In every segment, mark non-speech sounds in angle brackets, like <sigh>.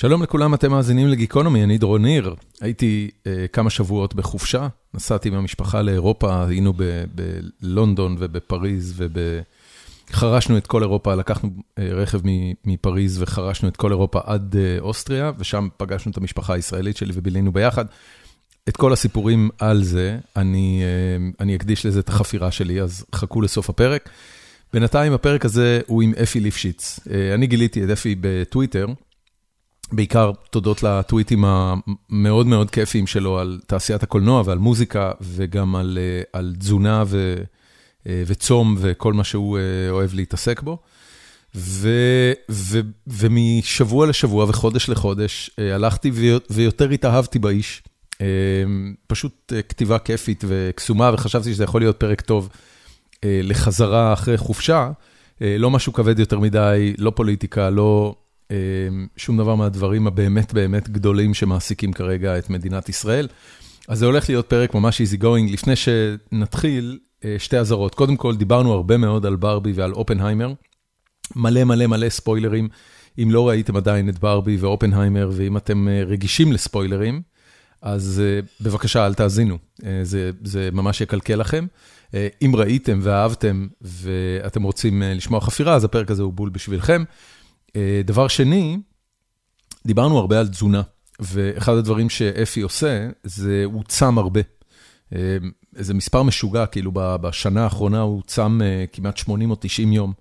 שלום לכולם, אתם מאזינים לגיקונומי, אני דרון ניר. הייתי uh, כמה שבועות בחופשה, נסעתי עם המשפחה לאירופה, היינו בלונדון ובפריז וחרשנו את כל אירופה, לקחנו uh, רכב מפריז וחרשנו את כל אירופה עד uh, אוסטריה, ושם פגשנו את המשפחה הישראלית שלי ובילינו ביחד. את כל הסיפורים על זה, אני, uh, אני אקדיש לזה את החפירה שלי, אז חכו לסוף הפרק. בינתיים הפרק הזה הוא עם אפי ליפשיץ. Uh, אני גיליתי את אפי בטוויטר. בעיקר תודות לטוויטים המאוד מאוד כיפיים שלו על תעשיית הקולנוע ועל מוזיקה, וגם על אה, על תזונה ו, אה, וצום וכל מה שהוא אה, אוהב להתעסק בו. ו, ו, ומשבוע לשבוע וחודש לחודש הלכתי ויותר התאהבתי באיש. פשוט כתיבה כיפית וקסומה, וחשבתי שזה יכול להיות פרק טוב לחזרה אחרי חופשה. לא משהו כבד יותר מדי, לא פוליטיקה, לא... אמ, שום דבר מהדברים הבאמת באמת גדולים שמעסיקים כרגע את מדינת ישראל. אז זה הולך להיות פרק ממש easy going. לפני שנתחיל, אה, שתי אזהרות. קודם כל, דיברנו הרבה מאוד על ברבי ועל אופנהיימר. מלא מלא מלא ספוילרים. אם לא ראיתם עדיין את ברבי ואופנהיימר, ואם אתם אה, רגישים לספוילרים, אז אה, בבקשה, אל תאזינו. זה, זה ממש יקלקל לכם. אם ראיתם ואהבתם ואתם רוצים לשמוע חפירה, אז הפרק הזה הוא בול בשבילכם. אה, דבר שני, דיברנו הרבה על תזונה, ואחד הדברים שאפי עושה, זה הוא צם הרבה. אה, איזה מספר משוגע, כאילו בשנה האחרונה הוא צם אה, כמעט 80 או 90 יום,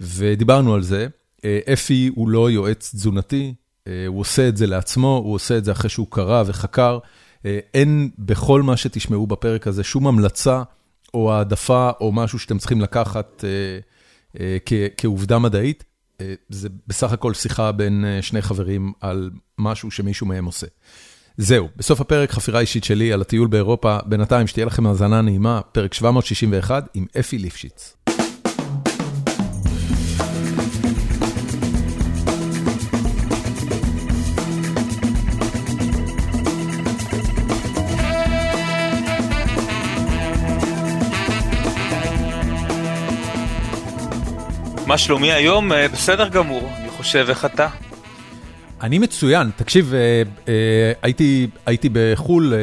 ודיברנו על זה. אפי הוא לא יועץ תזונתי, הוא עושה את זה לעצמו, הוא עושה את זה אחרי שהוא קרא וחקר. אין בכל מה שתשמעו בפרק הזה שום המלצה או העדפה או משהו שאתם צריכים לקחת כעובדה מדעית. אה, זה בסך הכל שיחה בין אה, שני חברים על משהו שמישהו מהם עושה. זהו, בסוף הפרק חפירה אישית שלי על הטיול באירופה, בינתיים שתהיה לכם האזנה נעימה, פרק 761 עם אפי ליפשיץ. מה שלומי היום? אה, בסדר גמור, אני חושב, איך אתה? אני מצוין, תקשיב, אה, אה, הייתי, הייתי בחו"ל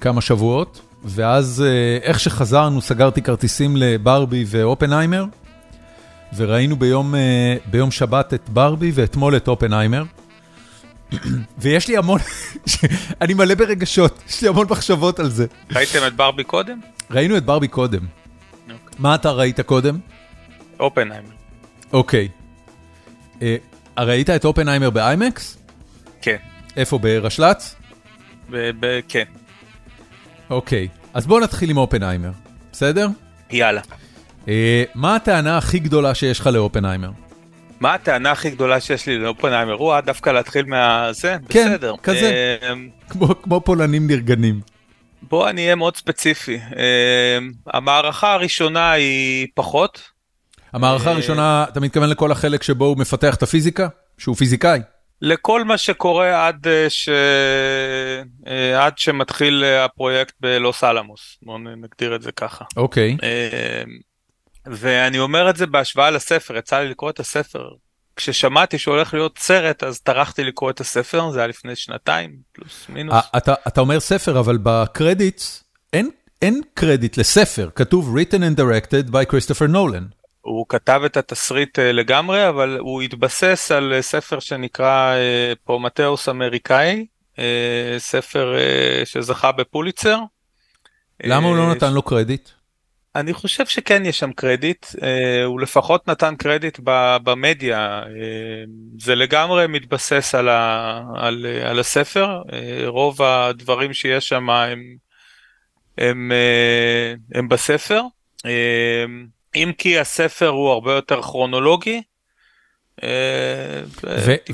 כמה שבועות, ואז איך שחזרנו סגרתי כרטיסים לברבי ואופנהיימר, וראינו ביום, ביום שבת את ברבי ואתמול את אופנהיימר. <clears throat> ויש לי המון, <laughs> אני מלא ברגשות, יש לי המון מחשבות על זה. ראיתם את ברבי קודם? ראינו את ברבי קודם. Okay. אוקיי. מה אתה ראית קודם? אופנהיימר. אוקיי. אה, ראית את אופנהיימר באיימקס? כן. איפה, ברשל"צ? כן. אוקיי, אז בואו נתחיל עם אופנהיימר, בסדר? יאללה. אה, מה הטענה הכי גדולה שיש לך לאופנהיימר? מה הטענה הכי גדולה שיש לי לאופנהיימר? הוא דווקא להתחיל מהזה? כן, בסדר. כזה, אה, כמו, כמו פולנים נרגנים. בוא אני אהיה מאוד ספציפי. המערכה הראשונה היא פחות, המערכה אה, הראשונה, אתה מתכוון לכל החלק שבו הוא מפתח את הפיזיקה? שהוא פיזיקאי? לכל מה שקורה עד, אה, ש... אה, עד שמתחיל הפרויקט בלוס אלמוס, בואו נגדיר את זה ככה. אוקיי. Okay. ואני אומר את זה בהשוואה לספר, יצא לי לקרוא את הספר. כששמעתי שהולך להיות סרט, אז טרחתי לקרוא את הספר, זה היה לפני שנתיים, פלוס מינוס. אתה, אתה אומר ספר, אבל בקרדיטס אין, אין קרדיט לספר, כתוב written and directed by Christopher Nolan. הוא כתב את התסריט אה, לגמרי, אבל הוא התבסס על אה, ספר שנקרא אה, פרומטאוס אמריקאי, ספר שזכה בפוליצר. למה הוא לא נתן לו קרדיט? אני חושב שכן יש שם קרדיט, הוא לפחות נתן קרדיט במדיה, זה לגמרי מתבסס על, ה, על, על הספר, רוב הדברים שיש שם הם, הם, הם בספר. אם כי הספר הוא הרבה יותר כרונולוגי. אה,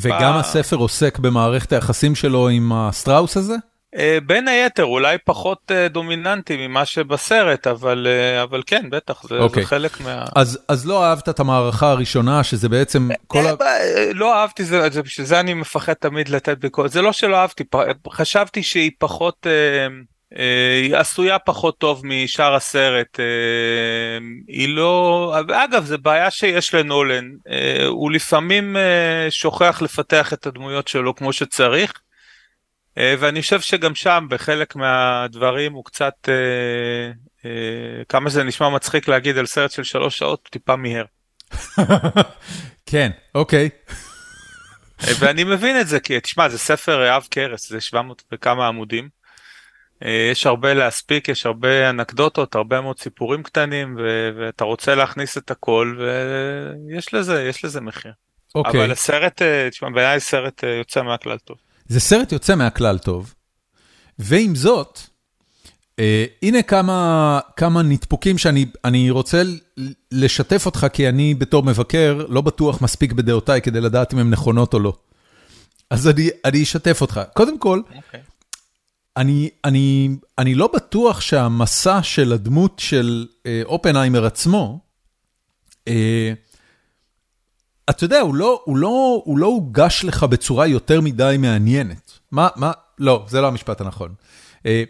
וגם הספר עוסק במערכת היחסים שלו עם השטראוס הזה? אה, בין היתר, אולי פחות אה, דומיננטי ממה שבסרט, אבל, אבל כן, בטח, זה, okay. זה אוקיי. חלק מה... אז, אז לא אהבת את המערכה הראשונה, שזה בעצם כל ה... לא אהבתי, זה, בשביל זה אני מפחד תמיד לתת ביקורת. זה לא שלא אהבתי, חשבתי שהיא פחות... היא עשויה פחות טוב משאר הסרט, היא לא, אגב זה בעיה שיש לנולן, הוא לפעמים שוכח לפתח את הדמויות שלו כמו שצריך, ואני חושב שגם שם בחלק מהדברים הוא קצת, כמה זה נשמע מצחיק להגיד על סרט של שלוש שעות, טיפה מיהר. <laughs> כן, אוקיי. ואני מבין את זה, כי תשמע, זה ספר עב כרס, זה 700 וכמה עמודים. אה, יש הרבה להספיק, יש הרבה אנקדוטות, הרבה מאוד סיפורים קטנים, ו- ואתה רוצה להכניס את הכל, ויש לזה, יש לזה מחיר. אוקיי. אבל הסרט, אה, תשמע, בעיניי סרט אה, יוצא מהכלל טוב. זה סרט יוצא מהכלל טוב, ועם זאת, אה, הנה כמה, כמה נדפוקים שאני רוצה לשתף אותך, כי אני בתור מבקר לא בטוח מספיק בדעותיי כדי לדעת אם הן נכונות או לא. אז אני, אני אשתף אותך. קודם כל, okay. אני, אני, אני לא בטוח שהמסע של הדמות של אה, אופנהיימר עצמו, אה, אתה יודע, הוא לא, הוא, לא, הוא לא הוגש לך בצורה יותר מדי מעניינת. מה, מה, לא, זה לא המשפט הנכון. אה,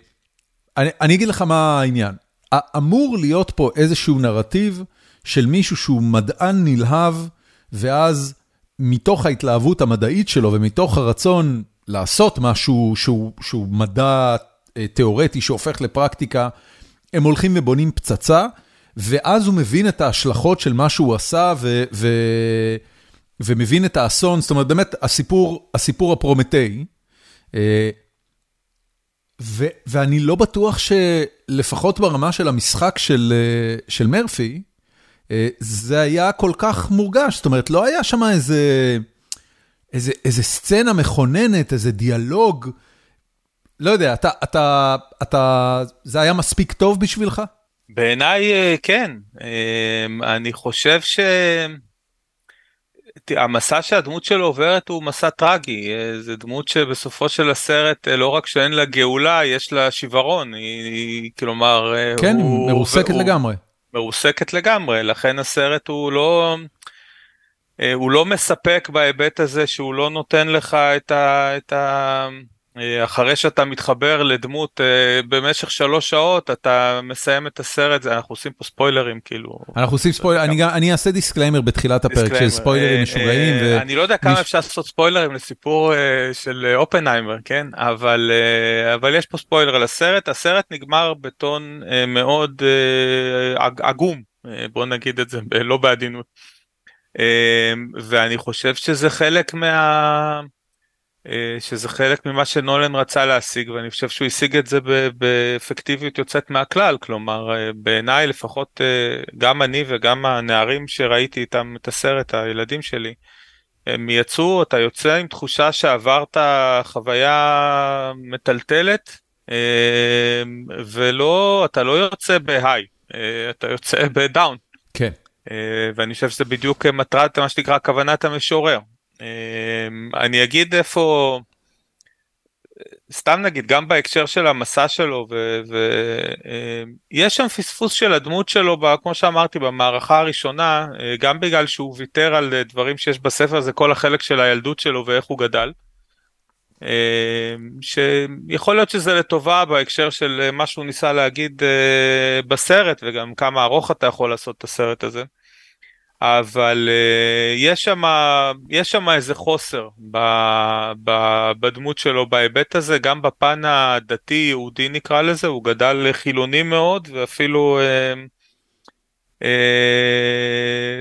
אני אגיד לך מה העניין. אמור להיות פה איזשהו נרטיב של מישהו שהוא מדען נלהב, ואז מתוך ההתלהבות המדעית שלו ומתוך הרצון לעשות משהו שהוא שהוא מדע אה, תיאורטי שהופך לפרקטיקה, הם הולכים ובונים פצצה, ואז הוא מבין את ההשלכות של מה שהוא עשה, ו, ו, ומבין את האסון, זאת אומרת, באמת, הסיפור, הסיפור הפרומטאי, אה, ו, ואני לא בטוח שלפחות ברמה של המשחק של, אה, של מרפי, זה היה כל כך מורגש, זאת אומרת, לא היה שם איזה, איזה, איזה סצנה מכוננת, איזה דיאלוג. לא יודע, אתה, אתה, אתה, זה היה מספיק טוב בשבילך? בעיניי אה, כן. אני חושב ש... המסע שהדמות שלו עוברת הוא מסע טרגי, אה, זה דמות שבסופו של הסרט אה, לא רק שאין לה גאולה, יש לה שיוורון, היא, היא כלומר... כן, הוא, מרוסקת הוא, לגמרי. מרוסקת לגמרי, לכן הסרט הוא לא... הוא לא מספק בהיבט הזה שהוא לא נותן לך את ה... את ה אה, אחרי שאתה מתחבר לדמות אה, במשך שלוש שעות אתה מסיים את הסרט אנחנו עושים פה ספוילרים כאילו. אנחנו עושים ספוילר אני גם אני אעשה disclaimer בתחילת הפרק של ספוילרים אה, משוגעים אני לא יודע כמה אפשר לעשות ספוילרים לסיפור של אופנהיימר כן? אבל אבל יש פה ספוילר על הסרט. הסרט נגמר בטון מאוד עגום בוא נגיד את זה לא בעדינות ואני חושב שזה חלק מה. אה, שזה חלק ממה שנולן רצה להשיג ואני חושב שהוא השיג את זה באפקטיביות יוצאת מהכלל כלומר אה, בעיניי לפחות אה, גם אני וגם הנערים שראיתי איתם את הסרט הילדים שלי הם יצאו אתה יוצא עם תחושה שעברת חוויה מטלטלת ולא אתה לא יוצא בהיי אתה יוצא בדאון. כן. ואני חושב שזה בדיוק מטרת מה שנקרא כוונת המשורר אמ, אני אגיד איפה, סתם נגיד, גם בהקשר של המסע שלו, ויש אמ, שם פספוס של הדמות שלו, כמו שאמרתי, במערכה הראשונה, אה, גם בגלל שהוא ויתר על אה, דברים שיש בספר, זה כל החלק של הילדות שלו ואיך הוא גדל. שיכול להיות שזה לטובה בהקשר של אה, מה שהוא ניסה להגיד בסרט וגם כמה ארוך אתה יכול לעשות את הסרט הזה. אבל uh, יש שם יש שם איזה חוסר ב, ב, בדמות שלו בהיבט הזה גם בפן הדתי יהודי נקרא לזה הוא גדל חילוני מאוד ואפילו uh, uh,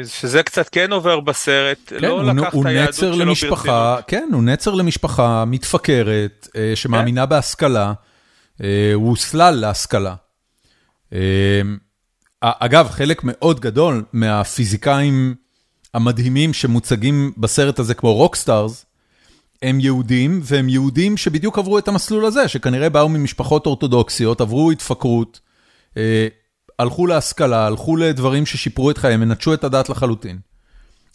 שזה קצת כן עובר בסרט כן, לא הוא, לקח הוא את היהדות שלו למשפחה ברצינות. כן הוא נצר למשפחה מתפקרת שמאמינה כן? בהשכלה הוא סלל להשכלה. אגב, חלק מאוד גדול מהפיזיקאים המדהימים שמוצגים בסרט הזה כמו rockstars, הם יהודים, והם יהודים שבדיוק עברו את המסלול הזה, שכנראה באו ממשפחות אורתודוקסיות, עברו התפקרות, אה, הלכו להשכלה, הלכו לדברים ששיפרו את חייהם, נטשו את הדת לחלוטין.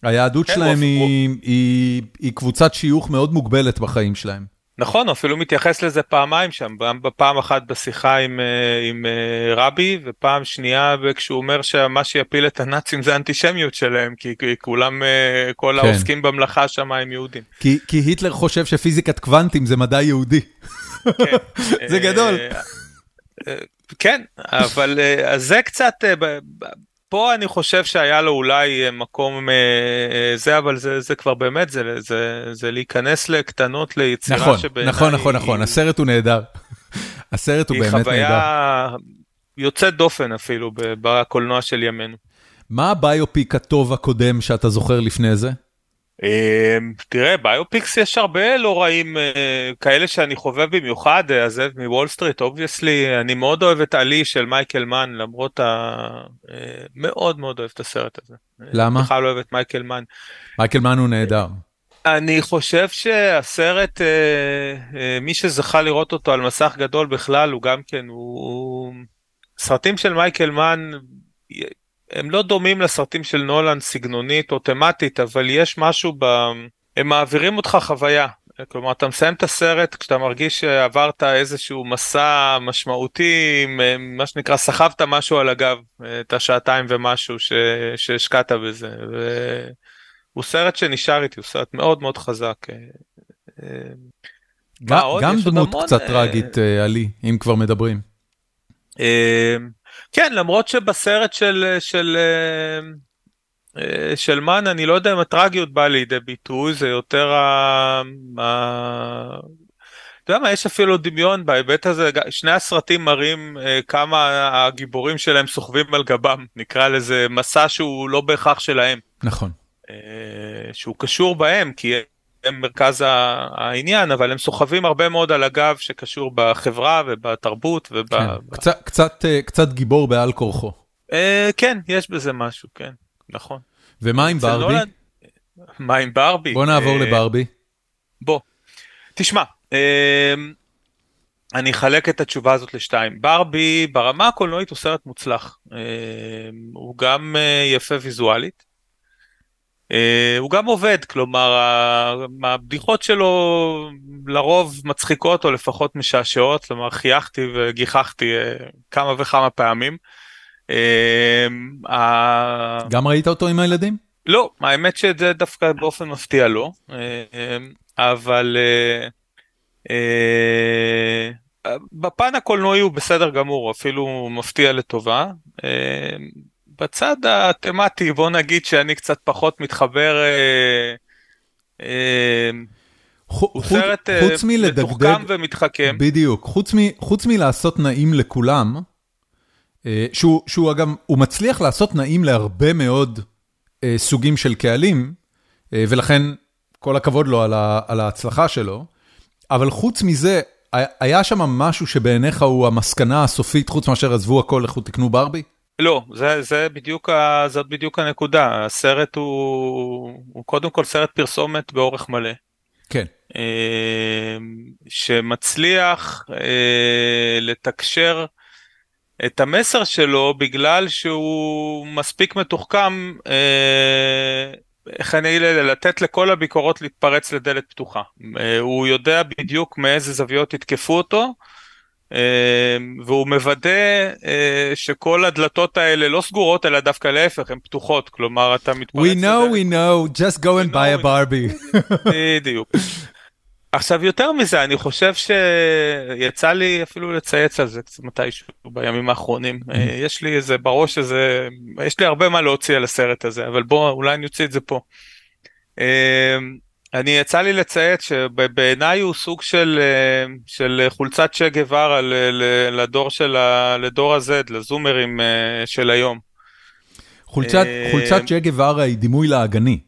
היהדות כן, שלהם היא, היא, היא קבוצת שיוך מאוד מוגבלת בחיים שלהם. נכון, הוא אפילו מתייחס לזה פעמיים שם, בפעם אחת בשיחה עם, אה, עם אה, רבי, ופעם שנייה כשהוא אומר שמה שיפיל את הנאצים זה האנטישמיות שלהם, כי, כי כולם, אה, כל כן. העוסקים במלאכה שם הם יהודים. כי, כי היטלר חושב שפיזיקת קוונטים זה מדע יהודי. כן. <laughs> זה גדול. כן, אבל זה קצת, פה אני חושב שהיה לו אולי מקום זה, אבל זה, זה כבר באמת, זה, זה, זה להיכנס לקטנות ליצירה נכון, שבעיניי... נכון, נכון, נכון, הסרט הוא נהדר. <laughs> הסרט הוא באמת נהדר. היא חוויה יוצאת דופן אפילו בקולנוע של ימינו. מה ה biopic הטוב הקודם שאתה זוכר לפני זה? אמ, תראה biopics יש הרבה לא רעים אה, כאלה שאני חובב במיוחד הזאב אה, מוול סטריט obviously אני מאוד אוהב את עלי של מייקל מן למרות ה... אה, מאוד מאוד אוהב את הסרט הזה. למה? אני בכלל אוהב את מייקל מן. מייקל מן הוא נהדר. אני חושב שהסרט מי שזכה לראות אותו על מסך גדול בכלל הוא גם כן הוא סרטים של מייקל מן הם לא דומים לסרטים של נולן סגנונית או תמטית, אבל יש משהו ב... הם מעבירים אותך חוויה. כלומר, אתה מסיים את הסרט כשאתה מרגיש שעברת איזשהו מסע משמעותי, מה שנקרא, סחבת משהו על הגב, את השעתיים ומשהו שהשקעת בזה. והוא סרט שנשאר איתי, הוא סרט מאוד מאוד חזק. גם דמות קצת אה, טראגית, אה, עלי, אם כבר מדברים. אה, כן, למרות שבסרט של, של, אה, של מן, אני לא יודע אם הטרגיות באה לידי ביטוי, זה יותר ה... אתה יודע מה, יש אפילו דמיון בהיבט הזה, שני הסרטים מראים אה, כמה הגיבורים שלהם סוחבים על גבם, נקרא לזה מסע שהוא לא בהכרח שלהם. נכון. אה, שהוא קשור בהם, כי הם מרכז העניין, אבל הם סוחבים הרבה מאוד על הגב שקשור בחברה ובתרבות וב... כן. קצת, קצת, אה, קצת גיבור בעל כורחו. אה, כן, יש בזה משהו, כן, נכון. ומה עם ברבי? לא... מה עם ברבי? בוא נעבור אה... לברבי. בוא, תשמע, אה... אני אחלק את התשובה הזאת לשתיים. ברבי ברמה הקולנועית הוא סרט מוצלח. אה, הוא גם יפה ויזואלית. Uh, הוא גם עובד, כלומר הבדיחות שלו לרוב מצחיקות או לפחות משעשעות, כלומר חייכתי וגיחכתי uh, כמה וכמה פעמים. Uh, גם ראית אותו עם הילדים? לא, האמת שזה דווקא באופן מפתיע לא, אבל בפן הקולנועי הוא בסדר גמור, אפילו מפתיע לטובה. בצד התמטי בוא נגיד שאני קצת פחות מתחבר. אה, אה, הוא סרט אה, מתוחכם ומתחכם. בדיוק, חוץ, מ, חוץ מלעשות נעים לכולם, שהוא, שהוא אגב, הוא מצליח לעשות נעים להרבה מאוד סוגים של קהלים, ולכן כל הכבוד לו על, ה, על ההצלחה שלו, אבל חוץ מזה, היה שם משהו שבעיניך הוא המסקנה הסופית, חוץ מאשר עזבו הכל, לכו תקנו ברבי? לא, זה, זה בדיוק, ה, זאת בדיוק הנקודה, הסרט הוא, הוא קודם כל סרט פרסומת באורך מלא. כן. אה, שמצליח אה, לתקשר את המסר שלו בגלל שהוא מספיק מתוחכם, אה, איך אני אגיד, לתת לכל הביקורות להתפרץ לדלת פתוחה. הוא יודע בדיוק מאיזה זוויות יתקפו אותו. אמ, והוא מוודא אה, שכל הדלתות האלה לא סגורות אלא דווקא להפך הן פתוחות כלומר אתה מתפרץ. We know we know just go and buy a Barbie. בדיוק. עכשיו יותר מזה אני חושב שיצא לי אפילו לצייץ על זה מתישהו בימים האחרונים mm-hmm. יש לי איזה בראש איזה יש לי הרבה מה להוציא על הסרט הזה אבל בוא אולי אני אוציא את זה פה. אני יצא לי לציית שבעיניי הוא סוג של, אה, של חולצת צ'ה גווארה לדור של ה... לדור ה-Z, לזומרים אה, של היום. חולצת, אה, חולצת צ'ה גווארה היא דימוי לעגני.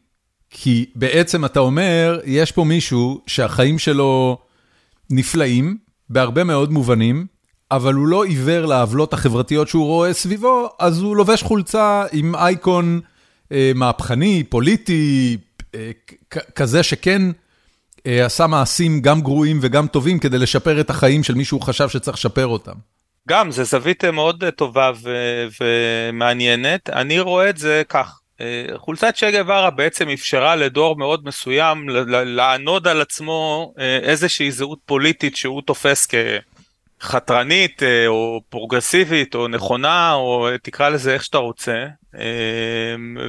כי בעצם אתה אומר, יש פה מישהו שהחיים שלו נפלאים, בהרבה מאוד מובנים, אבל הוא לא עיוור לעוולות החברתיות שהוא רואה סביבו, אז הוא לובש חולצה עם אייקון אה, מהפכני, פוליטי, כזה שכן אה, עשה מעשים גם גרועים וגם טובים כדי לשפר את החיים של מישהו חשב שצריך לשפר אותם. גם, זה זווית מאוד טובה ומעניינת. אני רואה את זה כך, אה, חולצת שגה ורה בעצם אפשרה לדור מאוד מסוים לענוד על עצמו אה, איזושהי זהות פוליטית שהוא תופס כ... חתרנית או פרוגרסיבית או נכונה או תקרא לזה איך שאתה רוצה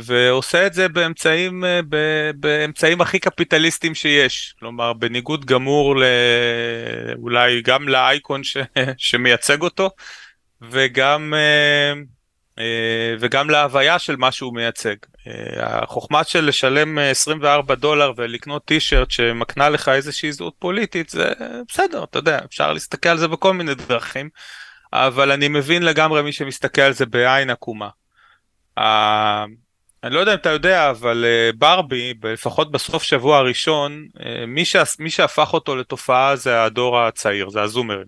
ועושה את זה באמצעים באמצעים הכי קפיטליסטיים שיש. כלומר בניגוד גמור אולי גם לאייקון ש, <laughs> שמייצג אותו וגם וגם להוויה של מה שהוא מייצג. החוכמה של לשלם 24 דולר ולקנות טישרט שמקנה לך איזושהי זהות פוליטית זה בסדר אתה יודע אפשר להסתכל על זה בכל מיני דרכים אבל אני מבין לגמרי מי שמסתכל על זה בעין עקומה. אני לא יודע אם אתה יודע אבל ברבי לפחות בסוף שבוע הראשון מי, ש... מי שהפך אותו לתופעה זה הדור הצעיר זה הזומרים.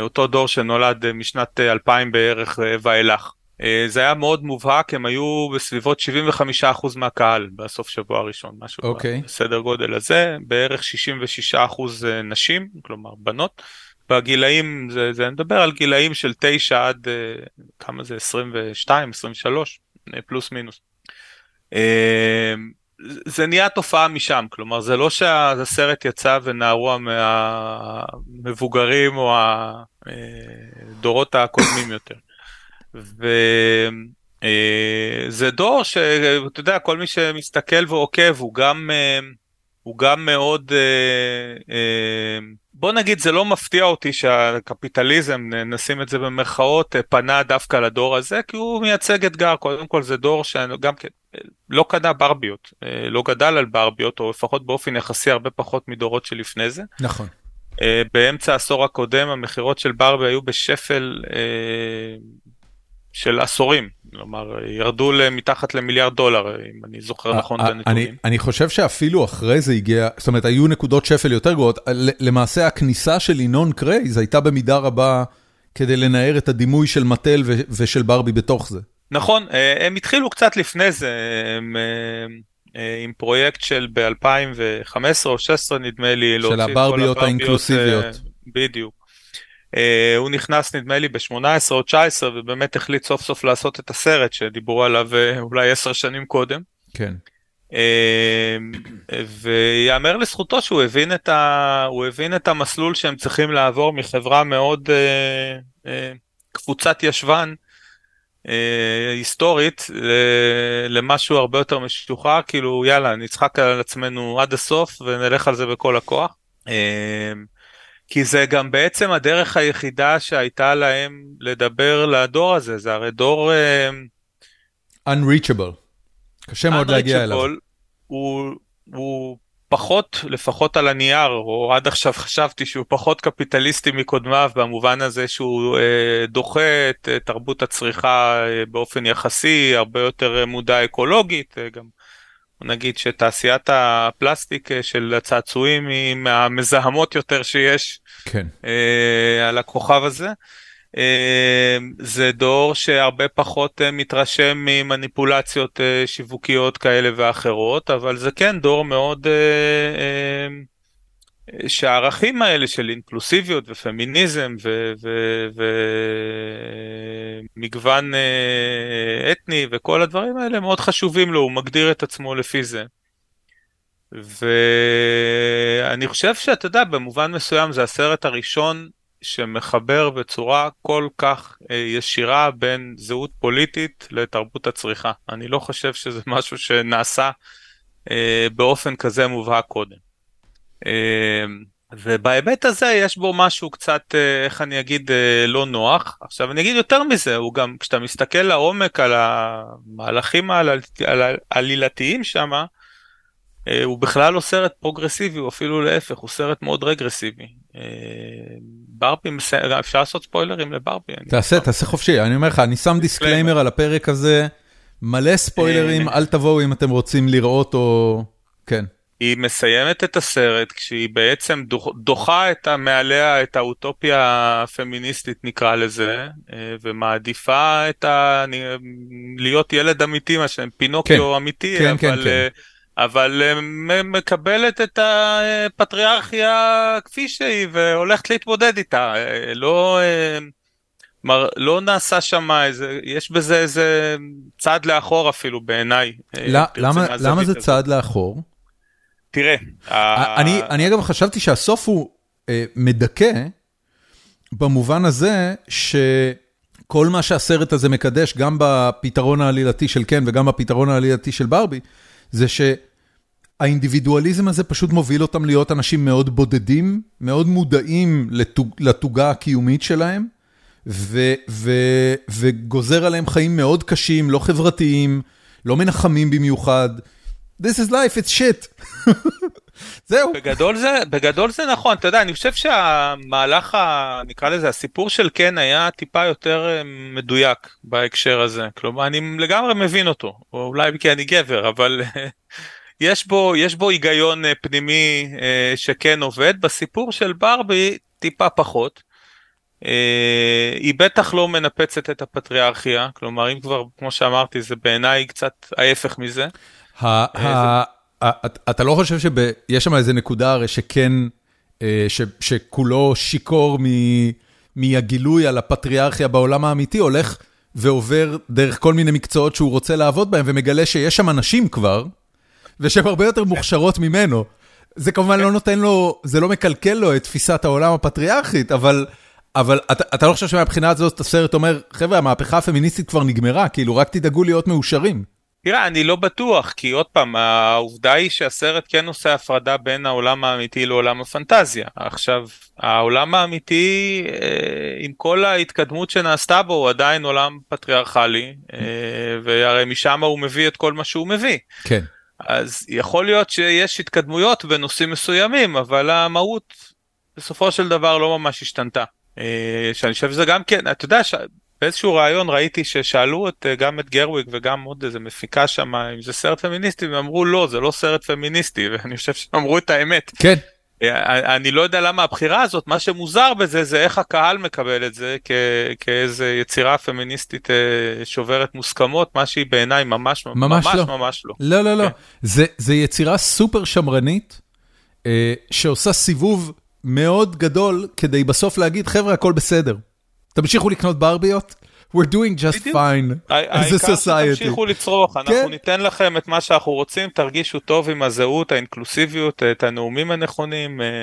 אותו דור שנולד משנת 2000 בערך ואילך. אה, זה היה מאוד מובהק, הם היו בסביבות 75% מהקהל בסוף שבוע הראשון, משהו okay. אוקיי. בסדר גודל הזה, בערך 66% אה, נשים, כלומר בנות. בגילאים, זה, זה נדבר על גילאים של 9 עד אה, כמה זה 22, 23, פלוס מינוס. זה נהיה תופעה משם, כלומר זה לא שהסרט יצא ונערו מהמבוגרים או הדורות הקודמים יותר. וזה דור שאתה יודע כל מי שמסתכל ועוקב הוא גם אה, הוא גם מאוד אה, אה, בוא נגיד זה לא מפתיע אותי שהקפיטליזם נשים את זה במרכאות פנה דווקא לדור הזה כי הוא מייצג אתגר קודם כל זה דור שגם כן לא קנה ברביות לא גדל על ברביות או לפחות באופן יחסי הרבה פחות מדורות שלפני זה. נכון. באמצע העשור הקודם המכירות של ברבי היו בשפל של עשורים, כלומר ירדו מתחת למיליארד דולר אם אני זוכר נכון את הנתונים. אני, חושב שאפילו אחרי זה הגיע, זאת אומרת היו נקודות שפל יותר גרועות, למעשה הכניסה של ינון קרייז הייתה במידה רבה כדי לנער את הדימוי של מטל ושל ברבי בתוך זה. נכון, אה, הם התחילו קצת לפני זה, הם, אה, אה, עם פרויקט של ב-2015 או 2016 נדמה לי, של הברביות האינקלוסיביות. בדיוק. אה, הוא נכנס נדמה לי ב-18 או 19 ובאמת החליט סוף סוף לעשות את הסרט שדיברו עליו אה, אולי 10 שנים קודם. כן. Uh, ויאמר לזכותו שהוא הבין את, ה... הבין את המסלול שהם צריכים לעבור מחברה מאוד uh, uh, קבוצת ישבן uh, היסטורית למשהו הרבה יותר משוחרר כאילו יאללה נצחק על עצמנו עד הסוף ונלך על זה בכל הכוח. Uh, כי זה גם בעצם הדרך היחידה שהייתה להם לדבר לדור הזה, זה הרי דור... Uh, unreachable, קשה מאוד להגיע אליו. הוא, הוא פחות, לפחות על הנייר, או עד עכשיו חשבתי שהוא פחות קפיטליסטי מקודמיו, במובן הזה שהוא uh, דוחה את uh, תרבות הצריכה uh, באופן יחסי, הרבה יותר מודע אקולוגית, uh, גם נגיד שתעשיית הפלסטיק של הצעצועים היא מהמזהמות יותר שיש כן. אה, על הכוכב הזה. אה, זה דור שהרבה פחות אה, מתרשם ממניפולציות אה, שיווקיות כאלה ואחרות, אבל זה כן דור מאוד... אה, אה, שהערכים האלה של אינקלוסיביות ופמיניזם ומגוון אתני וכל הדברים האלה מאוד חשובים לו, הוא מגדיר את עצמו לפי זה. ואני חושב שאתה יודע, במובן מסוים זה הסרט הראשון שמחבר בצורה כל כך אה, ישירה בין זהות פוליטית לתרבות הצריכה. אני לא חושב שזה <laughs> משהו שנעשה אה, באופן כזה מובהק קודם. אה, ובהיבט הזה יש בו משהו קצת, איך אני אגיד, לא נוח. עכשיו אני אגיד יותר מזה, הוא גם, כשאתה מסתכל לעומק על המהלכים העלילתיים אה, הוא בכלל לא סרט פרוגרסיבי, הוא אפילו להפך, הוא סרט מאוד רגרסיבי. אה, ברבי, אפשר לעשות ספוילרים לברבי. תעשה, תעשה חופשי, אני אומר לך, אני שם דיסקליימר על הפרק הזה, מלא ספוילרים, אל תבואו אם אתם רוצים לראות או... כן. היא מסיימת את הסרט כשהיא בעצם דוחה את מעליה את האוטופיה הפמיניסטית נקרא לזה אה, ומעדיפה את ה... להיות ילד אמיתי מה שהם פינוקיו כן, אמיתי כן, כן אבל כן, כן. אבל אה, מקבלת את הפטריארכיה כפי שהיא והולכת להתמודד איתה, אה, לא, אה, לא נעשה שם איזה, יש בזה איזה צעד לאחור אפילו בעיניי. למה, למה זה צעד לאחור? תראה, אני, אני אגב חשבתי שהסוף הוא מדכא, במובן הזה שכל מה שהסרט הזה מקדש, גם בפתרון העלילתי של קן וגם בפתרון העלילתי של ברבי, זה שהאינדיבידואליזם הזה פשוט מוביל אותם להיות אנשים מאוד בודדים, מאוד מודעים לתוגה הקיומית שלהם, ו- ו- וגוזר עליהם חיים מאוד קשים, לא חברתיים, לא מנחמים במיוחד. This is life, it's shit. <laughs> זהו. בגדול זה, בגדול זה נכון, אתה יודע, אני חושב שהמהלך, ה, נקרא לזה, הסיפור של קן היה טיפה יותר אה, מדויק בהקשר הזה. כלומר, אני לגמרי מבין אותו, או אולי כי אני גבר, אבל יש בו, יש בו היגיון אה, פנימי אה, שכן עובד. בסיפור של ברבי, טיפה פחות. היא בטח לא מנפצת את הפטריארכיה, כלומר, אם כבר, כמו שאמרתי, זה בעיניי קצת ההפך מזה. אתה לא חושב שיש שם איזה נקודה הרי שכן, אה, שכולו שיכור מהגילוי על הפטריארכיה בעולם האמיתי, הולך ועובר דרך כל מיני מקצועות שהוא רוצה לעבוד בהם, ומגלה שיש שם אנשים כבר, ושהן הרבה יותר מוכשרות ממנו. זה כמובן לא נותן לו, זה לא מקלקל לו את תפיסת העולם הפטריארכית, אבל... אבל אתה, אתה לא חושב שמבחינה הזאת הסרט אומר, חבר'ה, המהפכה הפמיניסטית כבר נגמרה, כאילו רק תדאגו להיות מאושרים. תראה, אני לא בטוח, כי עוד פעם, העובדה היא שהסרט כן עושה הפרדה בין העולם האמיתי לעולם הפנטזיה. עכשיו, העולם האמיתי, אה, עם כל ההתקדמות שנעשתה בו, הוא עדיין עולם פטריארכלי, אה, והרי משם הוא מביא את כל מה שהוא מביא. כן. אז יכול להיות שיש התקדמויות בנושאים מסוימים, אבל המהות בסופו של דבר לא ממש השתנתה. אה, שאני חושב שזה גם כן, אתה יודע, באיזשהו ראיון ראיתי ששאלו את, אה, גם את גרוויג וגם עוד איזה מפיקה שם אם זה סרט פמיניסטי והם אמרו לא זה לא סרט פמיניסטי <laughs> ואני חושב שהם אמרו את האמת. כן. אה, אני לא יודע למה הבחירה הזאת מה שמוזר בזה זה איך הקהל מקבל את זה כ, כאיזה יצירה פמיניסטית אה, שוברת מוסכמות מה שהיא בעיניי ממש ממש ממש לא ממש לא. לא לא לא כן. זה, זה יצירה סופר שמרנית שעושה סיבוב מאוד גדול כדי בסוף להגיד חבר'ה הכל בסדר. תמשיכו לקנות ברביות, we're doing just fine as a society. העיקר שתמשיכו לצרוך, אנחנו כן. ניתן לכם את מה שאנחנו רוצים, תרגישו טוב עם הזהות, האינקלוסיביות, את הנאומים הנכונים. אה,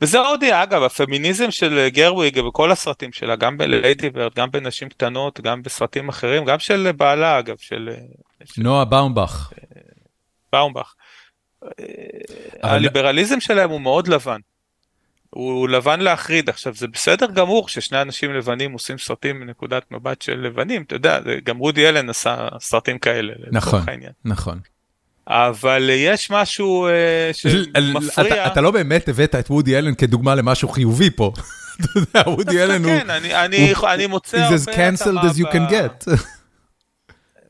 וזה עוד יהיה, אגב, הפמיניזם של גרוויג בכל הסרטים שלה, גם בליידי ברד, גם בנשים קטנות, גם בסרטים אחרים, גם של בעלה, אגב, של... נועה באומבך. באומבך. הליברליזם שלהם הוא מאוד לבן. הוא לבן להחריד עכשיו זה בסדר גמור ששני אנשים לבנים עושים סרטים מנקודת מבט של לבנים אתה יודע גם רודי אלן עשה סרטים כאלה נכון נכון אבל יש משהו uh, שמפריע אתה, אתה לא באמת הבאת את וודי אלן כדוגמה למשהו חיובי פה. <laughs> אתה יודע וודי אלן הוא כן אני, אני, הוא, אני מוצא הרבה as cancelled as you can get. <laughs>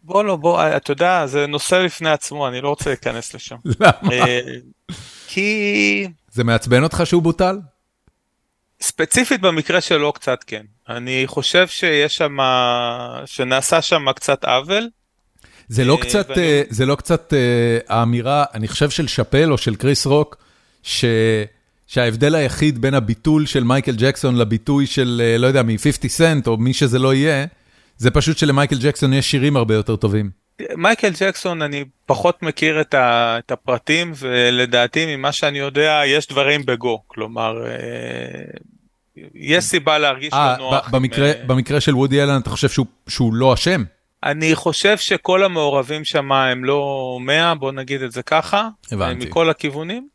בוא לא בוא אתה יודע זה נושא בפני עצמו אני לא רוצה להיכנס לשם. <laughs> למה? אה, כי זה מעצבן אותך שהוא בוטל? ספציפית במקרה שלו קצת כן. אני חושב שיש שם, שנעשה שם קצת עוול. זה לא אה, קצת, ואני... אה, זה לא קצת אה, האמירה, אני חושב של שאפל או של קריס רוק, ש... שההבדל היחיד בין הביטול של מייקל ג'קסון לביטול של, לא יודע, מ-50 סנט או מי שזה לא יהיה, זה פשוט שלמייקל ג'קסון יש שירים הרבה יותר טובים. מייקל ג'קסון אני פחות מכיר את, ה, את הפרטים ולדעתי ממה שאני יודע יש דברים בגו כלומר אה, יש סיבה להרגיש 아, לא נוח. במקרה, עם, במקרה של וודי אלן אתה חושב שהוא, שהוא לא אשם? אני חושב שכל המעורבים שם הם לא 100 בוא נגיד את זה ככה. הבנתי. מכל הכיוונים.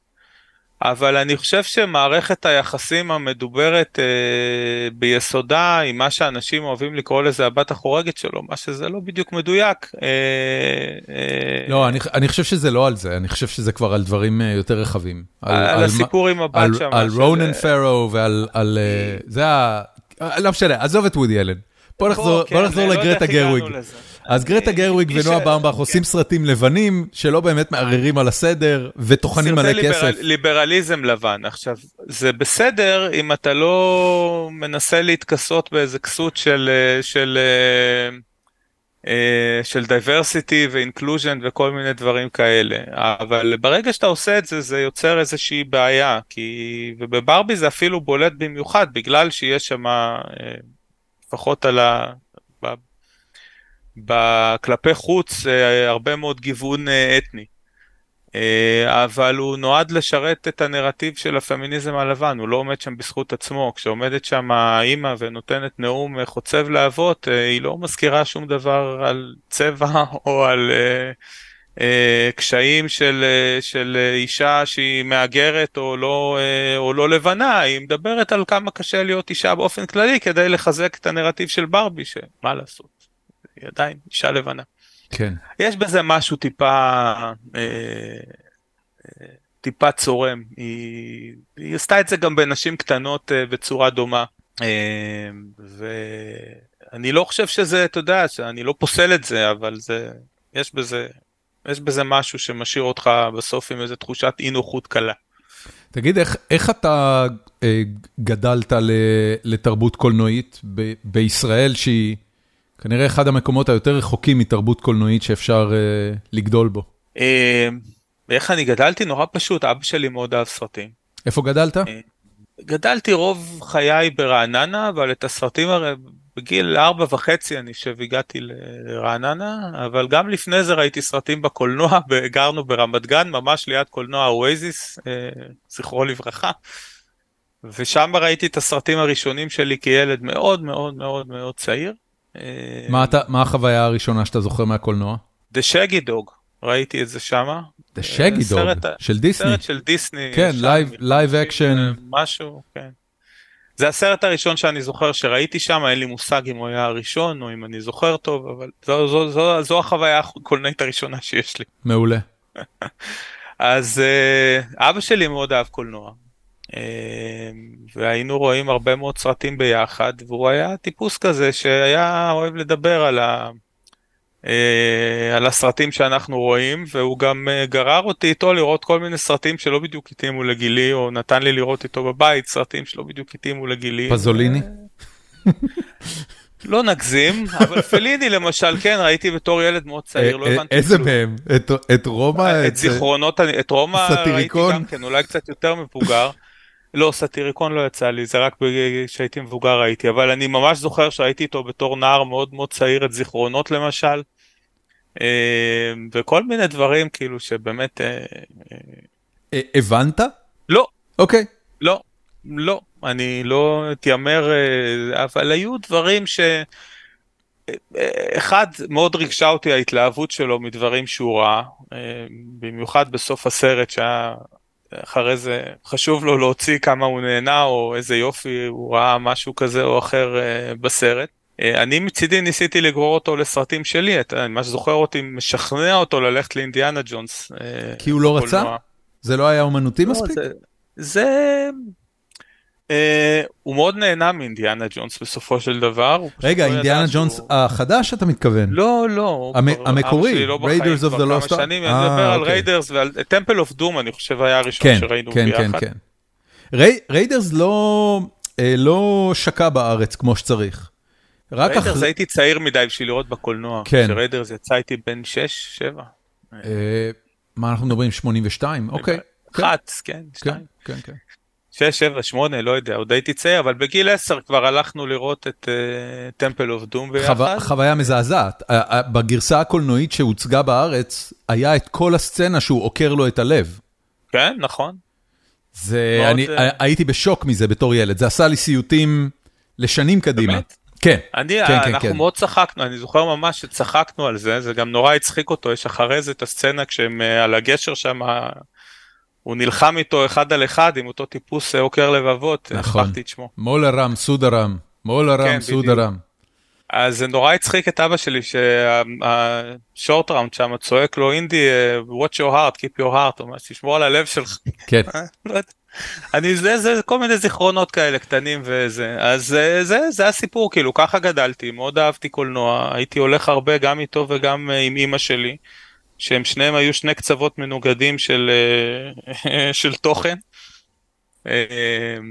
אבל אני חושב שמערכת היחסים המדוברת אה, ביסודה עם מה שאנשים אוהבים לקרוא לזה הבת החורגת שלו, מה שזה לא בדיוק מדויק. אה, אה, לא, אני, אני חושב שזה לא על זה, אני חושב שזה כבר על דברים אה, יותר רחבים. על, על, על הסיפור עם הבת שם. על רונן פרו ועל, על, אה, זה ה... לא משנה, עזוב את וודי אלן. בוא נחזור, כן, בוא נחזור לא לגרטה גרוויג. אז גרטה גרוויג ונואה באומבך עושים סרטים לבנים שלא באמת מערערים על הסדר וטוחנים מלא כסף. סרטי ליברליזם לבן. עכשיו, זה בסדר אם אתה לא מנסה להתכסות באיזה כסות של... של של diversity ו inclusion וכל מיני דברים כאלה אבל ברגע שאתה עושה את זה זה יוצר איזושהי בעיה כי ובברבי זה אפילו בולט במיוחד בגלל שיש שם לפחות על ה... כלפי חוץ אה, הרבה מאוד גיוון אה, אתני. אבל הוא נועד לשרת את הנרטיב של הפמיניזם הלבן, הוא לא עומד שם בזכות עצמו. כשעומדת שם האימא ונותנת נאום חוצב להבות, היא לא מזכירה שום דבר על צבע <laughs> או על... אה, קשיים של, אה, של אישה שהיא מהגרת או לא, אה, או לא לבנה, היא מדברת על כמה קשה להיות אישה באופן כללי כדי לחזק את הנרטיב של ברבי, שמה לעשות, היא עדיין אישה לבנה. כן. יש בזה משהו טיפה, טיפה צורם, היא, היא עשתה את זה גם בנשים קטנות בצורה דומה. ואני לא חושב שזה, אתה יודע, אני לא פוסל את זה, אבל זה, יש בזה יש בזה משהו שמשאיר אותך בסוף עם איזו תחושת אי נוחות קלה. תגיד, איך, איך אתה אה, גדלת ל, לתרבות קולנועית ב, בישראל, שהיא כנראה אחד המקומות היותר רחוקים מתרבות קולנועית שאפשר אה, לגדול בו? אה, איך אני גדלתי? נורא פשוט, אבא שלי מאוד אהב סרטים. איפה גדלת? אה, גדלתי רוב חיי ברעננה, אבל את הסרטים הרי בגיל ארבע וחצי אני חושב הגעתי לרעננה, אבל גם לפני זה ראיתי סרטים בקולנוע, <laughs> גרנו ברמת גן, ממש ליד קולנוע אוייזיס, אה, זכרו לברכה. ושם ראיתי את הסרטים הראשונים שלי כילד מאוד מאוד מאוד מאוד צעיר. אה, מה, אתה, מה החוויה הראשונה שאתה זוכר מהקולנוע? The Shaggy Dog, ראיתי את זה שמה. The Shaggy Dog, של דיסני. סרט של דיסני. כן, live action. משהו, כן. זה הסרט הראשון שאני זוכר שראיתי שם, אין לי מושג אם הוא היה הראשון או אם אני זוכר טוב, אבל זו, זו, זו, זו החוויה הקולנועית הראשונה שיש לי. מעולה. <laughs> אז uh, אבא שלי מאוד אהב קולנוע, uh, והיינו רואים הרבה מאוד סרטים ביחד, והוא היה טיפוס כזה שהיה אוהב לדבר על ה... אה, על הסרטים שאנחנו רואים, והוא גם אה, גרר אותי איתו לראות כל מיני סרטים שלא בדיוק התאימו לגילי, או נתן לי לראות איתו בבית סרטים שלא בדיוק התאימו לגילי. פזוליני? לא נגזים, אבל פליני למשל, כן, ראיתי בתור ילד מאוד צעיר, לא אה, הבנתי איזה מהם? את רומא? את זיכרונות, את רומא ראיתי גם כן, אולי קצת יותר מבוגר. לא, סאטיריקון לא יצא לי, זה רק כשהייתי מבוגר ראיתי, אבל אני ממש זוכר שהייתי איתו בתור נער מאוד מאוד צעיר, את זיכרונות למשל. אה, וכל מיני דברים כאילו שבאמת... אה, אה, הבנת? לא. אוקיי. לא, לא, אני לא אתיימר, אבל היו דברים ש... אחד, מאוד ריגשה אותי ההתלהבות שלו מדברים שהוא ראה, במיוחד בסוף הסרט שהיה אחרי זה חשוב לו להוציא כמה הוא נהנה או איזה יופי הוא ראה משהו כזה או אחר בסרט. אה, אני מצידי ניסיתי לגרור אותו לסרטים שלי, אני ממש זוכר אותי משכנע אותו ללכת לאינדיאנה ג'ונס. אה, כי הוא לא רצה? זה לא היה אומנותי לא, מספיק? זה... אה, הוא מאוד נהנה מאינדיאנה ג'ונס בסופו של דבר. רגע, לא אינדיאנה ג'ונס החדש אתה מתכוון? לא, לא. המקורי, Raiders of the Lost Ark. אני מדבר על Raiders ועל Temple of Doom, אני חושב היה הראשון כן, שראינו כן, ביחד. כן, כן, כן. Raiders לא שקע בארץ כמו שצריך. רק אחרי... Raiders הייתי צעיר מדי בשביל לראות בקולנוע. כן. כש Raiders יצא הייתי בן 6-7. אה, מה אנחנו מדברים? 82? אוקיי. אחת, כן, שתיים. כן, כן. 6, 7, 8, לא יודע, עוד הייתי צעיר, אבל בגיל 10 כבר הלכנו לראות את טמפל אוף דום ביחד. חוויה מזעזעת. בגרסה הקולנועית שהוצגה בארץ, היה את כל הסצנה שהוא עוקר לו את הלב. כן, נכון. זה, אני uh... הייתי בשוק מזה בתור ילד, זה עשה לי סיוטים לשנים קדימה. באמת? כן, אני, כן, כן, אנחנו כן. מאוד צחקנו, אני זוכר ממש שצחקנו על זה, זה גם נורא הצחיק אותו, יש אחרי זה את הסצנה כשהם אה, על הגשר שם, הוא נלחם איתו אחד על אחד עם אותו טיפוס אה, עוקר לבבות, נכון, את שמו. מולרם, סודרם, מולרם, כן, סודרם. אז זה נורא הצחיק את אבא שלי שהשורט ראונד שם צועק לו אינדי, אה, watch your heart, keep your heart, או משהו, תשמור על הלב שלך. כן. <laughs> לא אני זה זה כל מיני זיכרונות כאלה קטנים וזה אז זה זה זה הסיפור כאילו ככה גדלתי מאוד אהבתי קולנוע הייתי הולך הרבה גם איתו וגם אה, עם אימא שלי שהם שניהם היו שני קצוות מנוגדים של אה, <laughs> של תוכן.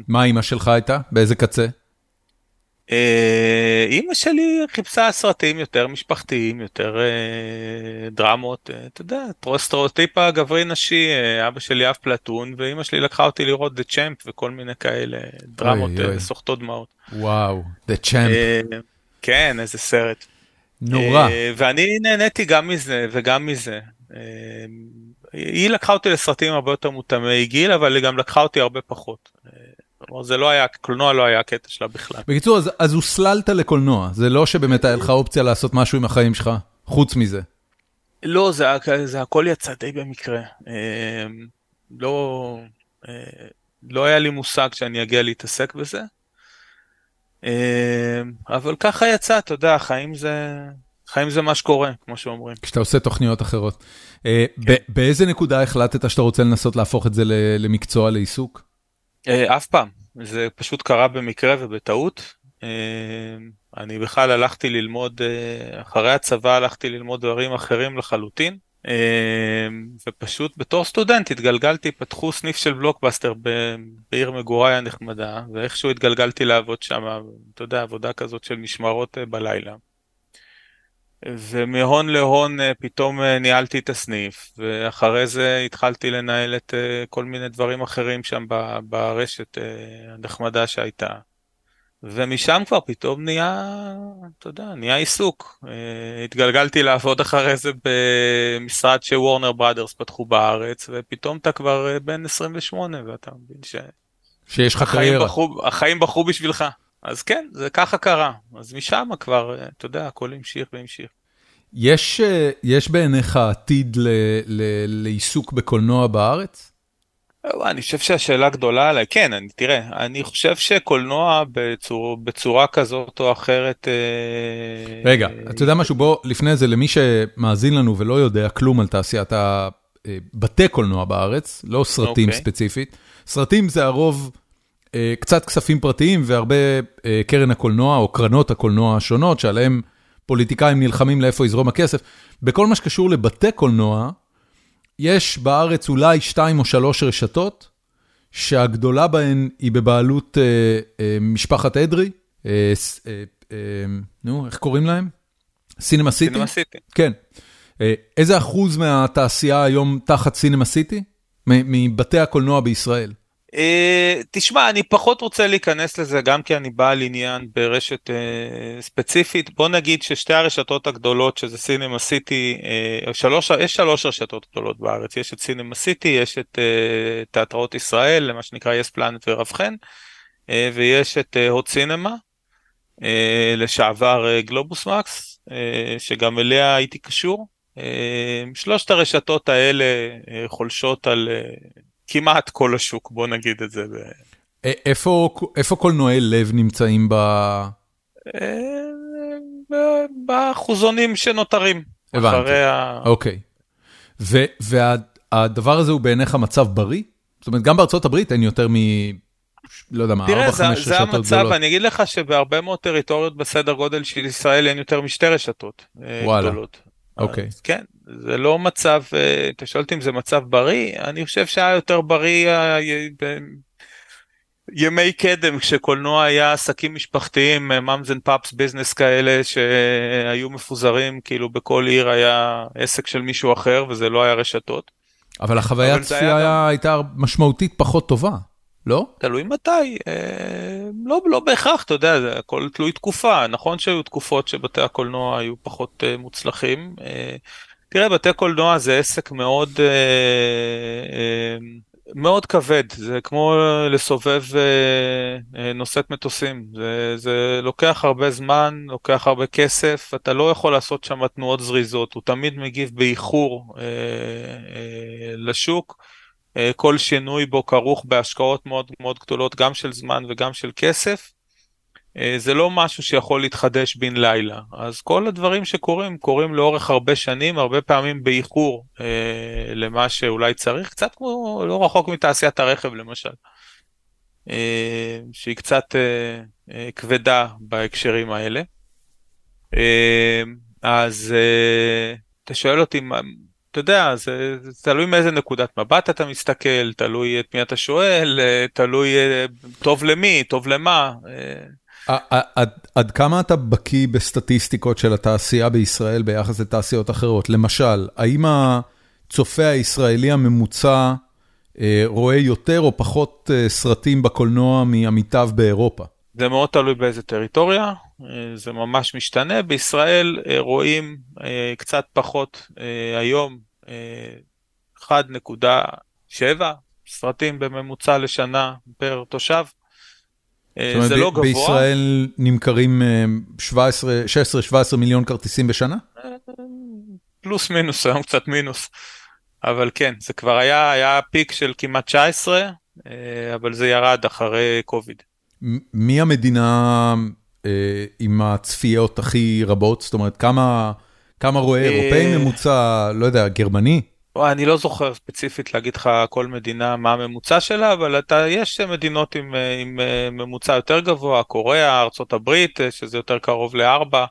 מה אימא שלך הייתה באיזה קצה? אה, אימא שלי חיפשה סרטים יותר משפחתיים, יותר אה, דרמות, אה, אתה יודע, סטריאוטיפ הגברי נשי, אבא שלי אף פלטון, ואימא שלי לקחה אותי לראות The Champ וכל מיני כאלה דרמות סוחטות דמעות. וואו, The Champ. כן, איזה סרט. נורא. ואני נהניתי גם מזה וגם מזה. היא לקחה אותי לסרטים הרבה יותר מותאמי גיל, אבל היא גם לקחה אותי הרבה פחות. כלומר, זה לא היה, קולנוע לא היה הקטע שלה בכלל. בקיצור, אז, אז הוסללת לקולנוע, זה לא שבאמת היה לך אופציה לעשות משהו עם החיים שלך, חוץ מזה. לא, זה, זה הכל יצא די במקרה. אה, לא, אה, לא היה לי מושג שאני אגיע להתעסק בזה. אה, אבל ככה יצא, אתה יודע, חיים זה, חיים זה מה שקורה, כמו שאומרים. כשאתה עושה תוכניות אחרות. כן. באיזה נקודה החלטת שאתה רוצה לנסות להפוך את זה למקצוע, לעיסוק? אף פעם, זה פשוט קרה במקרה ובטעות. אני בכלל הלכתי ללמוד, אחרי הצבא הלכתי ללמוד דברים אחרים לחלוטין. ופשוט בתור סטודנט התגלגלתי, פתחו סניף של בלוקבאסטר בעיר מגוריי הנחמדה, ואיכשהו התגלגלתי לעבוד שם, אתה יודע, עבודה כזאת של משמרות בלילה. ומהון להון פתאום ניהלתי את הסניף, ואחרי זה התחלתי לנהל את כל מיני דברים אחרים שם ברשת הנחמדה שהייתה. ומשם כבר פתאום נהיה, אתה יודע, נהיה עיסוק. התגלגלתי לעבוד אחרי זה במשרד שוורנר בראדרס פתחו בארץ, ופתאום אתה כבר בן 28 ואתה מבין ש... שיש לך קריירה. החיים בחרו בשבילך. אז כן, זה ככה קרה. אז משם כבר, אתה יודע, הכל המשיך והמשיך. יש, יש בעיניך עתיד ל, ל, לעיסוק בקולנוע בארץ? אני חושב שהשאלה גדולה עליי, כן, אני, תראה, אני חושב שקולנוע בצור, בצורה כזאת או אחרת... אה, רגע, אה, אתה יודע משהו? בוא, לפני זה, למי שמאזין לנו ולא יודע כלום על תעשיית הבתי קולנוע בארץ, לא סרטים. אוקיי. ספציפית, סרטים זה הרוב אה, קצת כספים פרטיים והרבה אה, קרן הקולנוע או קרנות הקולנוע השונות, שעליהם פוליטיקאים נלחמים לאיפה יזרום הכסף. בכל מה שקשור לבתי קולנוע, יש בארץ אולי שתיים או שלוש רשתות, שהגדולה בהן היא בבעלות אה, אה, משפחת אדרי, אה, אה, אה, נו, איך קוראים להם? סינמה סיטי? סינמה סיטי. כן. אה, איזה אחוז מהתעשייה היום תחת סינמה סיטי? מבתי הקולנוע בישראל? Uh, תשמע, אני פחות רוצה להיכנס לזה גם כי אני בעל עניין ברשת uh, ספציפית. בוא נגיד ששתי הרשתות הגדולות, שזה סינמה סיטי, uh, שלוש, יש שלוש רשתות גדולות בארץ, יש את סינמה סיטי, יש את תיאטראות ישראל, מה שנקרא יס פלנט ורב חן, ויש את הוט סינמה, לשעבר גלובוס מקס, שגם אליה הייתי קשור. שלושת הרשתות האלה חולשות על... כמעט כל השוק, בוא נגיד את זה. איפה, איפה קולנועי לב נמצאים ב... אה, באחוזונים שנותרים. הבנתי, אוקיי. והדבר הזה הוא בעיניך מצב בריא? זאת אומרת, גם בארצות הברית אין יותר מ... לא יודע מה, 4-5 רשתות גדולות. תראה, זה המצב, אני אגיד לך שבהרבה מאוד טריטוריות בסדר גודל של ישראל אין יותר משתי רשתות אה, וואלה. גדולות. אוקיי. אז כן, זה לא מצב, אה, אתה שואל אותי אם זה מצב בריא, אני חושב שהיה יותר בריא אה, ימי קדם כשקולנוע היה עסקים משפחתיים, moms and pops business כאלה שהיו מפוזרים, כאילו בכל עיר היה עסק של מישהו אחר וזה לא היה רשתות. אבל החוויית צפייה היה... הייתה משמעותית פחות טובה. לא? תלוי מתי, אה, לא, לא בהכרח, אתה יודע, זה הכל תלוי תקופה, נכון שהיו תקופות שבתי הקולנוע היו פחות אה, מוצלחים. אה, תראה, בתי קולנוע זה עסק מאוד, אה, אה, מאוד כבד, זה כמו לסובב אה, אה, נושאת מטוסים, זה, זה לוקח הרבה זמן, לוקח הרבה כסף, אתה לא יכול לעשות שם תנועות זריזות, הוא תמיד מגיב באיחור אה, אה, לשוק. אה, כל שינוי בו כרוך בהשקעות מאוד מאוד גדולות, גם של זמן וגם של כסף. אה, זה לא משהו שיכול להתחדש בן לילה. אז כל הדברים שקורים, קורים לאורך הרבה שנים, הרבה פעמים באיחור אה, למה שאולי צריך, קצת כמו, לא רחוק מתעשיית הרכב למשל, אה, שהיא קצת אה, אה, כבדה בהקשרים האלה. אה, אז אה, אתה שואל אותי, אתה יודע, זה, זה תלוי מאיזה נקודת מבט אתה מסתכל, תלוי את מי אתה שואל, אה, תלוי אה, טוב למי, טוב למה. אה. עד, עד כמה אתה בקיא בסטטיסטיקות של התעשייה בישראל ביחס לתעשיות אחרות? למשל, האם הצופה הישראלי הממוצע רואה יותר או פחות סרטים בקולנוע מעמיתיו באירופה? זה מאוד תלוי באיזה טריטוריה, זה ממש משתנה. בישראל רואים קצת פחות היום 1.7 סרטים בממוצע לשנה פר תושב. זה לא גבוה. בישראל נמכרים 16-17 מיליון כרטיסים בשנה? פלוס מינוס, <laughs> היום קצת מינוס. אבל כן, זה כבר היה, היה פיק של כמעט 19, אבל זה ירד אחרי קוביד. מי המדינה אה, עם הצפיות הכי רבות? זאת אומרת, כמה, כמה רואה אירופאי ממוצע, לא יודע, גרמני? אני לא זוכר ספציפית להגיד לך כל מדינה מה הממוצע שלה, אבל אתה, יש מדינות עם, עם ממוצע יותר גבוה, קוריאה, ארה"ב, שזה יותר קרוב לארבע,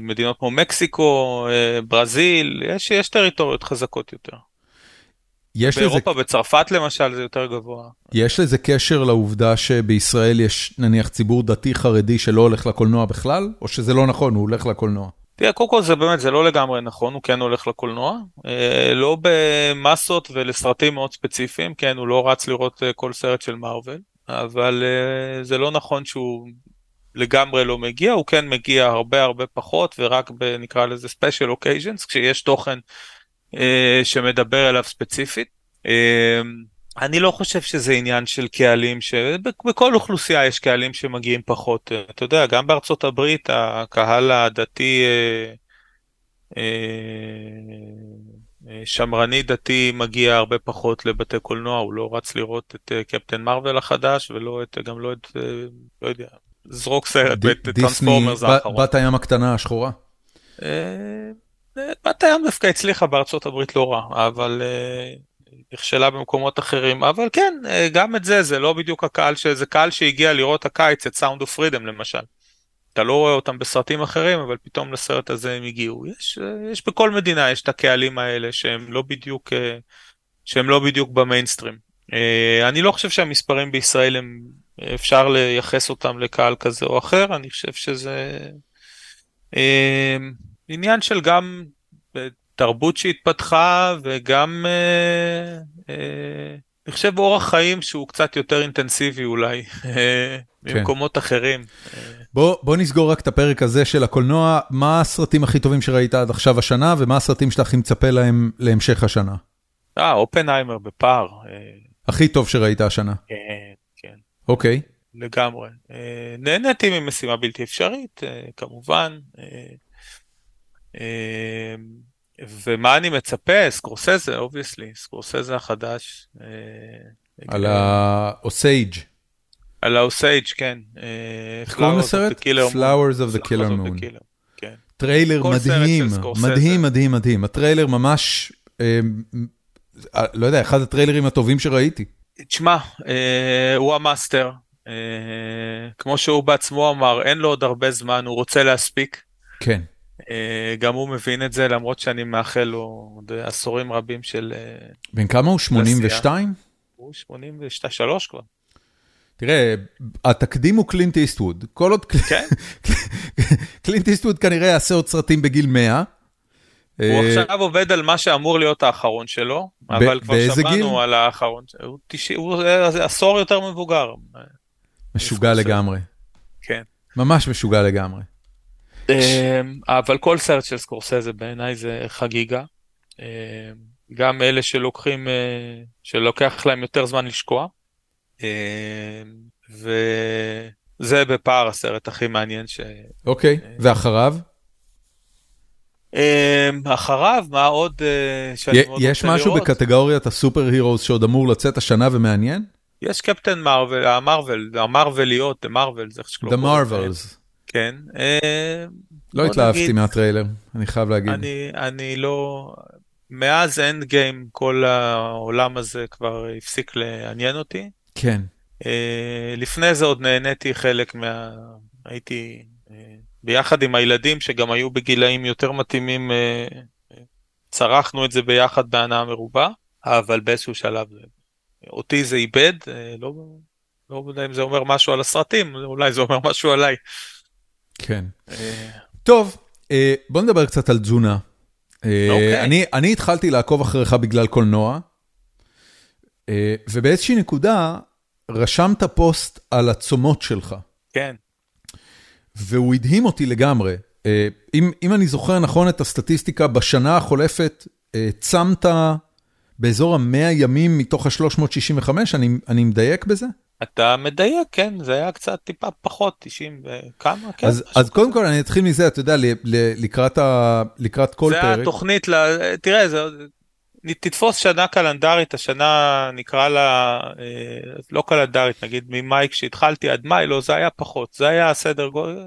מדינות כמו מקסיקו, ברזיל, יש, יש טריטוריות חזקות יותר. יש באירופה, לזה... בצרפת למשל, זה יותר גבוה. יש לזה קשר לעובדה שבישראל יש נניח ציבור דתי חרדי שלא הולך לקולנוע בכלל, או שזה לא נכון, הוא הולך לקולנוע? תראה, קודם כל זה באמת, זה לא לגמרי נכון, הוא כן הולך לקולנוע, אה, לא במסות ולסרטים מאוד ספציפיים, כן, הוא לא רץ לראות אה, כל סרט של מארוול, אבל אה, זה לא נכון שהוא לגמרי לא מגיע, הוא כן מגיע הרבה הרבה פחות, ורק בנקרא לזה special occasions, כשיש תוכן אה, שמדבר אליו ספציפית. אה, אני לא חושב שזה עניין של קהלים, שבכל אוכלוסייה יש קהלים שמגיעים פחות. אתה יודע, גם בארצות הברית הקהל הדתי, אה, שמרני דתי מגיע הרבה פחות לבתי קולנוע, הוא לא רץ לראות את קפטן מרוויל החדש ולא את, גם לא את, לא יודע, זרוק סרט, את טרנספורמרס האחרון. בת הים הקטנה השחורה. בת הים דווקא הצליחה בארצות הברית לא רע, אבל uh, נכשלה במקומות אחרים, אבל כן, uh, גם את זה, זה לא בדיוק הקהל, זה קהל שהגיע לראות הקיץ, את Sound of Freedom למשל. אתה לא רואה אותם בסרטים אחרים, אבל פתאום לסרט הזה הם הגיעו. יש, uh, יש בכל מדינה, יש את הקהלים האלה שהם לא בדיוק, שהם לא בדיוק במיינסטרים. אני לא חושב שהמספרים בישראל הם, אפשר לייחס אותם לקהל כזה או אחר, אני חושב שזה... עניין של גם אה, תרבות שהתפתחה וגם אה, אה, אני חושב אורח חיים שהוא קצת יותר אינטנסיבי אולי כן. ממקומות אחרים. בוא, בוא נסגור רק את הפרק הזה של הקולנוע, מה הסרטים הכי טובים שראית עד עכשיו השנה ומה הסרטים שאתה הכי מצפה להם להמשך השנה? אה, אופנהיימר בפער. הכי טוב שראית השנה. כן, כן. אוקיי. לגמרי. נהניתי ממשימה בלתי אפשרית, כמובן. אמ, ומה אני מצפה? סקורסזה, obviously, סקורסזה החדש. אה, על האוסייג'. על האוסייג', כן. אה, איך קוראים לסרט? Flowers of the Killer Moon. כן. טריילר מדהים, מדהים, מדהים, מדהים. הטריילר ממש, אה, לא יודע, אחד הטריילרים הטובים שראיתי. תשמע, הוא המאסטר. כמו שהוא בעצמו אמר, אין לו עוד הרבה זמן, הוא רוצה להספיק. כן. אה, גם הוא מבין את זה, למרות שאני מאחל לו עוד עשורים רבים של... אה, בן כמה הוא? 82? הוא 83 כבר. תראה, התקדים הוא קלינט איסטווד. כל עוד כן? <laughs> קלינט איסטווד כנראה יעשה עוד סרטים בגיל 100. הוא אה, עכשיו עובד על מה שאמור להיות האחרון שלו, אבל כבר שמענו על האחרון, הוא עשור יותר מבוגר. משוגע לגמרי. כן. ממש משוגע לגמרי. אמ, אבל כל סרט של סקורסזה בעיניי זה חגיגה. אמ, גם אלה שלוקחים, אה, שלוקח להם יותר זמן לשקוע. אמ, וזה בפער הסרט הכי מעניין ש... אוקיי, אה, ואחריו? אחריו, מה עוד אה, שאני מאוד רוצה לראות? יש משהו בקטגוריית ה superheroes שעוד אמור לצאת השנה ומעניין? יש קפטן מרוויל, המרוויל, המרוויליות, המרוויל, זה איך שקוראים. The Marvels. כן. אה, לא התלהבתי מהטריילר, אני חייב להגיד. אני, אני לא... מאז Endgame כל העולם הזה כבר הפסיק לעניין אותי. כן. אה, לפני זה עוד נהניתי חלק מה... הייתי אה, ביחד עם הילדים שגם היו בגילאים יותר מתאימים, צרכנו את זה ביחד בהנאה מרובה, אבל באיזשהו שלב אותי זה איבד, לא, לא יודע אם זה אומר משהו על הסרטים, אולי זה אומר משהו עליי. כן. טוב, אה, בוא נדבר קצת על תזונה. אה, אוקיי. אני, התחלתי לעקוב אחריך בגלל קולנוע, אה, ובאיזושהי נקודה רשמת פוסט על הצומות שלך. כן. והוא הדהים אותי לגמרי. אם, אם אני זוכר נכון את הסטטיסטיקה, בשנה החולפת צמת באזור המאה ימים מתוך ה-365, אני, אני מדייק בזה? אתה מדייק, כן, זה היה קצת טיפה פחות, 90 וכמה, כן. אז, אז קודם כל אני אתחיל מזה, אתה יודע, ל, ל, לקראת, ה, לקראת כל זה פרק. זה התוכנית, ל... תראה, זה, תתפוס שנה קלנדרית, השנה נקרא לה, אה, לא קלנדרית, נגיד ממאי כשהתחלתי עד מאי, לא, זה היה פחות, זה היה סדר גודל,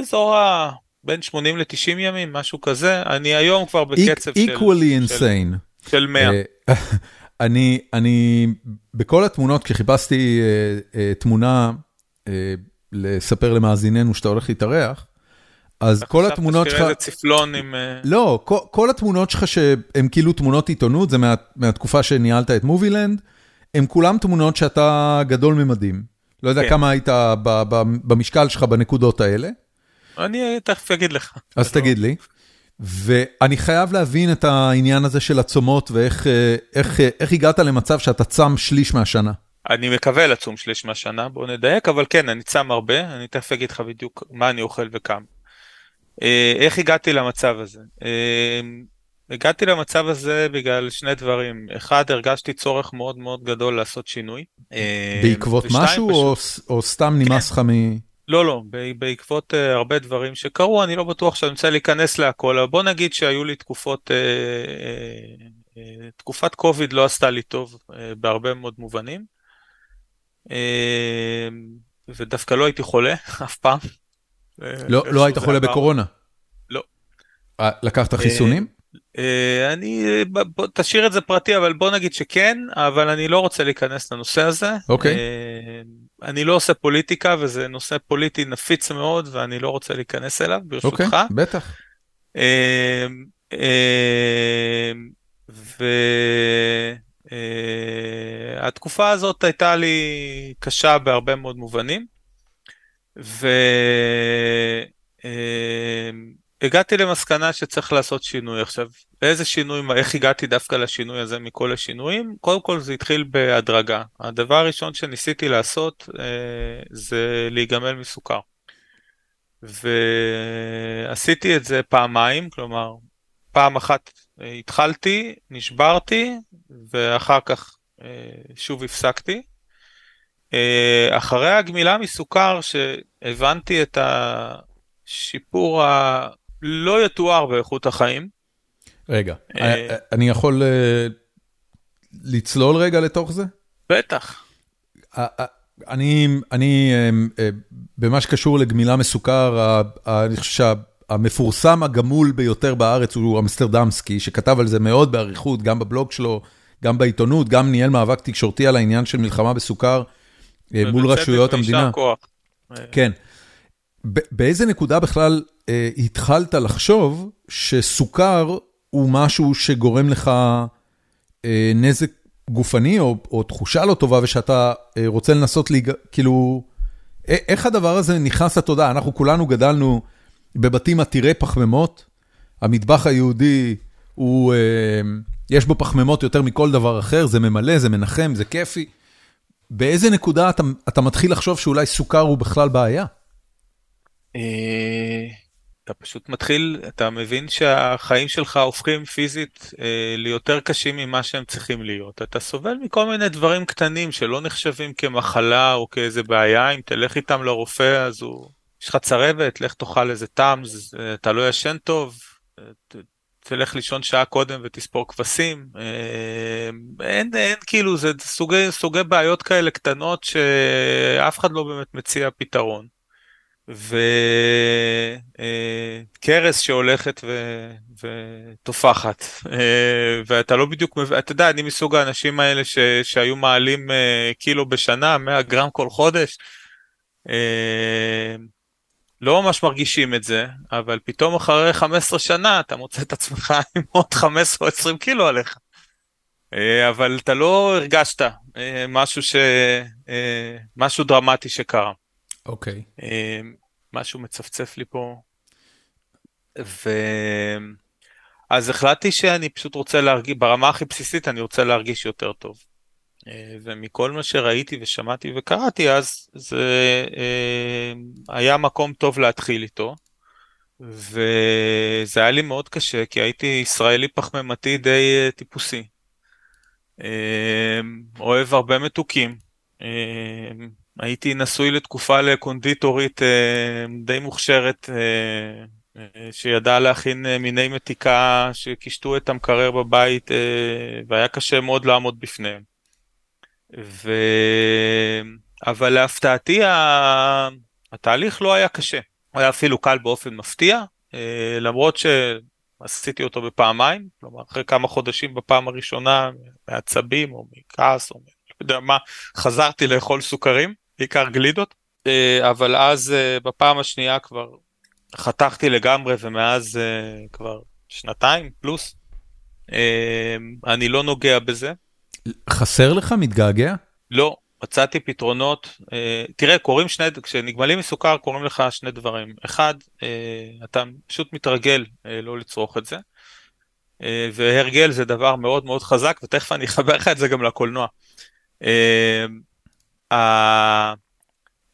אזור ה... בין 80 ל-90 ימים, משהו כזה, אני היום כבר בקצב של... equally insane. של, של 100. אני, אני, בכל התמונות, כשחיפשתי uh, uh, תמונה uh, לספר למאזיננו שאתה הולך להתארח, אז כל התמונות שלך... חשבת שתראה איזה צפלון עם... לא, כל, כל התמונות שלך שהן כאילו תמונות עיתונות, זה מה, מהתקופה שניהלת את מובילנד, הן כולן תמונות שאתה גדול ממדים. לא יודע כן. כמה היית ב, ב, במשקל שלך בנקודות האלה. אני תכף אגיד לך. אז תגיד לי. ואני חייב להבין את העניין הזה של הצומות ואיך איך, איך הגעת למצב שאתה צם שליש מהשנה. אני מקווה לצום שליש מהשנה, בוא נדייק, אבל כן, אני צם הרבה, אני תכף אגיד לך בדיוק מה אני אוכל וכמה. איך הגעתי למצב הזה? הגעתי למצב הזה בגלל שני דברים. אחד, הרגשתי צורך מאוד מאוד גדול לעשות שינוי. בעקבות משהו פשוט... או, או סתם נמאס לך כן. מ... לא, לא, בעקבות uh, הרבה דברים שקרו, אני לא בטוח שאני רוצה להיכנס להכל, אבל בוא נגיד שהיו לי תקופות, uh, uh, uh, תקופת קוביד לא עשתה לי טוב uh, בהרבה מאוד מובנים, uh, ודווקא לא הייתי חולה <laughs> אף פעם. לא, לא היית חולה בקורונה? לא. לקחת חיסונים? אני, תשאיר את זה פרטי, אבל בוא נגיד שכן, אבל אני לא רוצה להיכנס לנושא הזה. אוקיי. אני לא עושה פוליטיקה, וזה נושא פוליטי נפיץ מאוד, ואני לא רוצה להיכנס אליו, ברשותך. אוקיי, בטח. והתקופה הזאת הייתה לי קשה בהרבה מאוד מובנים. ו... הגעתי למסקנה שצריך לעשות שינוי. עכשיו, איזה שינוי, איך הגעתי דווקא לשינוי הזה מכל השינויים? קודם כל זה התחיל בהדרגה. הדבר הראשון שניסיתי לעשות אה, זה להיגמל מסוכר. ועשיתי את זה פעמיים, כלומר, פעם אחת אה, התחלתי, נשברתי, ואחר כך אה, שוב הפסקתי. אה, אחרי הגמילה מסוכר, שהבנתי את השיפור ה... לא יתואר באיכות החיים. רגע, אה, אה, אני יכול אה, לצלול רגע לתוך זה? בטח. אני, אני, במה שקשור לגמילה מסוכר, אני חושב שהמפורסם הגמול ביותר בארץ הוא אמסטרדמסקי, שכתב על זה מאוד באריכות, גם בבלוג שלו, גם בעיתונות, גם ניהל מאבק תקשורתי על העניין של מלחמה בסוכר מול רשויות המדינה. כן. באיזה נקודה בכלל אה, התחלת לחשוב שסוכר הוא משהו שגורם לך אה, נזק גופני או, או תחושה לא טובה ושאתה אה, רוצה לנסות להיג... כאילו, איך הדבר הזה נכנס לתודעה? אנחנו כולנו גדלנו בבתים עתירי פחמימות, המטבח היהודי הוא, אה, יש בו פחמימות יותר מכל דבר אחר, זה ממלא, זה מנחם, זה כיפי. באיזה נקודה אתה, אתה מתחיל לחשוב שאולי סוכר הוא בכלל בעיה? אה, אתה פשוט מתחיל, אתה מבין שהחיים שלך הופכים פיזית אה, ליותר קשים ממה שהם צריכים להיות. אתה סובל מכל מיני דברים קטנים שלא נחשבים כמחלה או כאיזה בעיה, אם תלך איתם לרופא אז הוא... יש לך צרבת, לך תאכל איזה טאמס, אתה לא ישן טוב, ת, תלך לישון שעה קודם ותספור כבשים. אה, אין, אין כאילו, זה סוגי, סוגי בעיות כאלה קטנות שאף אחד לא באמת מציע פתרון. וקרס שהולכת ו... ותופחת אה, ואתה לא בדיוק אתה יודע אני מסוג האנשים האלה ש... שהיו מעלים אה, קילו בשנה 100 גרם כל חודש. אה, לא ממש מרגישים את זה אבל פתאום אחרי 15 שנה אתה מוצא את עצמך <laughs> עם עוד 15 או 20 קילו עליך. אבל אתה לא הרגשת משהו ש... משהו דרמטי שקרה. אוקיי. אמ, משהו מצפצף לי פה. ו... אז החלטתי שאני פשוט רוצה להרגיש, ברמה הכי בסיסית אני רוצה להרגיש יותר טוב. אה, ומכל מה שראיתי ושמעתי וקראתי אז זה אה, היה מקום טוב להתחיל איתו. וזה היה לי מאוד קשה, כי הייתי ישראלי פחמימתי די טיפוסי. אוהב הרבה מתוקים. הייתי נשוי לתקופה לקונדיטורית די מוכשרת אה, שידע להכין אה, מיני מתיקה שקישטו את המקרר בבית אה, והיה קשה מאוד לעמוד בפניהם. ו... אבל להפתעתי התהליך לא היה קשה, הוא היה אפילו קל באופן מפתיע, למרות שעשיתי אותו בפעמיים, כלומר אחרי כמה חודשים בפעם הראשונה מעצבים או מכעס או לא יודע מה, חזרתי לאכול סוכרים, בעיקר גלידות, אבל אז בפעם השנייה כבר חתכתי לגמרי ומאז uh, כבר שנתיים פלוס. אני לא נוגע בזה. חסר לך? מתגעגע? לא, מצאתי פתרונות. תראה, קורים שני, כשנגמלים מסוכר קורים לך שני דברים. אחד, אתה פשוט מתרגל לא לצרוך את זה. והרגל זה דבר מאוד מאוד חזק, ותכף אני אחבר לך את זה גם לקולנוע. Uh,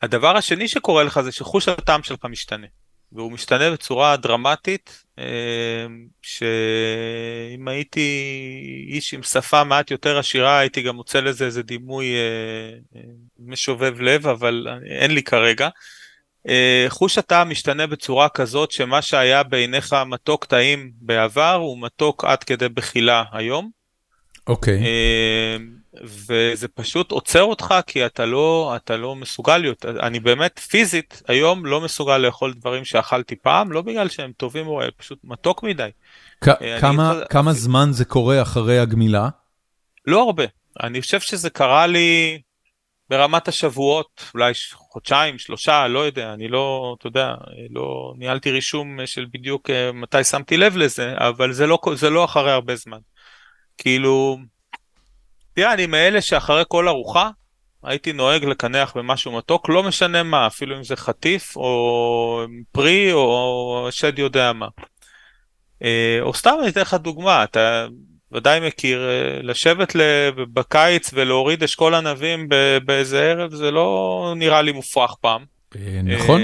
הדבר השני שקורה לך זה שחוש הטעם שלך משתנה. והוא משתנה בצורה דרמטית, אה, שאם הייתי איש עם שפה מעט יותר עשירה, הייתי גם מוצא לזה איזה דימוי אה, אה, משובב לב, אבל אין לי כרגע. חוש הטעם משתנה בצורה כזאת שמה שהיה בעיניך מתוק טעים בעבר הוא מתוק עד כדי בחילה היום. אוקיי. Okay. וזה פשוט עוצר אותך כי אתה לא, אתה לא מסוגל להיות, אני באמת פיזית היום לא מסוגל לאכול דברים שאכלתי פעם, לא בגלל שהם טובים או פשוט מתוק מדי. אה, כמה, אני... כמה זמן זה קורה אחרי הגמילה? לא הרבה, אני חושב שזה קרה לי ברמת השבועות, אולי חודשיים, שלושה, לא יודע, אני לא, אתה יודע, לא ניהלתי רישום של בדיוק אה, מתי שמתי לב לזה, אבל זה לא, זה לא אחרי הרבה זמן. כאילו, תראה, אני מאלה שאחרי כל ארוחה הייתי נוהג לקנח במשהו מתוק, לא משנה מה, אפילו אם זה חטיף או פרי או שד יודע מה. אה, או סתם אני אתן לך דוגמה, אתה ודאי מכיר, אה, לשבת בקיץ ולהוריד אשכול ענבים באיזה ערב, זה לא נראה לי מופרך פעם. אה, נכון.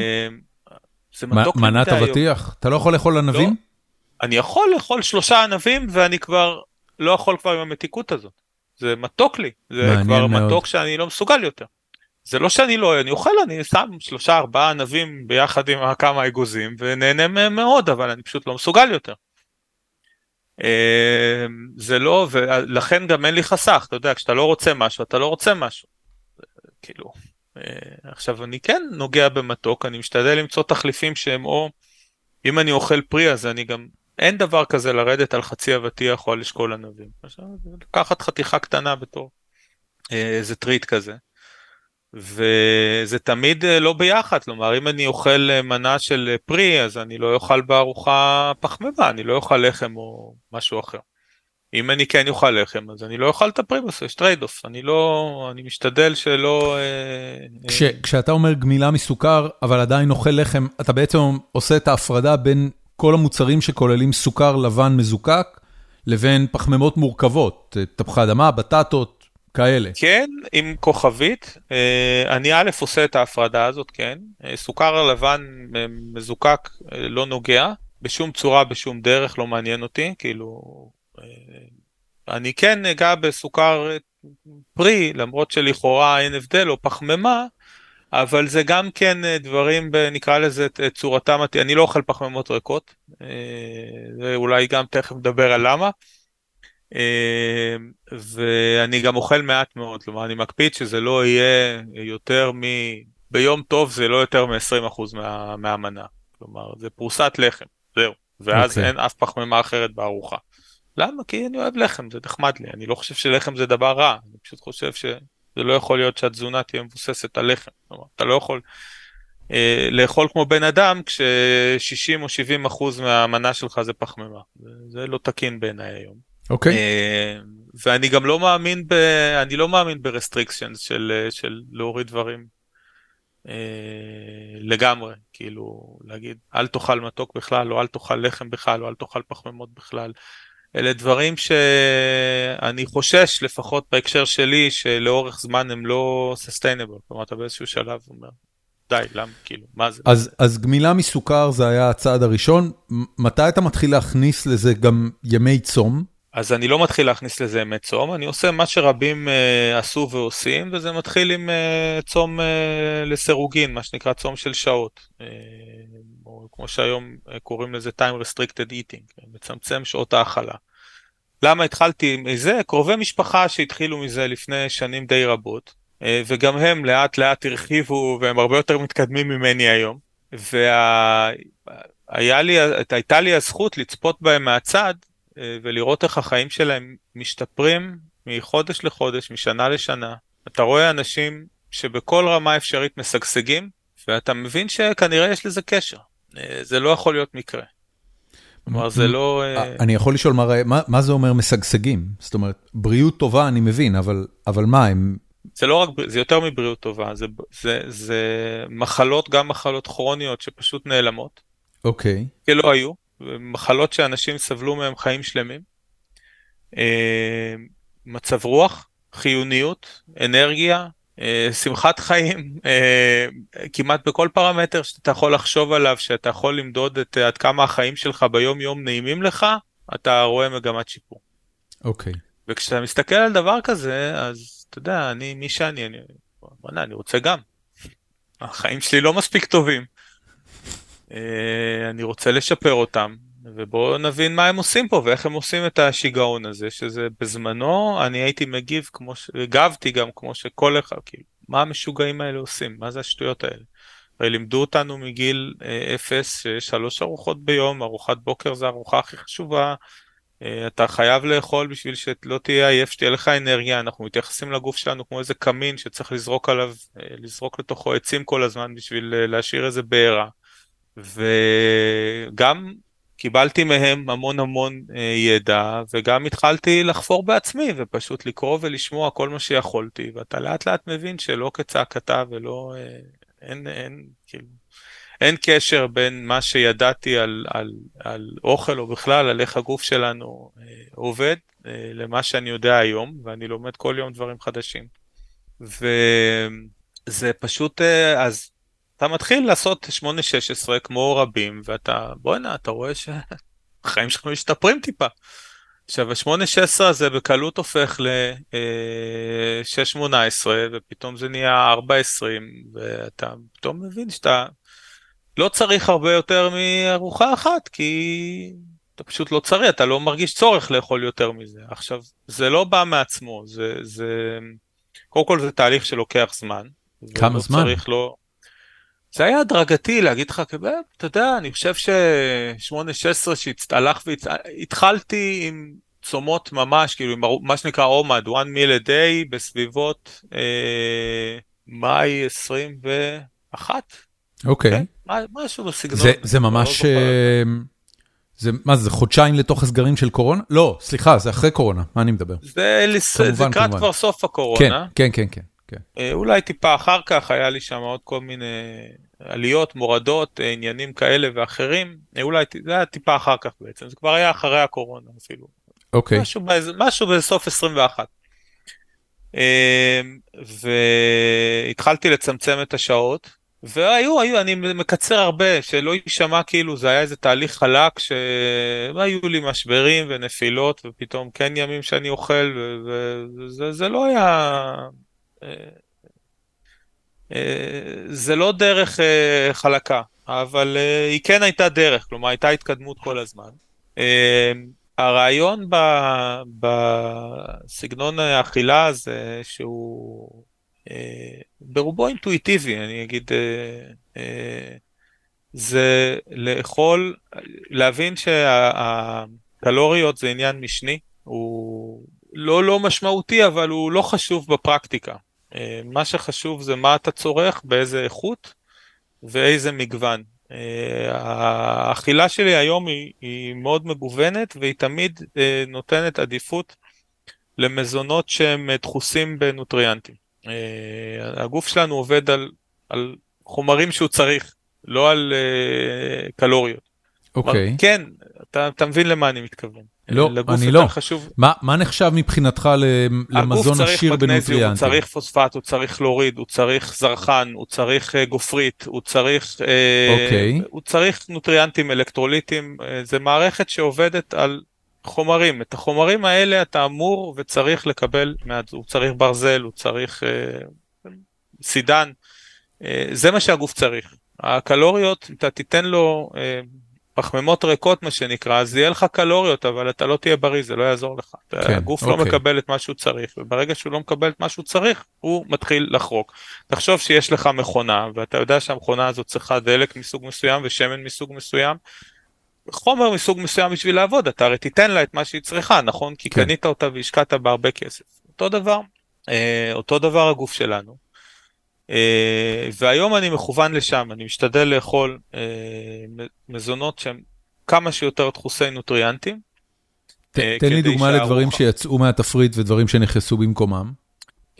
זה מתוק מדי מנת אבטיח, אתה לא יכול לאכול ענבים? לא. אני יכול לאכול שלושה ענבים ואני כבר לא יכול כבר עם המתיקות הזאת. זה מתוק לי, זה כבר מאוד. מתוק שאני לא מסוגל יותר. זה לא שאני לא, אני אוכל, אני שם שלושה ארבעה ענבים ביחד עם כמה אגוזים ונהנה מהם מאוד, אבל אני פשוט לא מסוגל יותר. אמ, זה לא, ולכן גם אין לי חסך, אתה יודע, כשאתה לא רוצה משהו, אתה לא רוצה משהו. כאילו, אה, עכשיו אני כן נוגע במתוק, אני משתדל למצוא תחליפים שהם או, אם אני אוכל פרי אז אני גם אין דבר כזה לרדת על חצי אבטיח או על אשכול ענבים. לקחת חתיכה קטנה בתור אה, איזה treat כזה. וזה תמיד אה, לא ביחד, כלומר אם אני אוכל אה, מנה של פרי אז אני לא אוכל בארוחה פחמימה, אני לא אוכל לחם או משהו אחר. אם אני כן אוכל לחם אז אני לא אוכל את הפרי בסוף, יש trade off, אני לא, אני משתדל שלא... כש, כשאתה אומר גמילה מסוכר אבל עדיין אוכל לחם, אתה בעצם עושה את ההפרדה בין כל המוצרים שכוללים סוכר לבן מזוקק, לבין פחמימות מורכבות, תפוחי אדמה, בטטות, כאלה. כן, עם כוכבית. אה, אני א' עושה את ההפרדה הזאת, כן. אה, סוכר לבן אה, מזוקק לא נוגע, בשום צורה, בשום דרך, לא מעניין אותי, כאילו... אני כן אגע בסוכר פרי, למרות שלכאורה אין הבדל, או פחמימה, אבל זה גם כן אה, דברים, נקרא לזה צורתם, אני לא אוכל פחמימות ריקות, ואולי אה, גם תכף נדבר על למה. אה, ואני גם אוכל מעט מאוד, כלומר אני מקפיד שזה לא יהיה יותר מ... ביום טוב זה לא יותר מ-20% מה... מהמנה, כלומר זה פרוסת לחם, זהו, ואז okay. אוקיי. אין אף פחמימה אחרת בארוחה. למה? כי אני אוהב לחם, זה נחמד לי, אני לא חושב שלחם זה דבר רע, אני פשוט חושב ש... זה לא יכול להיות שהתזונה תהיה מבוססת על לחם. כלומר, אתה לא יכול אה, לאכול כמו בן אדם כש-60 או 70 אחוז מהמנה שלך זה פחמימה. זה, זה לא תקין בעיניי היום. אוקיי. Okay. אה, ואני גם לא מאמין ב... אני לא מאמין ב restrictions של, של להוריד דברים אה, לגמרי. כאילו, להגיד, אל תאכל מתוק בכלל, או אל תאכל לחם בכלל, או אל תאכל פחמימות בכלל. אלה דברים שאני חושש, לפחות בהקשר שלי, שלאורך זמן הם לא סוסטיינבל. כלומר, אתה באיזשהו שלב אומר, די, למה, כאילו, מה זה? אז, אז גמילה מסוכר זה היה הצעד הראשון, מתי אתה מתחיל להכניס לזה גם ימי צום? אז אני לא מתחיל להכניס לזה ימי צום, אני עושה מה שרבים uh, עשו ועושים, וזה מתחיל עם uh, צום uh, לסירוגין, מה שנקרא צום של שעות, uh, או כמו שהיום uh, קוראים לזה time restricted eating, מצמצם שעות האכלה. למה התחלתי מזה? קרובי משפחה שהתחילו מזה לפני שנים די רבות, uh, וגם הם לאט לאט הרחיבו והם הרבה יותר מתקדמים ממני היום, והייתה לי, לי הזכות לצפות בהם מהצד, אה, ולראות איך החיים שלהם משתפרים מחודש לחודש, משנה לשנה. אתה רואה אנשים שבכל רמה אפשרית משגשגים, ואתה מבין שכנראה יש לזה קשר. אה, זה לא יכול להיות מקרה. כלומר, זה לא... אה, אני יכול לשאול מה, זה אומר משגשגים? זאת אומרת, בריאות טובה אני מבין, אבל, מה, הם... זה לא רק, זה יותר מבריאות טובה, זה, זה, זה מחלות, גם מחלות כרוניות שפשוט נעלמות. אוקיי. כי לא היו. מחלות שאנשים סבלו מהם חיים שלמים, אה, מצב רוח, חיוניות, אנרגיה, אה, שמחת חיים, אה, כמעט בכל פרמטר שאתה יכול לחשוב עליו, שאתה יכול למדוד את עד כמה החיים שלך ביום יום נעימים לך, אתה רואה מגמת שיפור. אוקיי. Okay. וכשאתה מסתכל על דבר כזה, אז אתה יודע, אני, מי שאני, אני, בוא'נה, אני רוצה גם. החיים שלי לא מספיק טובים. אה, אני רוצה לשפר אותם, ובואו נבין מה הם עושים פה ואיך הם עושים את השיגעון הזה, שזה בזמנו אני הייתי מגיב כמו ש... הגבתי גם כמו שכל אחד, כאילו, מה המשוגעים האלה עושים? מה זה השטויות האלה? הרי לימדו אותנו מגיל אה, אפס שיש שלוש ארוחות ביום, ארוחת בוקר זה הארוחה הכי חשובה, אה, אתה חייב לאכול בשביל שלא תהיה עייף, שתהיה לך אנרגיה, אנחנו מתייחסים לגוף שלנו כמו איזה קמין שצריך לזרוק עליו, לזרוק לתוכו עצים כל הזמן בשביל להשאיר איזה בעירה. וגם קיבלתי מהם המון המון אה, ידע, וגם התחלתי לחפור בעצמי, ופשוט לקרוא ולשמוע כל מה שיכולתי, ואתה לאט לאט מבין שלא כצעקתה ולא, אה, אין, אין, כאילו, אין קשר בין מה שידעתי על, על, על אוכל או בכלל על איך הגוף שלנו אה, עובד, למה שאני יודע היום, ואני לומד כל יום דברים חדשים. וזה פשוט, אז אתה מתחיל לעשות 8-16 כמו רבים, ואתה, בוא'נה, אתה רואה שהחיים שלך משתפרים טיפה. עכשיו, ה-8-16 הזה בקלות הופך ל-6-18, ופתאום זה נהיה 4-20, ואתה פתאום מבין שאתה לא צריך הרבה יותר מארוחה אחת, כי אתה פשוט לא צריך, אתה לא מרגיש צורך לאכול יותר מזה. עכשיו, זה לא בא מעצמו, זה, זה... קודם כל זה תהליך שלוקח זמן. כמה זמן? צריך לא... זה היה הדרגתי להגיד לך, אתה יודע, אני חושב ש-8-16 שהלך והתחלתי עם צומות ממש, כאילו עם מה שנקרא אומד, one meal a day בסביבות אה, מאי 21. אוקיי. Okay. כן? משהו בסגנון. זה, זה ממש, לא אה, זה, מה זה, חודשיים לתוך הסגרים של קורונה? לא, סליחה, זה אחרי קורונה, מה אני מדבר? זה לקראת כבר סוף הקורונה. כן, כן, כן. כן. כן. אה, אולי טיפה אחר כך היה לי שם עוד כל מיני עליות, מורדות, אה, עניינים כאלה ואחרים, אה, אולי זה היה טיפה אחר כך בעצם, זה כבר היה אחרי הקורונה אפילו. אוקיי. משהו, משהו בסוף 21. והתחלתי לצמצם את השעות, והיו, היו, אני מקצר הרבה, שלא יישמע כאילו זה היה איזה תהליך חלק, שהיו לי משברים ונפילות, ופתאום כן ימים שאני אוכל, וזה לא היה... זה לא דרך אה, חלקה, אבל אה, היא כן הייתה דרך, כלומר הייתה התקדמות כל הזמן. אה, הרעיון בסגנון האכילה הזה, שהוא ברובו אינטואיטיבי, אני אגיד, זה לאכול, להבין שהקלוריות זה עניין משני, הוא לא לא משמעותי, אבל הוא לא חשוב בפרקטיקה. אה, מה שחשוב זה מה אתה צורך, באיזה איכות ואיזה מגוון. אה, האכילה שלי היום היא, היא מאוד מגוונת והיא תמיד אה, נותנת עדיפות למזונות שהם דחוסים בנוטריאנטים. הגוף שלנו עובד על, על חומרים שהוא צריך, לא על קלוריות. אוקיי. כן, אתה, אתה מבין למה אני מתכוון. לא, אני לא. חשוב, מה, מה נחשב מבחינתך למזון הגוף צריך עשיר מגנזיום, הוא בנוטריאנטים? צריך פוספט, הוא צריך כלוריד, הוא צריך זרחן, הוא צריך אה, גופרית, הוא צריך, אה, אוקיי. הוא צריך נוטריאנטים, אלקטרוליטים, אה, זה מערכת שעובדת על חומרים. את החומרים האלה אתה אמור וצריך לקבל. הוא צריך ברזל, הוא צריך אה, סידן, אה, זה מה שהגוף צריך. הקלוריות, אתה תיתן לו אה, פחמימות ריקות מה שנקרא, אז יהיה לך קלוריות, אבל אתה לא תהיה בריא, זה לא יעזור לך. כן, הגוף לא אוקיי. מקבל את מה שהוא צריך, וברגע שהוא לא מקבל את מה שהוא צריך, הוא מתחיל לחרוק. תחשוב שיש לך מכונה, ואתה יודע שהמכונה הזאת צריכה דלק מסוג מסוים ושמן מסוג מסוים, חומר מסוג מסוים בשביל לעבוד, אתה הרי תיתן לה את מה שהיא צריכה, נכון? כי כן. קנית אותה והשקעת בה הרבה כסף. אותו דבר, אה, אותו דבר הגוף שלנו. אה, והיום אני מכוון לשם, אני משתדל לאכול מ- מזונות שהם כמה שיותר דחוסי נוטריאנטים. ת, אה, תן לי דוגמה לדברים שהארוחה- שיצאו מהתפריט ודברים שנכנסו במקומם.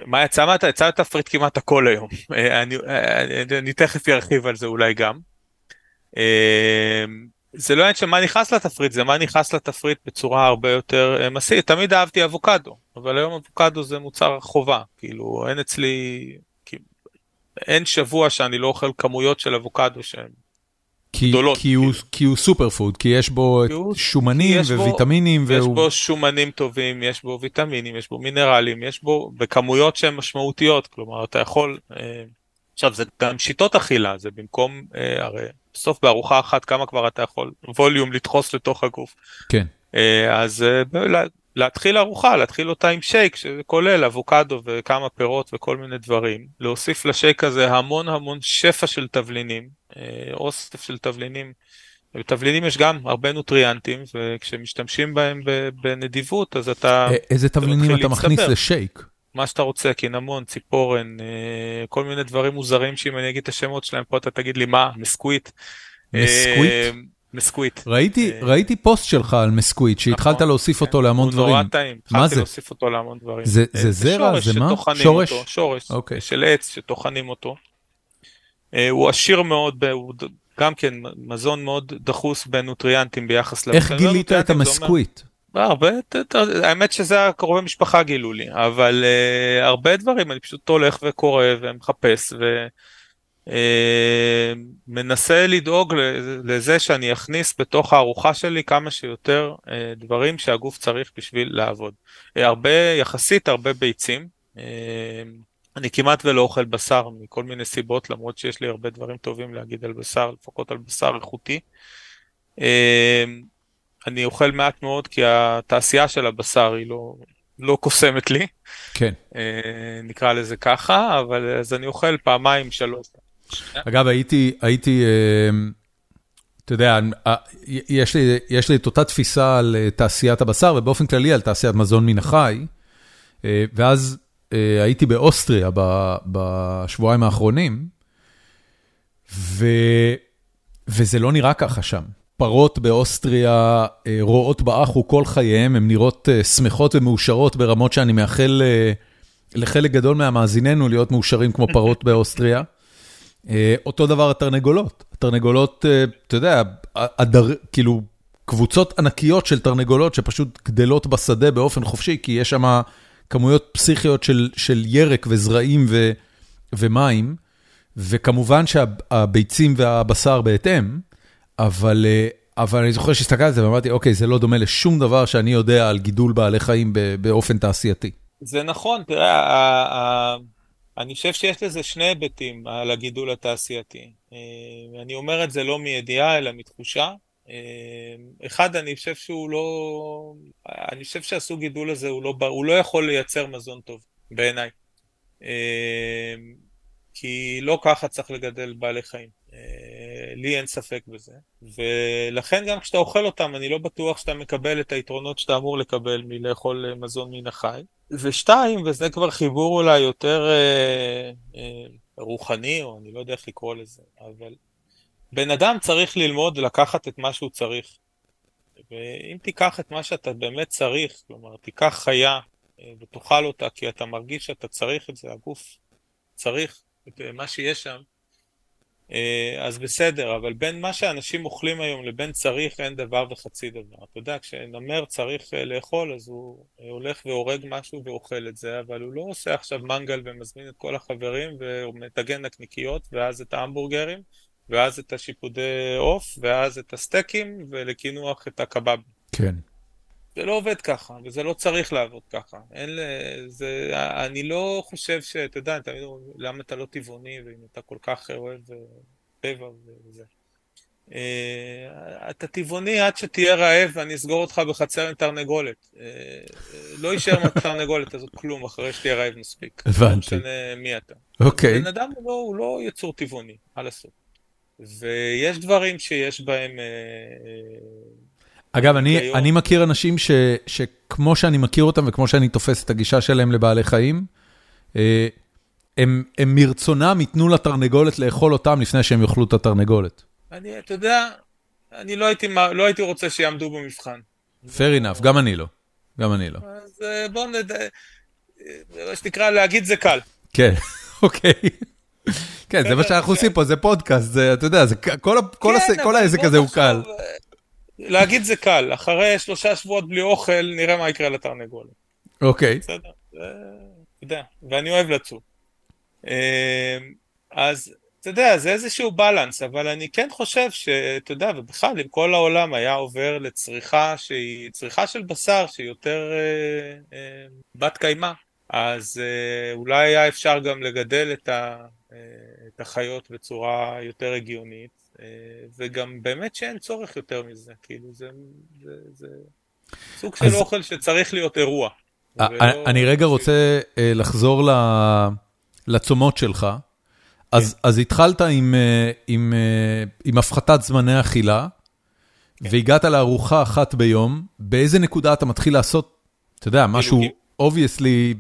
מה יצא מה יצא לתפריט כמעט הכל היום. <laughs> אני, אני, אני תכף ארחיב על זה אולי גם. אה, זה לא עניין של מה נכנס לתפריט, זה מה נכנס לתפריט בצורה הרבה יותר מסיבית. תמיד אהבתי אבוקדו, אבל היום אבוקדו זה מוצר חובה. כאילו, אין אצלי, אין שבוע שאני לא אוכל כמויות של אבוקדו כי, גדולות, כי, הוא. כי הוא סופר פוד, כי יש בו כי הוא- שומנים יש בו- וויטמינים, יש והוא... בו שומנים טובים, יש בו ויטמינים, יש בו מינרלים, יש בו בכמויות שהן משמעותיות, כלומר אתה יכול, אה, עכשיו זה גם שיטות אכילה, זה במקום, אה, הרי בסוף בארוחה אחת כמה כבר אתה יכול ווליום לדחוס לתוך הגוף, כן, אה, אז אה, להתחיל ארוחה, להתחיל אותה עם שייק שכולל אבוקדו וכמה פירות וכל מיני דברים, להוסיף לשייק הזה המון המון שפע של תבלינים, אה, אוסף של תבלינים. בתבלינים יש גם הרבה נוטריאנטים וכשמשתמשים בהם בנדיבות אז אתה א- איזה תבלינים מתחיל אתה מכניס. לשייק? מה שאתה רוצה קינמון ציפורן אה, כל מיני דברים מוזרים שאם אני אגיד את השמות שלהם פה אתה תגיד לי מה מסקוויט. אה, מסקוויט? מסקוויט. ראיתי, אה, ראיתי פוסט שלך על מסקוויט, שהתחלת נכון, להוסיף כן. אותו להמון הוא נורא דברים. טעים. התחלתי זה? להוסיף אותו להמון דברים. זה- אה, זה זרע? זה מה? שורש? אותו, שורש אוקיי. של עץ שטוחנים אותו. אה, הוא עשיר מאוד, הוא גם כן מזון מאוד דחוס בנוטריאנטים ביחס איך לבשר. גילית את המסקוויט? הרבה, האמת שזה הקרובי משפחה גילו לי, אבל uh, הרבה דברים, אני פשוט הולך וקורא ומחפש ומנסה לדאוג ל- לזה שאני אכניס בתוך הארוחה שלי כמה שיותר uh, דברים שהגוף צריך בשביל לעבוד. Uh, הרבה, יחסית הרבה ביצים. אני כמעט ולא אוכל בשר מכל מיני סיבות, למרות שיש לי הרבה דברים טובים להגיד על בשר, לפחות על בשר איכותי. אני אוכל מעט מאוד כי התעשייה של הבשר היא לא, לא קוסמת לי, כן. אה, נקרא לזה ככה, אבל אז אני אוכל פעמיים שלוש. אגב, הייתי, הייתי, אה, אתה יודע, אה, יש לי, יש לי את אותה תפיסה על אה, תעשיית הבשר, ובאופן כללי על תעשיית מזון מן החי, ואז הייתי באוסטריה בשבועיים האחרונים, ו, וזה לא נראה ככה שם. פרות באוסטריה רואות באחו כל חייהם, הן נראות שמחות ומאושרות ברמות שאני מאחל לחלק גדול מהמאזיננו להיות מאושרים כמו פרות <laughs> באוסטריה. אה, אותו דבר התרנגולות. התרנגולות, אה, אתה יודע, הדר, כאילו, קבוצות ענקיות של תרנגולות שפשוט גדלות בשדה באופן חופשי, כי יש שם כמויות פסיכיות של, של ירק וזרעים ו, ומים, וכמובן שהביצים והבשר בהתאם, אבל, אה, אבל אני זוכר שהסתכלתי על זה ואמרתי, אוקיי, זה לא דומה לשום דבר שאני יודע על גידול בעלי חיים באופן תעשייתי. זה נכון, תראה, אני חושב שיש לזה שני היבטים על הגידול התעשייתי. אה, אני אומר את זה לא מידיעה, אלא מתחושה. אה, אחד, אני חושב שהוא לא... אני חושב שהסוג גידול הזה הוא לא, הוא לא יכול לייצר מזון טוב, בעיניי. אה, כי לא ככה צריך לגדל בעלי חיים. לי אין ספק בזה. ולכן גם כשאתה אוכל אותם, אני לא בטוח שאתה מקבל את היתרונות שאתה אמור לקבל מלאכול מזון מן החי. ושתיים, וזה כבר חיבור אולי יותר אה, אה, רוחני, או אני לא יודע איך לקרוא לזה, אבל בן אדם צריך ללמוד לקחת את מה שהוא צריך. ואם תיקח את מה שאתה באמת צריך, כלומר, תיקח חיה אה, ותאכל אותה כי אתה מרגיש שאתה צריך את זה, הגוף צריך את אה, מה שיש שם, אז בסדר, אבל בין מה שאנשים אוכלים היום לבין צריך אין דבר וחצי דבר. אתה יודע, כשנמר צריך אה, לאכול, אז הוא אה, הולך והורג משהו ואוכל את זה, אבל הוא לא עושה עכשיו מנגל ומזמין את כל החברים ומטגן נקניקיות, ואז את ההמבורגרים, ואז את השיפודי עוף, ואז את הסטייקים, ולקינוח את הקבב. כן. זה לא עובד ככה, וזה לא צריך לעבוד ככה. אין ל... זה... אני לא חושב ש... אתה יודע, תמיד אומרים, למה אתה לא טבעוני, ואם אתה כל כך אוהב אה, טבע וזה. אה, אתה טבעוני עד שתהיה רעב ואני אסגור אותך בחצר עם תרנגולת. אה, לא יישאר מהתרנגולת הזאת כלום אחרי שתהיה רעב מספיק. הבנתי. לא משנה מי אתה. אוקיי. בן אדם הוא לא, הוא לא יצור טבעוני, מה לעשות. ויש דברים שיש בהם... אגב, אני, אני מכיר אנשים ש, שכמו שאני מכיר אותם וכמו שאני תופס את הגישה שלהם לבעלי חיים, אה, הם, הם מרצונם ייתנו לתרנגולת לאכול אותם לפני שהם יאכלו את התרנגולת. אני, אתה יודע, אני לא הייתי, לא הייתי רוצה שיעמדו במבחן. fair enough, גם אני לא. גם אני לא. אז אה, בואו נדע, מה שנקרא, להגיד זה קל. כן, <laughs> אוקיי. כן, זה מה שאנחנו עושים פה, זה פודקאסט, אתה יודע, כל, כן, כל העסק הזה הוא קל. להגיד זה קל, אחרי שלושה שבועות בלי אוכל, נראה מה יקרה לתרנגולת. אוקיי. בסדר, זה, אתה יודע, ואני אוהב לצוף. אמ, אז אתה יודע, זה איזשהו בלנס, אבל אני כן חושב שאתה יודע, ובכלל, אם כל העולם היה עובר לצריכה שהיא, צריכה של בשר שהיא יותר אה, אה, בת קיימא, אז אה, אולי היה אפשר גם לגדל את, ה, אה, את החיות בצורה יותר הגיונית. אה, וגם באמת שאין צורך יותר מזה, כאילו זה, זה, זה סוג של אז... אוכל שצריך להיות אירוע. אה, ולא... אני רגע רוצה לחזור לצומות שלך. אז, כן. אז התחלת עם, עם, עם הפחתת זמני אכילה, כן. והגעת לארוחה אחת ביום, באיזה נקודה אתה מתחיל לעשות, אתה יודע, משהו, obviously,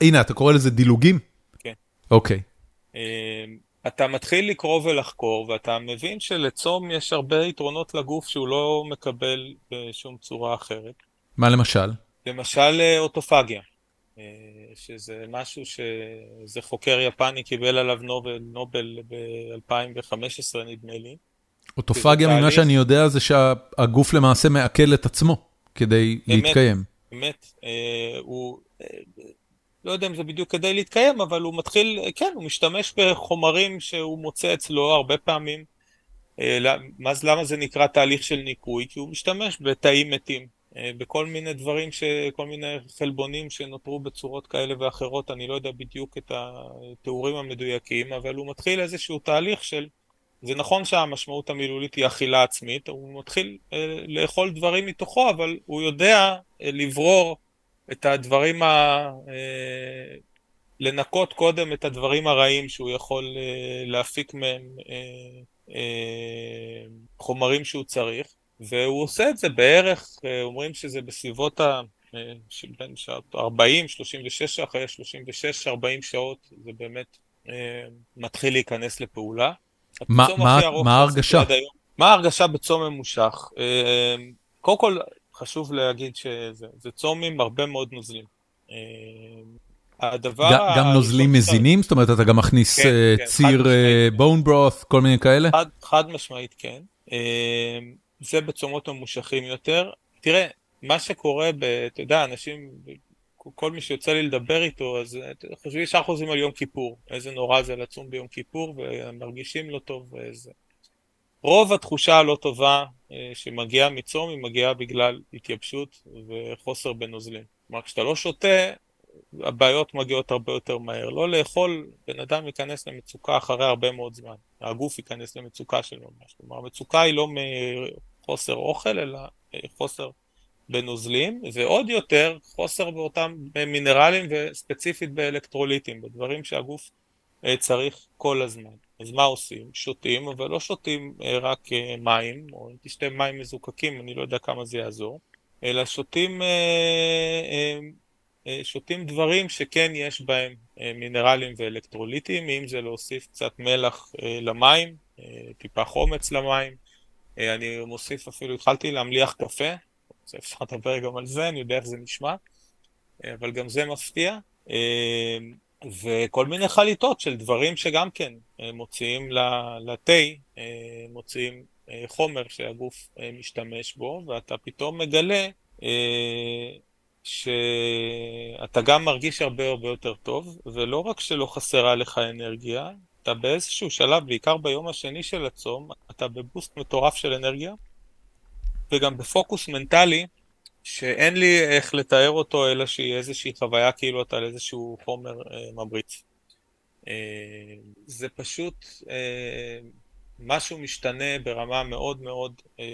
הנה, אתה קורא לזה דילוגים? כן. אוקיי. אתה מתחיל לקרוא ולחקור, ואתה מבין שלצום יש הרבה יתרונות לגוף שהוא לא מקבל בשום צורה אחרת. מה למשל? למשל אה, אוטופגיה, אה, שזה משהו שזה חוקר יפני קיבל עליו נובל, נובל ב-2015 נדמה לי. אוטופגיה זה תהליך... שאני יודע זה שהגוף למעשה מעכל את עצמו כדי באמת, להתקיים. באמת, אה, הוא... לא יודע אם זה בדיוק כדי להתקיים, אבל הוא מתחיל, כן, הוא משתמש בחומרים שהוא מוצא אצלו הרבה פעמים. אה, למה זה נקרא תהליך של ניקוי? כי הוא משתמש בתאים מתים, אה, בכל מיני דברים, ש... כל מיני חלבונים שנותרו בצורות כאלה ואחרות, אני לא יודע בדיוק את התיאורים המדויקים, אבל הוא מתחיל איזשהו תהליך של, זה נכון שהמשמעות המילולית היא אכילה עצמית, הוא מתחיל אה, לאכול דברים מתוכו, אבל הוא יודע לברור את הדברים ה... אה, לנקות קודם את הדברים הרעים שהוא יכול אה, להפיק מהם אה, חומרים שהוא צריך, והוא עושה את זה בערך, אומרים שזה בסביבות ה... בין שעות 40, 36, אחרי 36, 40 שעות, זה באמת מתחיל להיכנס לפעולה. מה ההרגשה? מה ההרגשה בצום ממושך? קודם כל, חשוב להגיד שזה צום עם הרבה מאוד נוזלים. אה, הדבר... גם נוזלים מזינים? זאת אומרת, אתה גם מכניס כן, אה, כן, ציר בון ברות', אה, כל מיני כאלה? חד, חד משמעית, כן. זה בצומות ממושכים יותר. תראה, מה שקורה, ב, אתה יודע, אנשים, כל מי שיוצא לי לדבר איתו, אז חושבים ישר חוזרים על יום כיפור. איזה נורא זה לצום ביום כיפור, ומרגישים לא טוב וזה. רוב התחושה הלא טובה אה, שמגיעה מצום היא מגיעה בגלל התייבשות וחוסר בנוזלים. כלומר, כשאתה לא שותה, הבעיות מגיעות הרבה יותר מהר. לא לאכול, בן אדם ייכנס למצוקה אחרי הרבה מאוד זמן. הגוף ייכנס למצוקה של ממש. כלומר, המצוקה היא לא מחוסר אוכל, אלא אה, חוסר בנוזלים, ועוד יותר חוסר באותם מינרלים וספציפית באלקטרוליטים, בדברים שהגוף אה, צריך כל הזמן. אז מה עושים? שותים, אבל לא שותים אה, רק אה, מים, או אם תשתה מים מזוקקים, אני לא יודע כמה זה יעזור, אלא שותים, שותים דברים שכן יש בהם מינרלים ואלקטרוליטים, אם זה להוסיף קצת מלח למים, טיפה חומץ למים, אני מוסיף אפילו, התחלתי להמליח קפה, אפשר לדבר גם על זה, אני יודע איך זה נשמע, אבל גם זה מפתיע. וכל מיני חליטות של דברים שגם כן מוציאים לתה, מוציאים חומר שהגוף משתמש בו, ואתה פתאום מגלה שאתה גם מרגיש הרבה הרבה יותר טוב, ולא רק שלא חסרה לך אנרגיה, אתה באיזשהו שלב, בעיקר ביום השני של הצום, אתה בבוסט מטורף של אנרגיה, וגם בפוקוס מנטלי, שאין לי איך לתאר אותו, אלא שהיא איזושהי חוויה כאילו אתה על איזשהו חומר אה, ממריץ. אה, זה פשוט אה, משהו משתנה ברמה מאוד מאוד אה,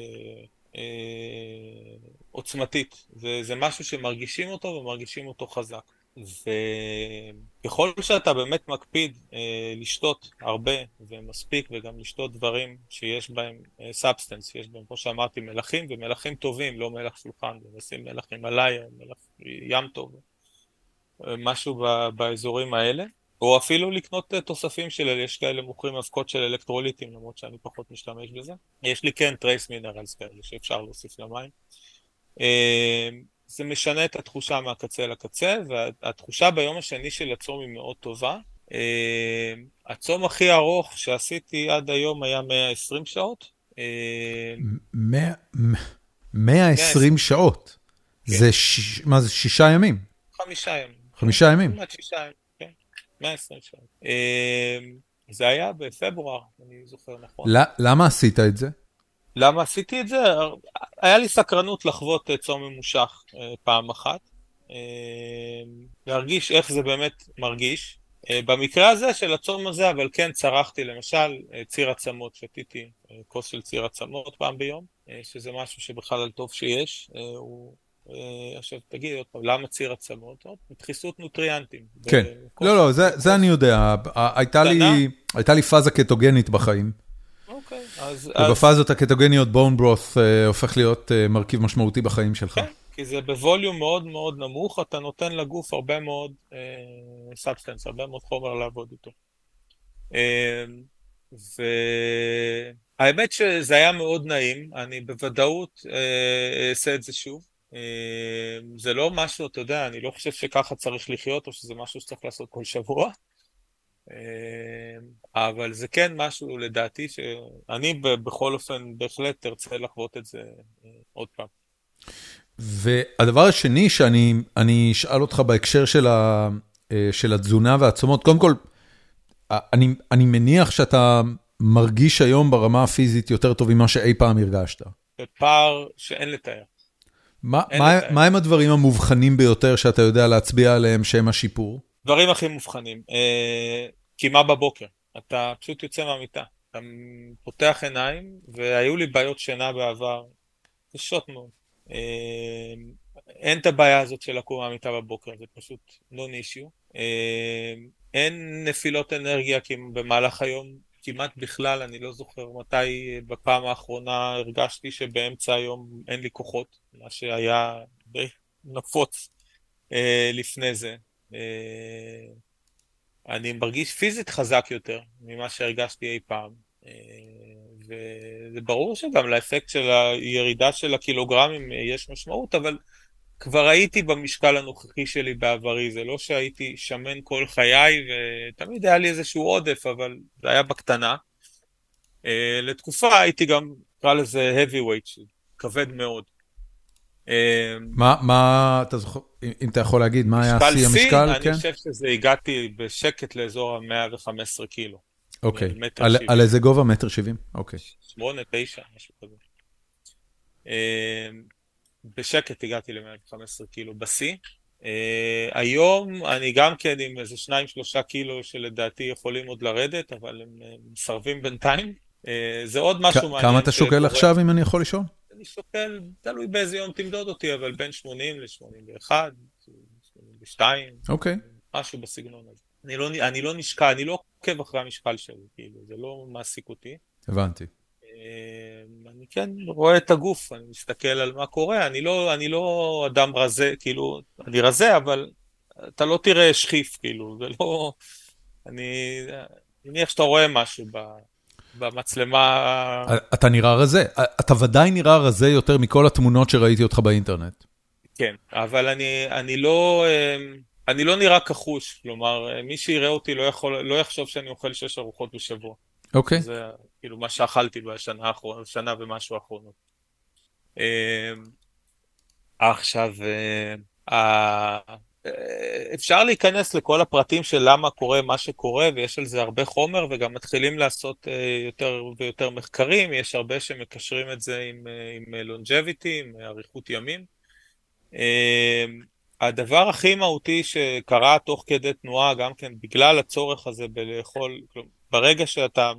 אה, עוצמתית. זה, זה משהו שמרגישים אותו ומרגישים אותו חזק. וככל שאתה באמת מקפיד אה, לשתות הרבה ומספיק וגם לשתות דברים שיש בהם substance, אה, שיש בהם, כמו שאמרתי, מלחים ומלחים טובים, לא מלח שולחן, ולשים מלח הימאליה, מלח ים טוב, אה, משהו ב, באזורים האלה, או אפילו לקנות אה, תוספים של, יש כאלה מוכרים אבקות של אלקטרוליטים, למרות שאני פחות משתמש בזה. יש לי כן trace minerals כאלה שאפשר להוסיף למים. אה, זה משנה את התחושה מהקצה לקצה, והתחושה ביום השני של הצום היא מאוד טובה. אה, הצום הכי ארוך שעשיתי עד היום היה 120 שעות. 120 שעות? כן. זה, מה זה, שישה ימים? חמישה ימים. חמישה ימים? כמעט שישה ימים, כן. 120 שעות. אה, זה היה בפברואר, אני זוכר נכון. למה עשית את זה? למה עשיתי את זה? היה לי סקרנות לחוות אה, צום ממושך אה, פעם אחת, אה, להרגיש איך זה באמת מרגיש. במקרה הזה של הצום הזה, אבל כן צרכתי למשל ציר עצמות, שתיתי כוס של ציר עצמות פעם ביום, שזה משהו שבכלל טוב שיש. הוא... עכשיו תגיד עוד פעם, למה ציר עצמות? דחיסות נוטריאנטים. כן, לא, לא, זה, זה אני יודע. הייתה לי פאזה קטוגנית בחיים. אוקיי, אז... ובפאזות הקטוגניות bone broth אה, הופך להיות אה, מרכיב משמעותי בחיים שלך. כן, כי זה ב volume מאוד מאוד נמוך, אתה נותן לגוף הרבה מאוד substance, אה, הרבה מאוד חומר לעבוד איתו. והאמת שזה היה מאוד נעים, אני בוודאות אעשה את זה שוב. זה לא משהו, אתה יודע, אני לא חושב שככה צריך לחיות, או שזה משהו שצריך לעשות כל שבוע. אה, אבל זה כן משהו לדעתי שאני בכל אופן בהחלט ארצה לחוות את זה אה, עוד פעם. והדבר השני שאני אשאל אותך בהקשר של, ה, אה, של התזונה והצומות, קודם כל, אני, אני מניח שאתה מרגיש היום ברמה הפיזית יותר טוב ממה שאי פעם הרגשת. זה פער שאין לתאר. מה, מה, לתאר. מה הם הדברים המובחנים ביותר שאתה יודע להצביע עליהם שהם השיפור? דברים הכי מובחנים, אה, קימה בבוקר, אתה פשוט יוצא מהמיטה, אתה פותח עיניים, והיו לי בעיות שינה בעבר, קשות מאוד. אה, אין את הבעיה הזאת של לקום מהמיטה בבוקר, זה פשוט לא נישיו. אה, אין נפילות אנרגיה במהלך היום כמעט בכלל, אני לא זוכר מתי בפעם האחרונה הרגשתי שבאמצע היום אין לי כוחות, מה שהיה די נפוץ לפני זה. אה, אני מרגיש פיזית חזק יותר ממה שהרגשתי אי פעם. אה, וזה ברור שגם לאפקט של הירידה של הקילוגרמים יש משמעות, אבל כבר הייתי במשקל הנוכחי שלי בעברי, זה לא שהייתי שמן כל חיי, ותמיד היה לי איזשהו עודף, אבל זה היה בקטנה. אה, לתקופה הייתי גם, נקרא לזה heavy weight, כבד מאוד. מה, מה, אתה זוכר, אם אתה יכול להגיד, מה היה שיא המשקל? אני כן? חושב שזה הגעתי בשקט לאזור ה-115 קילו. אוקיי, על, על איזה גובה? מטר שבעים? אוקיי. שמונה, תשע, משהו כזה. אמ, בשקט הגעתי ל-115 קילו בשיא. אה, היום אני גם כן עם איזה שניים שלושה קילו שלדעתי יכולים עוד לרדת, אבל הם מסרבים בינתיים. אה, זה עוד משהו מעניין. כמה אתה שוקל עכשיו, אם אני יכול לשאול? אני שוקל, תלוי באיזה יום תמדוד אותי, אבל בין 80 ל-81, 82, אוקיי. משהו בסגנון הזה. אני לא, אני לא נשקע, אני לא עוקב אחרי המשקל שלי, כאילו, זה לא מעסיק אותי. הבנתי. אמ, אני כן רואה את הגוף, אני מסתכל על מה קורה, אני לא, אני לא אדם רזה, כאילו, אני רזה, אבל אתה לא תראה שחיף, כאילו, זה לא... אני מניח שאתה רואה משהו ב... במצלמה... אתה נראה רזה, אתה ודאי נראה רזה יותר מכל התמונות שראיתי אותך באינטרנט. כן, אבל אני, אני לא... אמ, אני לא נראה כחוש, כלומר, מי שיראה אותי לא, יכול, לא יחשוב שאני אוכל שש ארוחות בשבוע. אוקיי. Okay. זה כאילו מה שאכלתי בשנה האחרונה, שנה ומשהו האחרונות. אמ, עכשיו, אה, אפשר להיכנס לכל הפרטים של למה קורה מה שקורה, ויש על זה הרבה חומר, וגם מתחילים לעשות אה, יותר ויותר מחקרים, יש הרבה שמקשרים את זה עם, אה, עם longevity, עם אריכות ימים. הדבר הכי מהותי שקרה תוך כדי תנועה, גם כן בגלל הצורך הזה בלאכול, ברגע שאתה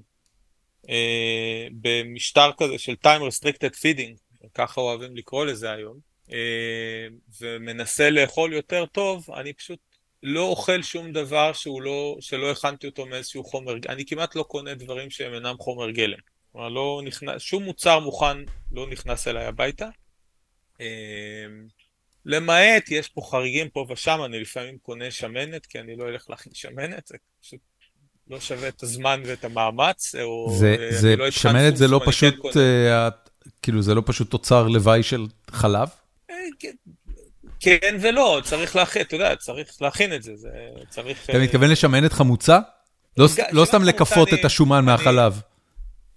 אה, במשטר כזה של time restricted feeding, ככה אוהבים לקרוא לזה היום, אה, ומנסה לאכול יותר טוב, אני פשוט לא אוכל שום דבר שהוא לא, שלא הכנתי אותו מאיזשהו חומר, אני כמעט לא קונה דברים שהם אינם חומר גלם. כלומר, לא נכנס, שום מוצר מוכן לא נכנס אליי הביתה. אה, למעט, יש פה חריגים פה ושם, אני לפעמים קונה שמנת, כי אני לא אלך להכין שמנת, זה פשוט לא שווה את הזמן ואת המאמץ, או... זה, זה לא שמנת זה לא פשוט, כן, uh, כאילו זה לא פשוט תוצר לוואי של חלב? אה, כן, כן ולא, צריך להכין, אתה יודע, צריך להכין את זה, זה צריך... אתה מתכוון לשמנת חמוצה? לא, לא סתם לכפות את השומן מהחלב.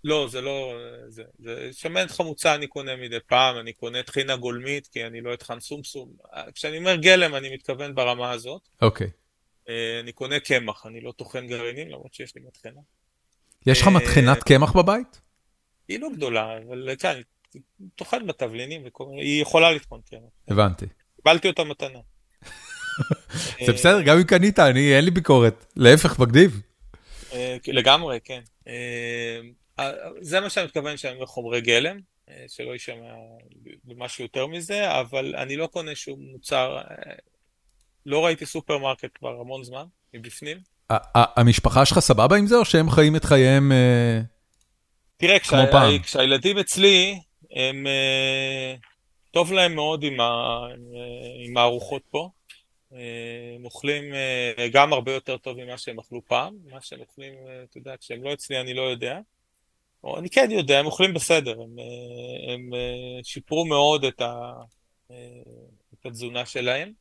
לא, זה לא... זה, זה שמנת חמוצה אני קונה מדי פעם, אני קונה טחינה גולמית, כי אני לא אטחן סומסום. כשאני אומר גלם, אני מתכוון ברמה הזאת. אוקיי. Okay. אה, אני קונה קמח, אני לא טוחן גרעינים, למרות שיש לי מטחנה. יש לך אה, מטחנת קמח בבית? היא לא גדולה, אבל כן, טוחן בה תבלינים, היא יכולה לטחון קמח. הבנתי. קיבלתי אותה מתנה. <laughs> זה בסדר, גם אם קנית, אני, אין לי ביקורת. להפך, מגניב. אה, לגמרי, כן. זה מה שאני מתכוון שאני אומר חומרי גלם, שלא יישמע משהו יותר מזה, אבל אני לא קונה שום מוצר, לא ראיתי סופרמרקט כבר המון זמן, מבפנים. המשפחה שלך סבבה עם זה, או שהם חיים את חייהם אה, כמו פעם? תראה, כשהילדים אצלי, הם... אה, טוב להם מאוד עם, עם הארוחות פה. הם אוכלים גם הרבה יותר טוב ממה שהם אכלו פעם. מה שהם אוכלים, אתה יודע, כשהם לא אצלי אני לא יודע. או אני כן יודע, הם אוכלים בסדר. הם, הם שיפרו מאוד את, ה, את התזונה שלהם.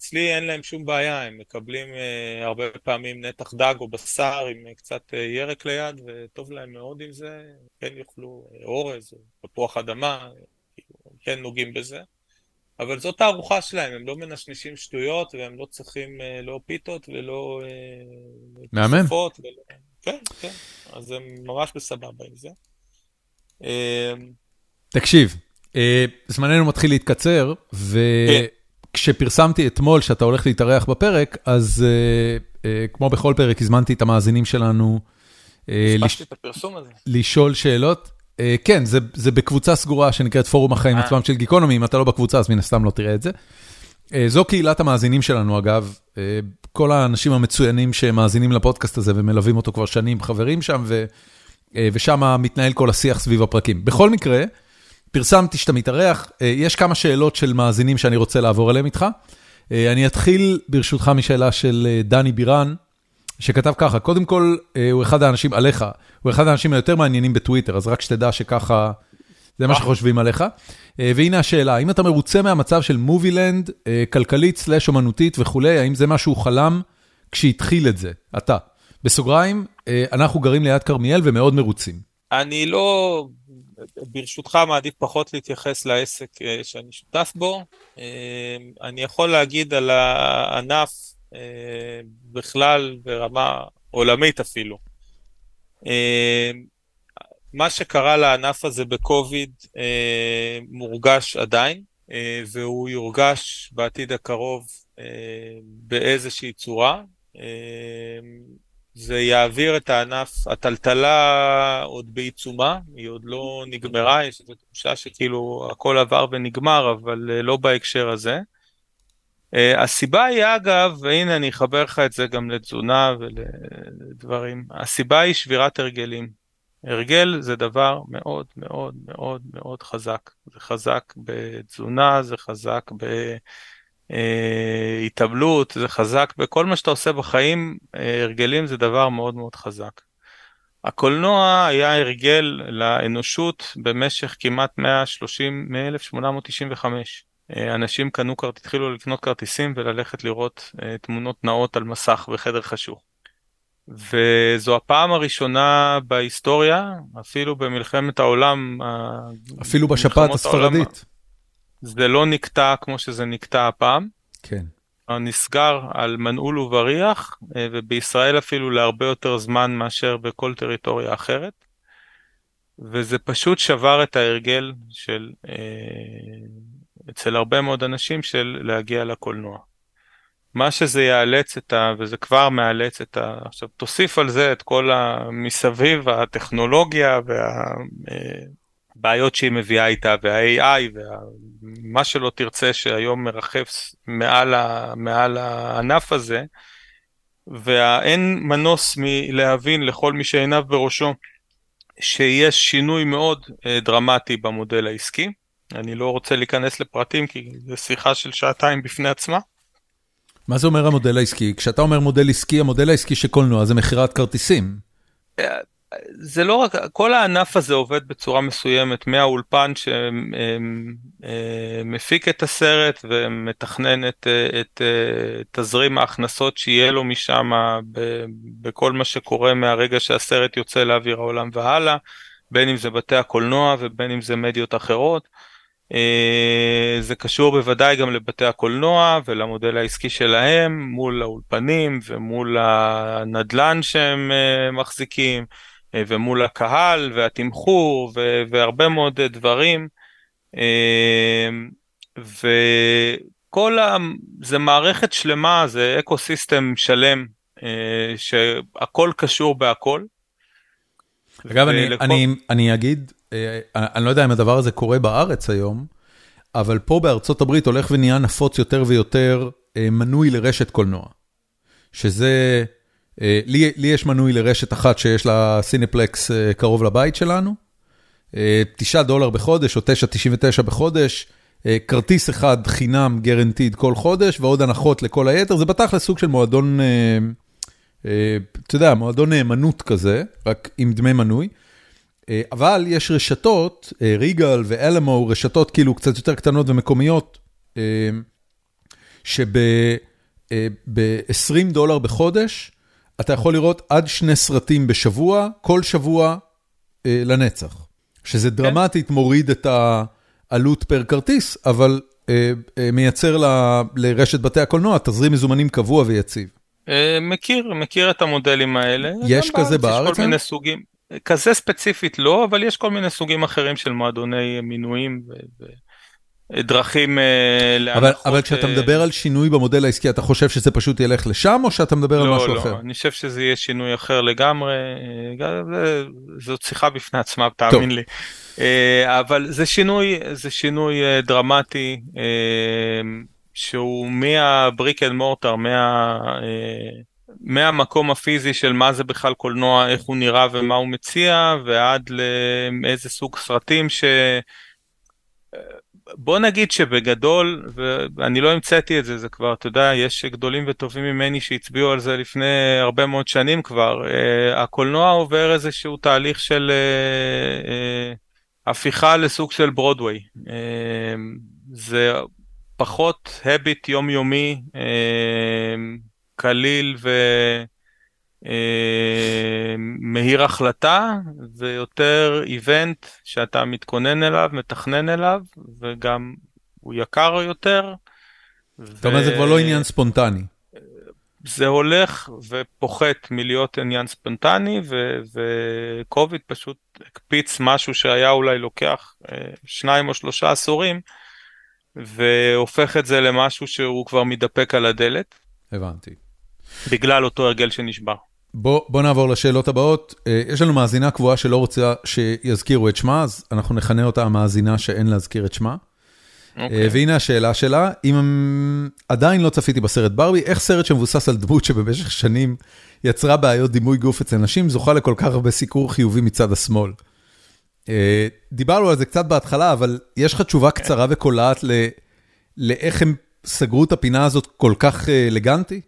אצלי אין להם שום בעיה, הם מקבלים uh, הרבה פעמים נתח דג או בשר עם uh, קצת uh, ירק ליד, וטוב להם מאוד עם זה, כן יאכלו uh, אורז או תפוח אדמה, כאילו, כן נוגעים בזה. אבל זאת הארוחה שלהם, הם לא מנשנשים שטויות, והם לא צריכים uh, לא פיתות ולא... Uh, מהמם. ולא... כן, כן, אז הם ממש בסבבה עם זה. Uh, תקשיב, uh, זמננו מתחיל להתקצר, ו... כן. כשפרסמתי אתמול שאתה הולך להתארח בפרק, אז uh, uh, כמו בכל פרק, הזמנתי את המאזינים שלנו. Uh, לש... את. לשאול שאלות. כן, זה זה בקבוצה סגורה שנקראת פורום החיים 아. עצמם של גיקונומי, אם אתה לא בקבוצה אז מן הסתם לא תראה את זה. זו קהילת המאזינים שלנו אגב, כל האנשים המצוינים שמאזינים לפודקאסט הזה ומלווים אותו כבר שנים, חברים שם, ו, ושם מתנהל כל השיח סביב הפרקים. בכל מקרה, פרסמתי שאתה מתארח, אה, יש כמה שאלות של מאזינים שאני רוצה לעבור עליהם איתך. אה, אני אתחיל ברשותך משאלה של אה, דני בירן, שכתב ככה, קודם כל, הוא אחד האנשים, עליך, הוא אחד האנשים היותר מעניינים בטוויטר, אז רק שתדע שככה, זה מה שחושבים עליך. והנה השאלה, האם אתה מרוצה מהמצב של מובילנד, כלכלית, סלאש אומנותית וכולי, האם זה מה שהוא חלם כשהתחיל את זה, אתה? בסוגריים, אנחנו גרים ליד כרמיאל ומאוד מרוצים. אני לא ברשותך מעדיף פחות להתייחס לעסק אה, שאני שותף בו. אה, אני יכול להגיד על הענף אה, בכלל ברמה עולמית אפילו. מה שקרה לענף הזה בקוביד מורגש עדיין, והוא יורגש בעתיד הקרוב באיזושהי צורה. זה יעביר את הענף, הטלטלה עוד בעיצומה, היא עוד לא נגמרה, יש איזו תחושה שכאילו הכל עבר ונגמר, אבל אה, לא בהקשר הזה. Uh, הסיבה היא אגב, והנה אני אחבר לך את זה גם לתזונה ולדברים, הסיבה היא שבירת הרגלים. הרגל זה דבר מאוד מאוד מאוד מאוד חזק. זה חזק בתזונה, זה חזק ב... אה, התאבלות, זה חזק בכל מה שאתה עושה בחיים, אה, הרגלים זה דבר מאוד מאוד חזק. הקולנוע היה הרגל לאנושות במשך כמעט 130, מ-1895. אנשים קנו, התחילו לקנות כרטיסים וללכת לראות תמונות נאות על מסך בחדר חשוך. וזו הפעם הראשונה בהיסטוריה, אפילו במלחמת העולם, אפילו בשפעת הספרדית. העולם, זה לא נקטע כמו שזה נקטע הפעם. כן. נסגר על מנעול ובריח, אה, ובישראל אפילו להרבה יותר זמן מאשר בכל טריטוריה אחרת. וזה פשוט שבר את ההרגל של, אה, אצל הרבה מאוד אנשים של להגיע לקולנוע. מה שזה יאלץ את ה... וזה כבר מאלץ את ה... עכשיו תוסיף על זה את כל המסביב, הטכנולוגיה והבעיות אה, שהיא מביאה איתה וה-AI ומה שלא תרצה שהיום מרחף מעל, ה... מעל הענף הזה. והאין מנוס מלהבין לכל מי שעיניו בראשו שיש שינוי מאוד אה, דרמטי במודל העסקי. אני לא רוצה להיכנס לפרטים כי זו שיחה של שעתיים בפני עצמה. מה זה אומר המודל העסקי? כשאתה אומר מודל עסקי, המודל העסקי של קולנוע זה מכירת כרטיסים. זה לא רק, כל הענף הזה עובד בצורה מסוימת, מהאולפן שמפיק את הסרט ומתכנן את, את תזרים ההכנסות שיהיה לו משם בכל מה שקורה מהרגע שהסרט יוצא לאוויר העולם והלאה, בין אם זה בתי הקולנוע ובין אם זה מדיות אחרות. אה, זה קשור בוודאי גם לבתי הקולנוע ולמודל העסקי שלהם מול האולפנים ומול הנדלן שהם אה, מחזיקים אה, ומול הקהל והתמחור והרבה מאוד דברים. וכל ה... זה מערכת שלמה, זה ecosystem שלם שהכל קשור בהכל. אגב. אני, אני, אני אגיד אה, אני לא יודע אם הדבר הזה קורה בארץ היום, אבל פה בארצות הברית הולך ונהיה נפוץ יותר ויותר אה, מנוי לרשת קולנוע. שזה, אה, לי, לי יש מנוי לרשת אחת שיש לה Cineplex קרוב לבית שלנו, 9 דולר בחודש או 9.99 בחודש, כרטיס אחד חינם גרנטיד כל חודש ועוד הנחות לכל היתר, זה בתכל'ס סוג של מועדון, אתה יודע, מועדון נאמנות כזה, רק עם דמי מנוי. אה, אבל יש רשתות, אה, ריגל ואלמו, רשתות כאילו קצת יותר קטנות ומקומיות, אה, שב-20 דולר בחודש, אתה יכול לראות עד שני סרטים בשבוע, כל שבוע לנצח. שזה כן. דרמטית מוריד את העלות פר כרטיס, אבל מייצר ל, לרשת בתי הקולנוע תזרים מזומנים קבוע ויציב. מכיר, מכיר את המודלים האלה. יש כזה בארץ? יש כל מיני סוגים. כזה ספציפית לא, אבל יש כל מיני סוגים אחרים של מועדוני מינויים ודרכים אה, להנחות. אבל כשאתה אה, מדבר על שינוי במודל העסקי, אתה חושב שזה פשוט ילך לשם, או שאתה מדבר לא, על משהו לא, אחר? לא, אני חושב שזה יהיה שינוי אחר לגמרי, אה, זאת שיחה בפני עצמה, תאמין לי. אבל זה שינוי, זה שינוי דרמטי, שהוא מה brick and mortar, מה... מהמקום הפיזי של מה זה בכלל קולנוע, איך הוא נראה ומה הוא מציע, ועד לאיזה סוג סרטים ש... בוא נגיד שבגדול, ואני לא המצאתי את זה, זה כבר, אתה יודע, יש גדולים וטובים ממני שהצביעו על זה לפני הרבה מאוד שנים כבר. Uh, הקולנוע עובר איזשהו תהליך של uh, uh, הפיכה לסוג של ברודוויי. Uh, זה פחות הביט יומיומי, uh, קליל ומהיר אה, החלטה, ויותר איבנט שאתה מתכונן אליו, מתכנן אליו, וגם הוא יקר יותר. זאת אומרת, זה כבר לא עניין ספונטני. זה הולך ופוחת מלהיות עניין ספונטני, וקוביד פשוט הקפיץ משהו שהיה אולי לוקח אה, שניים או שלושה עשורים, והופך את זה למשהו שהוא כבר מתדפק על הדלת. הבנתי. בגלל אותו הרגל שנשבר. בוא, בוא נעבור לשאלות הבאות. אה, יש לנו מאזינה קבועה שלא רוצה שיזכירו את שמה, אז אנחנו נכנה אותה המאזינה שאין להזכיר את שמה. Okay. אה, אוקיי. והנה השאלה שלה, אם עדיין לא צפיתי בסרט ברבי, איך סרט שמבוסס על דמות שבמשך שנים יצרה בעיות דימוי גוף אצל נשים, זוכה לכל כך הרבה סיקור חיובי מצד השמאל? אה, דיברנו על זה קצת בהתחלה, אבל יש לך תשובה קצרה וקולעת לאיך הם סגרו את הפינה הזאת כל כך אלגנטי?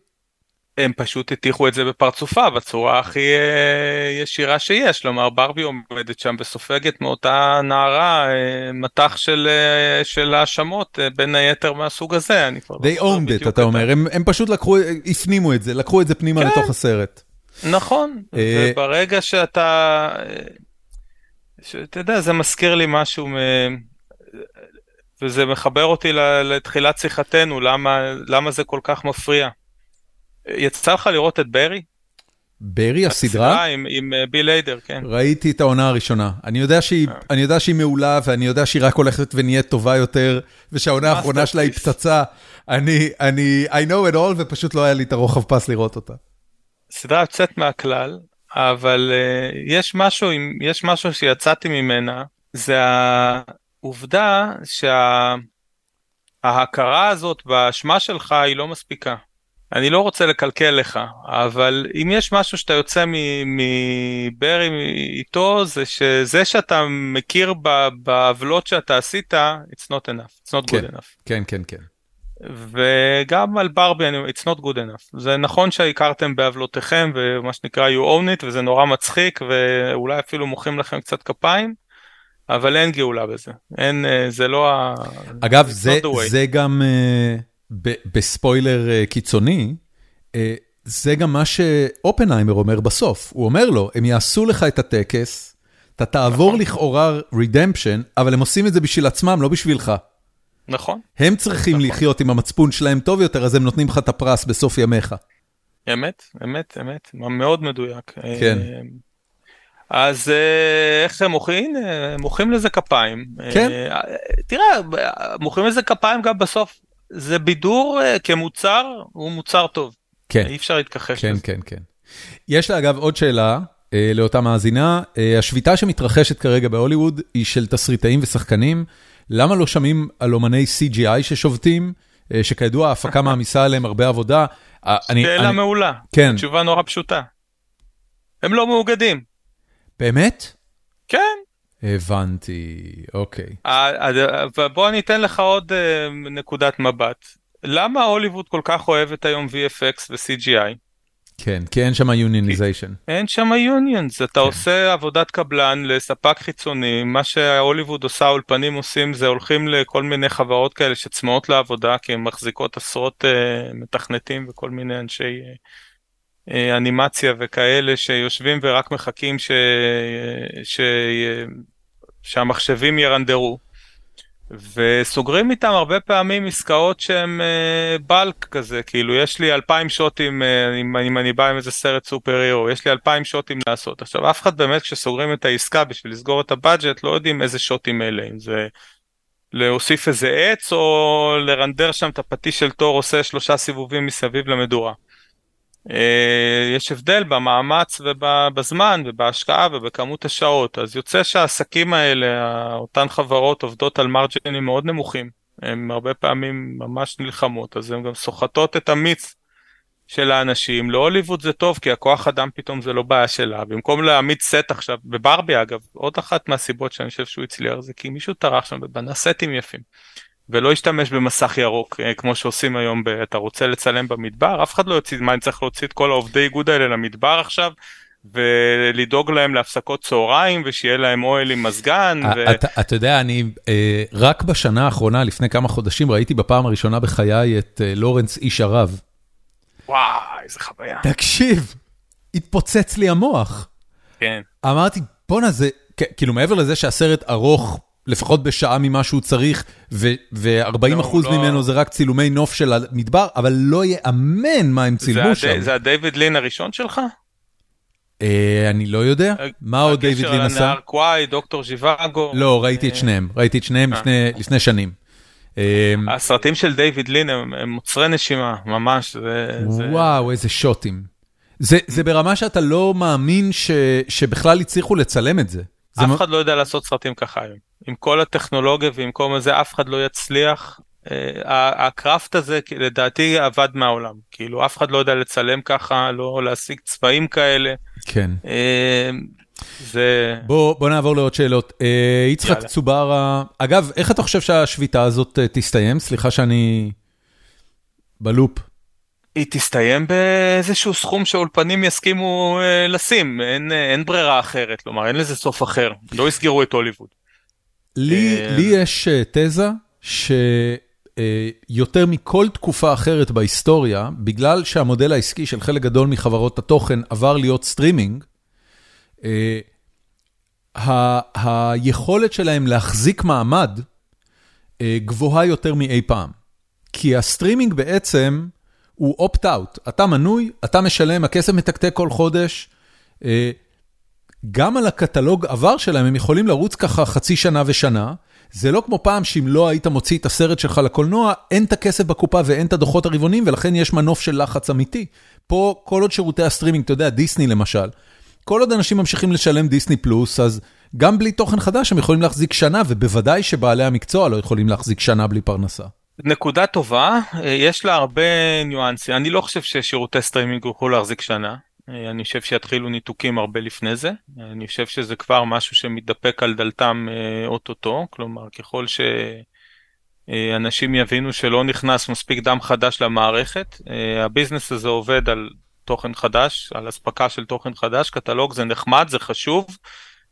הם פשוט הטיחו את זה בפרצופה בצורה הכי אה, ישירה שיש, כלומר ברבי עומדת שם וסופגת מאותה נערה אה, מטח של, אה, של האשמות בין היתר מהסוג הזה, אני כבר לא owned it, אתה אומר, הם, הם פשוט לקחו, הפנימו את זה, לקחו את זה פנימה כן. לתוך הסרט. נכון, וברגע שאתה, שאתה יודע, זה מזכיר לי משהו, מ... וזה מחבר אותי לתחילת שיחתנו, למה, למה זה כל כך מפריע. יצא לך לראות את ברי? ברי הסדרה? הסדרה עם, עם אה, ביל ליידר, כן. ראיתי את העונה הראשונה. אני יודע, שהיא, אה. אני יודע שהיא מעולה, ואני יודע שהיא רק הולכת ונהיית טובה יותר, ושהעונה האחרונה שלה היא פצצה. אני, אני, I know it all, ופשוט לא היה לי את הרוחב פס לראות אותה. סדרה יוצאת מהכלל, אבל uh, יש משהו, יש משהו שיצאתי ממנה, זה העובדה שההכרה הזאת באשמה שלך היא לא מספיקה. אני לא רוצה לקלקל לך, אבל אם יש משהו שאתה יוצא מברי איתו, זה שזה שאתה מכיר בעוולות שאתה עשית, it's not enough, it's not כן, good enough. כן, כן, כן. וגם על ברבי, it's not good enough. זה נכון שהכרתם בעוולותיכם, ומה שנקרא you own it, וזה נורא מצחיק, ואולי אפילו מוחאים לכם קצת כפיים, אבל אין גאולה בזה. אין, אה, זה לא ה... אגב, זה, זה גם... Uh... בספוילר אה, קיצוני, אה, זה גם מה שאופנהיימר אומר בסוף. הוא אומר לו, הם יעשו לך את הטקס, אתה תעבור נכון. לכאורה רידמפשן, אבל הם עושים את זה בשביל עצמם, לא בשבילך. נכון. הם צריכים נכון. לחיות עם המצפון שלהם טוב יותר, אז הם נותנים לך את הפרס בסוף ימיך. אמת, אמת, אמת, מאוד מדויק. כן. אה, אז איך הם מוחאים? מוחאים לזה כפיים. כן. תראה, מוחאים לזה כפיים גם בסוף. זה בידור uh, כמוצר, הוא מוצר טוב. כן. אי אפשר להתכחש כן, לזה. כן, כן, כן. יש לה אגב עוד שאלה uh, לאותה מאזינה. Uh, השביתה שמתרחשת כרגע בהוליווד היא של תסריטאים ושחקנים. למה לא שומעים על אומני CGI ששובתים, uh, שכידוע ההפקה <laughs> מעמיסה עליהם הרבה עבודה? Uh, שאלה אני... מעולה. כן. תשובה נורא פשוטה. הם לא מאוגדים. באמת? כן. הבנתי, אוקיי. בוא אני אתן לך עוד אה, נקודת מבט. למה הוליווד כל כך אוהבת היום VFX ו-CGI? כן, כי אין שם יוניוניזיישן. אין שם unions, אתה כן. עושה עבודת קבלן לספק חיצוני, מה שהוליווד עושה, האולפנים עושים זה הולכים לכל מיני חברות כאלה שצמאות לעבודה, כי הן מחזיקות עשרות uh, מתכנתים וכל מיני אנשי uh, אנימציה וכאלה שיושבים ורק מחכים ש... ש... שהמחשבים ירנדרו. וסוגרים איתם הרבה פעמים עסקאות שהם בלק uh, כזה, כאילו יש לי אלפיים שוטים, uh, אם, אם אני בא עם איזה סרט סופר הירו, יש לי אלפיים שוטים לעשות. עכשיו אף אחד באמת כשסוגרים את העסקה בשביל לסגור את הבאג'ט לא יודעים איזה שוטים אלה, אם זה להוסיף איזה עץ או לרנדר שם את הפטיש של תור עושה שלושה סיבובים מסביב למדורה. אה, יש הבדל במאמץ ובזמן ובהשקעה ובכמות השעות. אז יוצא שהעסקים האלה אותן חברות עובדות על מרג'ינים מאוד נמוכים. הן הרבה פעמים ממש נלחמות אז הן גם סוחטות את המיץ של האנשים. להוליווד זה טוב כי הכוח אדם פתאום זה לא בעיה שלה. במקום להעמיד סט עכשיו בברבי אגב עוד אחת מהסיבות שאני חושב שהוא הצליח זה כי מישהו טרח שם ובנה סטים יפים. ולא ישתמש במסך ירוק אה, כמו שעושים היום, ב, אתה רוצה לצלם במדבר, אף אחד לא יוציא, מה אני צריך להוציא את כל העובדי איגוד האלה למדבר עכשיו? ולדאוג להם להפסקות צהריים ושיהיה להם אוהל עם מזגן. ו... אתה, אתה יודע, אני אה, רק בשנה האחרונה, לפני כמה חודשים, ראיתי בפעם הראשונה בחיי את אה, לורנס איש ערב. וואי, איזה חוויה. תקשיב, התפוצץ לי המוח. כן. אמרתי, בואנה זה, כאילו מעבר לזה שהסרט ארוך לפחות בשעה ממה שהוא צריך, ו-40% אחוז לא... ממנו זה רק צילומי נוף של המדבר, אבל לא ייאמן מה הם צילמו שם. זה הדייוויד לין הראשון שלך? אה, אני לא יודע, מה עוד דיוויד לין עשה? לנהר קוואי, דוקטור ז'יוואגו. לא, ראיתי את אה, שניהם, ראיתי את שניהם אה. לפני שנים. הסרטים של דיוויד לין הם מוצרי נשימה, ממש. וואו, איזה שוטים. זה ברמה שאתה לא מאמין שבכלל הצליחו לצלם את זה. אף אחד לא יודע לעשות סרטים ככה היום. עם כל הטכנולוגיה ועם כל זה אף אחד לא יצליח. אה, הקראפט הזה לדעתי עבד מהעולם כאילו אף אחד לא יודע לצלם ככה לא להשיג צבעים כאלה. כן. אה, זה... בוא, בוא נעבור לעוד שאלות. אה, יצחק צוברה, אגב, איך אתה חושב שהשביתה הזאת תסתיים? סליחה שאני בלופ. היא תסתיים באיזשהו סכום שהאולפנים יסכימו אה, לשים, אין, אין ברירה אחרת, כלומר אין לזה סוף אחר, לא יסגרו את הוליווד. לי, אה, לי יש אה, תזה שיותר מכל תקופה אחרת בהיסטוריה, בגלל שהמודל העסקי של חלק גדול מחברות התוכן עבר להיות סטרימינג, אה, ה- היכולת שלהם להחזיק מעמד גבוהה יותר מאי פעם. כי הסטרימינג בעצם הוא opt-out. אתה מנוי, אתה משלם, הכסף מתקתק כל חודש. גם על הקטלוג עבר שלהם, הם יכולים לרוץ ככה חצי שנה ושנה. זה לא כמו פעם שאם לא היית מוציא את הסרט שלך לקולנוע, אין את הכסף בקופה ואין את הדוחות הרבעונים, ולכן יש מנוף של לחץ אמיתי. פה, כל עוד שירותי הסטרימינג, אתה יודע, דיסני למשל, כל עוד אנשים ממשיכים לשלם דיסני פלוס, אז גם בלי תוכן חדש הם יכולים להחזיק שנה, ובוודאי שבעלי המקצוע לא יכולים להחזיק שנה בלי פרנסה. נקודה טובה, אה, יש לה הרבה ניואנסים, אני לא חושב ששירותי סטרימינג יוכלו להחזיק שנה, אני חושב שיתחילו ניתוקים הרבה לפני זה, אני חושב שזה כבר משהו שמתדפק על דלתם אה, אוטוטו, כלומר ככל שאנשים יבינו שלא נכנס מספיק דם חדש למערכת, הביזנס הזה עובד על תוכן חדש, על אספקה של תוכן חדש, קטלוג זה נחמד, זה חשוב,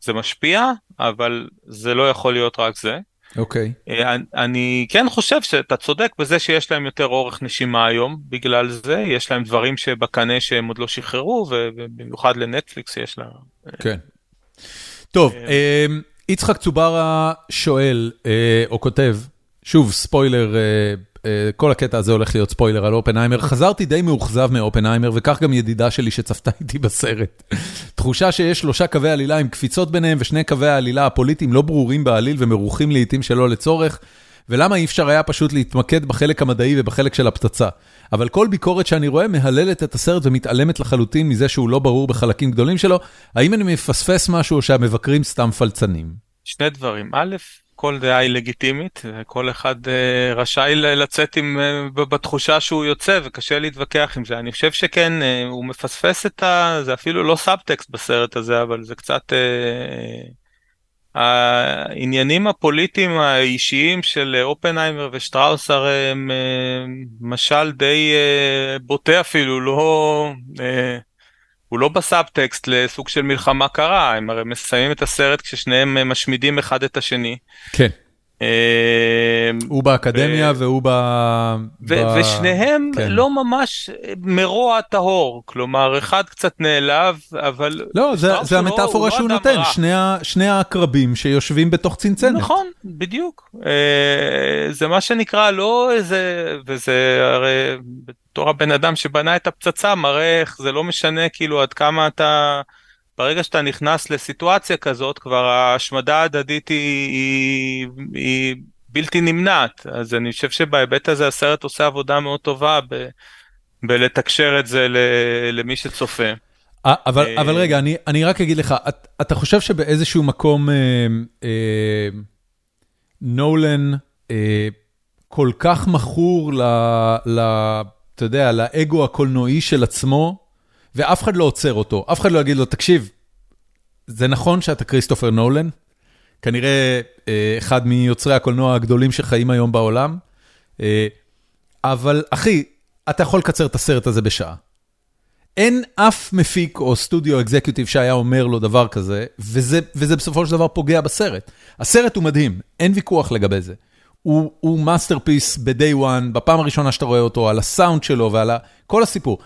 זה משפיע, אבל זה לא יכול להיות רק זה. אוקיי. אה, אני- כן חושב שאתה צודק בזה שיש להם יותר אורך נשימה היום בגלל זה, יש להם דברים שבקנה שהם עוד לא שחררו, ובמיוחד לנטפליקס יש לה... כן. טוב, אמ, יצחק צוברה שואל, אה, או כותב, שוב, ספוילר, אה, אה, כל הקטע הזה הולך להיות ספוילר על אופנהיימר. חזרתי די מאוכזב מאופנהיימר, וכך גם ידידה שלי שצפתה איתי בסרט. תחושה שיש שלושה קווי עלילה עם קפיצות ביניהם, ושני קווי העלילה הפוליטיים לא ברורים בעליל ומרוחים לעיתים שלא לצורך. ולמה אי אפשר היה פשוט להתמקד בחלק המדעי ובחלק של הפצצה? אבל כל ביקורת שאני רואה מהללת את הסרט ומתעלמת לחלוטין מזה שהוא לא ברור בחלקים גדולים שלו. האם אני מפספס משהו או שהמבקרים סתם פלצנים? שני דברים, א', כל דעה היא לגיטימית, כל אחד אה, רשאי לצאת עם, אה, בתחושה שהוא יוצא וקשה להתווכח עם זה. אני חושב שכן, אה, הוא מפספס את ה... זה אפילו לא סאבטקסט בסרט הזה, אבל זה קצת... העניינים הפוליטיים האישיים של אופנהיימר ושטראוס הרי הם משל די בוטה אפילו, לא... הוא לא בסאבטקסט לסוג של מלחמה קרה, הם הרי מסיימים את הסרט כששניהם אה, משמידים אחד את השני. כן. אה, הוא באקדמיה והוא ב... ושניהם כן. לא ממש מרוע טהור, כלומר אחד קצת נעלב, אבל... לא, זה, לא- המטאפורה לא שהוא נותן, שני העקרבים שיושבים בתוך צנצנת. נכון, בדיוק. אה, זה מה שנקרא לא איזה, וזה הרי בתור הבן אדם שבנה את הפצצה מראה איך זה לא משנה כאילו עד כמה אתה, ברגע שאתה נכנס לסיטואציה כזאת כבר ההשמדה ההדדית היא, היא, היא בלתי נמנעת. אז אני חושב שבהיבט הזה הסרט עושה עבודה מאוד טובה ב, בלתקשר את זה ל- למי שצופה. אה, אבל, אה, אבל רגע, אני, אני רק אגיד לך, את, אתה חושב שבאיזשהו מקום אה, אה, נולן אה, כל כך מכור ל, ל, אתה יודע, לאגו הקולנועי של עצמו, ואף אחד לא עוצר אותו, אף אחד לא יגיד לו, תקשיב, זה נכון שאתה כריסטופר נולן? כנראה אה, אחד מיוצרי הקולנוע הגדולים שחיים היום בעולם, אה, אבל אחי, אתה יכול לקצר את הסרט הזה בשעה. אין אף מפיק או סטודיו אקזקיוטיב שהיה אומר לו דבר כזה, וזה, וזה בסופו של דבר פוגע בסרט. הסרט הוא מדהים, אין ויכוח לגבי זה. הוא, הוא masterpiece ב-day one, בפעם הראשונה שאתה רואה אותו, על הסאונד שלו ועל ה... כל הסיפור.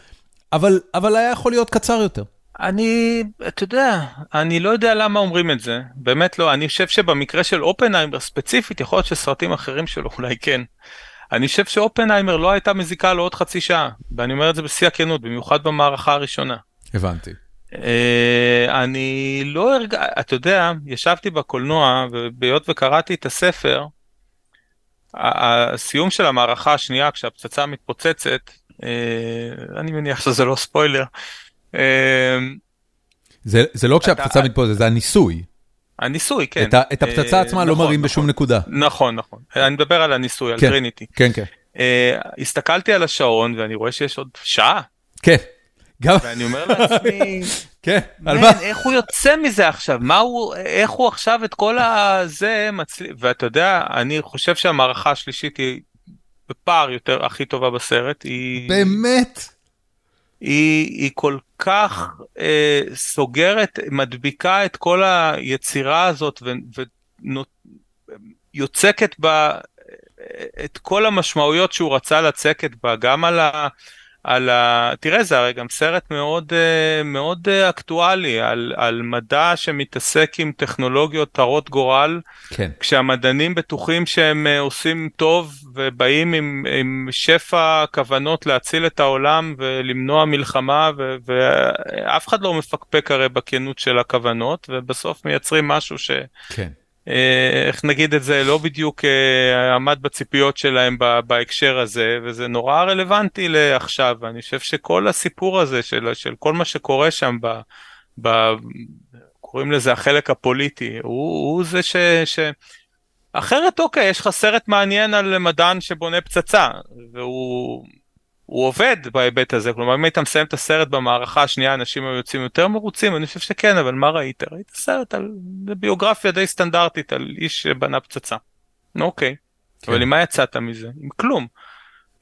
אבל, אבל היה יכול להיות קצר יותר. אני, אתה יודע, אני לא יודע למה אומרים את זה, באמת לא, אני חושב שבמקרה של אופנהיימר ספציפית, יכול להיות שסרטים אחרים שלו אולי כן. אני חושב שאופנהיימר לא הייתה מזיקה לו עוד חצי שעה, ואני אומר את זה בשיא הכנות, במיוחד במערכה הראשונה. הבנתי. אה, אני לא הרג... אתה יודע, ישבתי בקולנוע, ובהיות וקראתי את הספר, הסיום של המערכה השנייה, כשהפצצה מתפוצצת, אני מניח שזה לא ספוילר, אה, זה, זה לא כשהפצצה מתפוצצת, זה הניסוי. הניסוי, כן. את, הפצצה אה, עצמה לא נכון, מראים נכון. בשום נקודה. נכון, נכון. אני מדבר על הניסוי, על כן. טריניטי. כן, כן. אה, הסתכלתי על השעון ואני רואה שיש עוד שעה, כן. גם, ואני אומר לעצמי, <laughs> כן, על מה? איך הוא יוצא מזה עכשיו? מה הוא, איך הוא עכשיו את כל הזה מצליח, ואתה יודע, אני חושב שהמערכה השלישית היא בפער יותר הכי טובה בסרט. היא... באמת? היא, היא כל כך אה, סוגרת, מדביקה את כל היצירה הזאת ויוצקת בה אה, את כל המשמעויות שהוא רצה לצקת בה, גם על ה... על ה... תראה, זה הרי גם סרט מאוד, אה, מאוד אה, אקטואלי, על, על מדע שמתעסק עם טכנולוגיות הרות גורל, כן. כשהמדענים בטוחים שהם אה, עושים טוב ובאים עם, עם שפע כוונות להציל את העולם ולמנוע מלחמה, ו, ואף אחד לא מפקפק הרי בכנות של הכוונות, ובסוף מייצרים משהו ש... כן. אה, איך נגיד את זה, לא בדיוק אה, עמד בציפיות שלהם בהקשר הזה, וזה נורא רלוונטי לעכשיו. אני חושב שכל הסיפור הזה של, של כל מה שקורה שם, ב, ב, קוראים לזה החלק הפוליטי, הוא, הוא זה ש... ש אחרת אוקיי, יש לך סרט מעניין על מדען שבונה פצצה, והוא הוא עובד בהיבט הזה, כלומר אם היית מסיים את הסרט במערכה השנייה אנשים היו יוצאים יותר מרוצים, אני חושב שכן, אבל מה ראית? ראית סרט על ביוגרפיה די סטנדרטית על איש שבנה פצצה. אוקיי, כן. אבל עם מה יצאת מזה? עם כלום.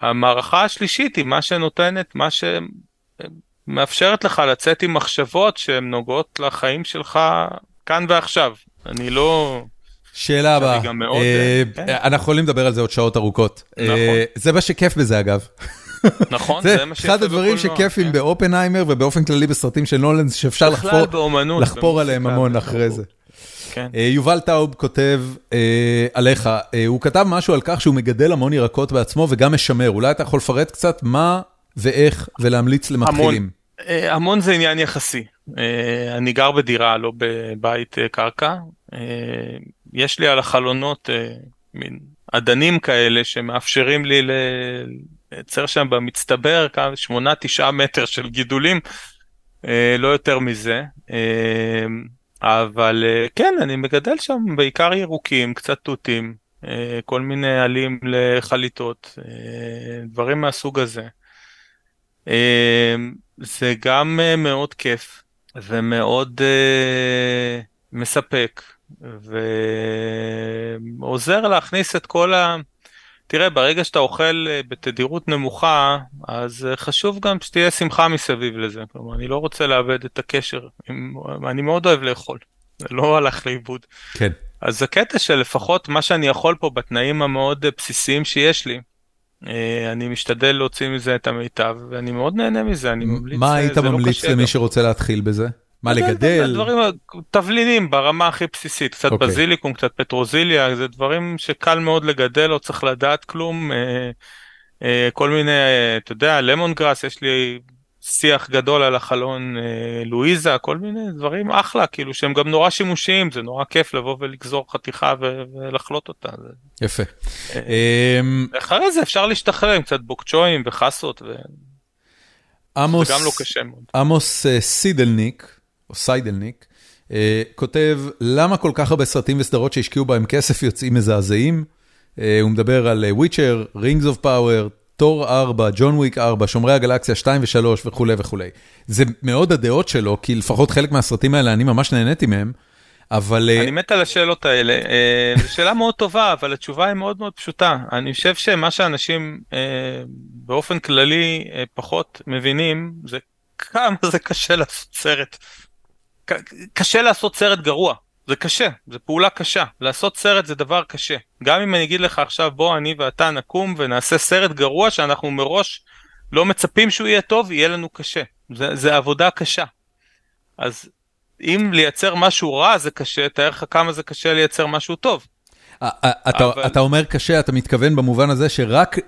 המערכה השלישית היא מה שנותנת, מה שמאפשרת לך לצאת עם מחשבות שהן נוגעות לחיים שלך כאן ועכשיו. אני לא... שאלה הבאה, אה, אה, כן. אנחנו יכולים לדבר על זה עוד שעות ארוכות. נכון. אה, זה מה שכיף בזה אגב. נכון, זה מה שיפה בקולנוע. אחד הדברים שכיפים כן. באופנהיימר ובאופן כללי בסרטים של נולן, שאפשר לחפור עליהם המון אחרי זה. כן. אה, יובל טאוב כותב אה, עליך, אה, הוא כתב משהו על כך שהוא מגדל המון ירקות בעצמו וגם משמר, אולי אתה יכול לפרט קצת מה ואיך ולהמליץ למתחילים. המון זה עניין יחסי. אני גר בדירה, לא בבית קרקע. יש לי על החלונות מין אדנים כאלה שמאפשרים לי מייצר שם במצטבר כמה שמונה תשעה מטר של גידולים, אה, לא יותר מזה. אה, אבל אה, כן, אני מגדל שם בעיקר ירוקים, קצת תותים, כל מיני עלים לחליטות, דברים מהסוג הזה. זה גם מאוד כיף ומאוד מספק ועוזר להכניס את כל ה... תראה, ברגע שאתה אוכל אה, בתדירות נמוכה, אז אה, חשוב גם שתהיה שמחה מסביב לזה. כלומר, אני לא רוצה לאבד את הקשר. עם... אני מאוד אוהב לאכול, זה לא <laughs> הלך לאיבוד. כן. אז הקטע שלפחות מה שאני יכול פה בתנאים המאוד בסיסיים שיש לי, אה, אני משתדל להוציא מזה את המיטב, ואני מאוד נהנה מזה, אני ממליץ... מה היית לא ממליץ למי שרוצה להתחיל בזה? מה לגדל? דברים, תבלינים ברמה הכי בסיסית, קצת okay. אוקיי. בזיליקום, קצת פטרוזיליה, זה דברים שקל מאוד לגדל, לא צריך לדעת כלום. אה, אה, כל מיני, אה, אתה יודע, למון גראס, יש לי שיח גדול על החלון, לואיזה, כל מיני דברים אחלה, כאילו שהם גם נורא שימושיים, זה נורא כיף לבוא ולגזור חתיכה ולחלוט אותה. יפה. אמ, אחרי זה אפשר להשתחרר עם קצת בוקצ'ואים וחסות. ו... עמוס, זה גם לא קשה מאוד. עמוס סידלניק, או סיידלניק, אה, כותב, למה כל כך הרבה סרטים וסדרות שהשקיעו בהם כסף יוצאים מזעזעים? אה, הוא מדבר על וויצ'ר, רינגס אוף פאוור, תור 4, ג'ון וויק 4, שומרי הגלקסיה 2 ו-3 וכולי וכולי. זה מאוד הדעות שלו, כי לפחות חלק מהסרטים האלה, אני ממש נהניתי מהם. אבל... אני מת על השאלות האלה, זו שאלה מאוד טובה, אבל התשובה היא מאוד מאוד פשוטה. אני חושב שמה שאנשים באופן כללי פחות מבינים, זה כמה זה קשה לעשות סרט. קשה לעשות סרט גרוע, זה קשה, זה פעולה קשה. לעשות סרט זה דבר קשה. גם אם אני אגיד לך עכשיו בוא אני ואתה נקום ונעשה סרט גרוע שאנחנו מראש לא מצפים שהוא יהיה טוב, יהיה לנו קשה. זה, זה עבודה קשה. אז אם לייצר משהו רע זה קשה, תאר לך כמה זה קשה לייצר משהו טוב. אתה, אבל... אתה אומר קשה, אתה מתכוון במובן הזה שרק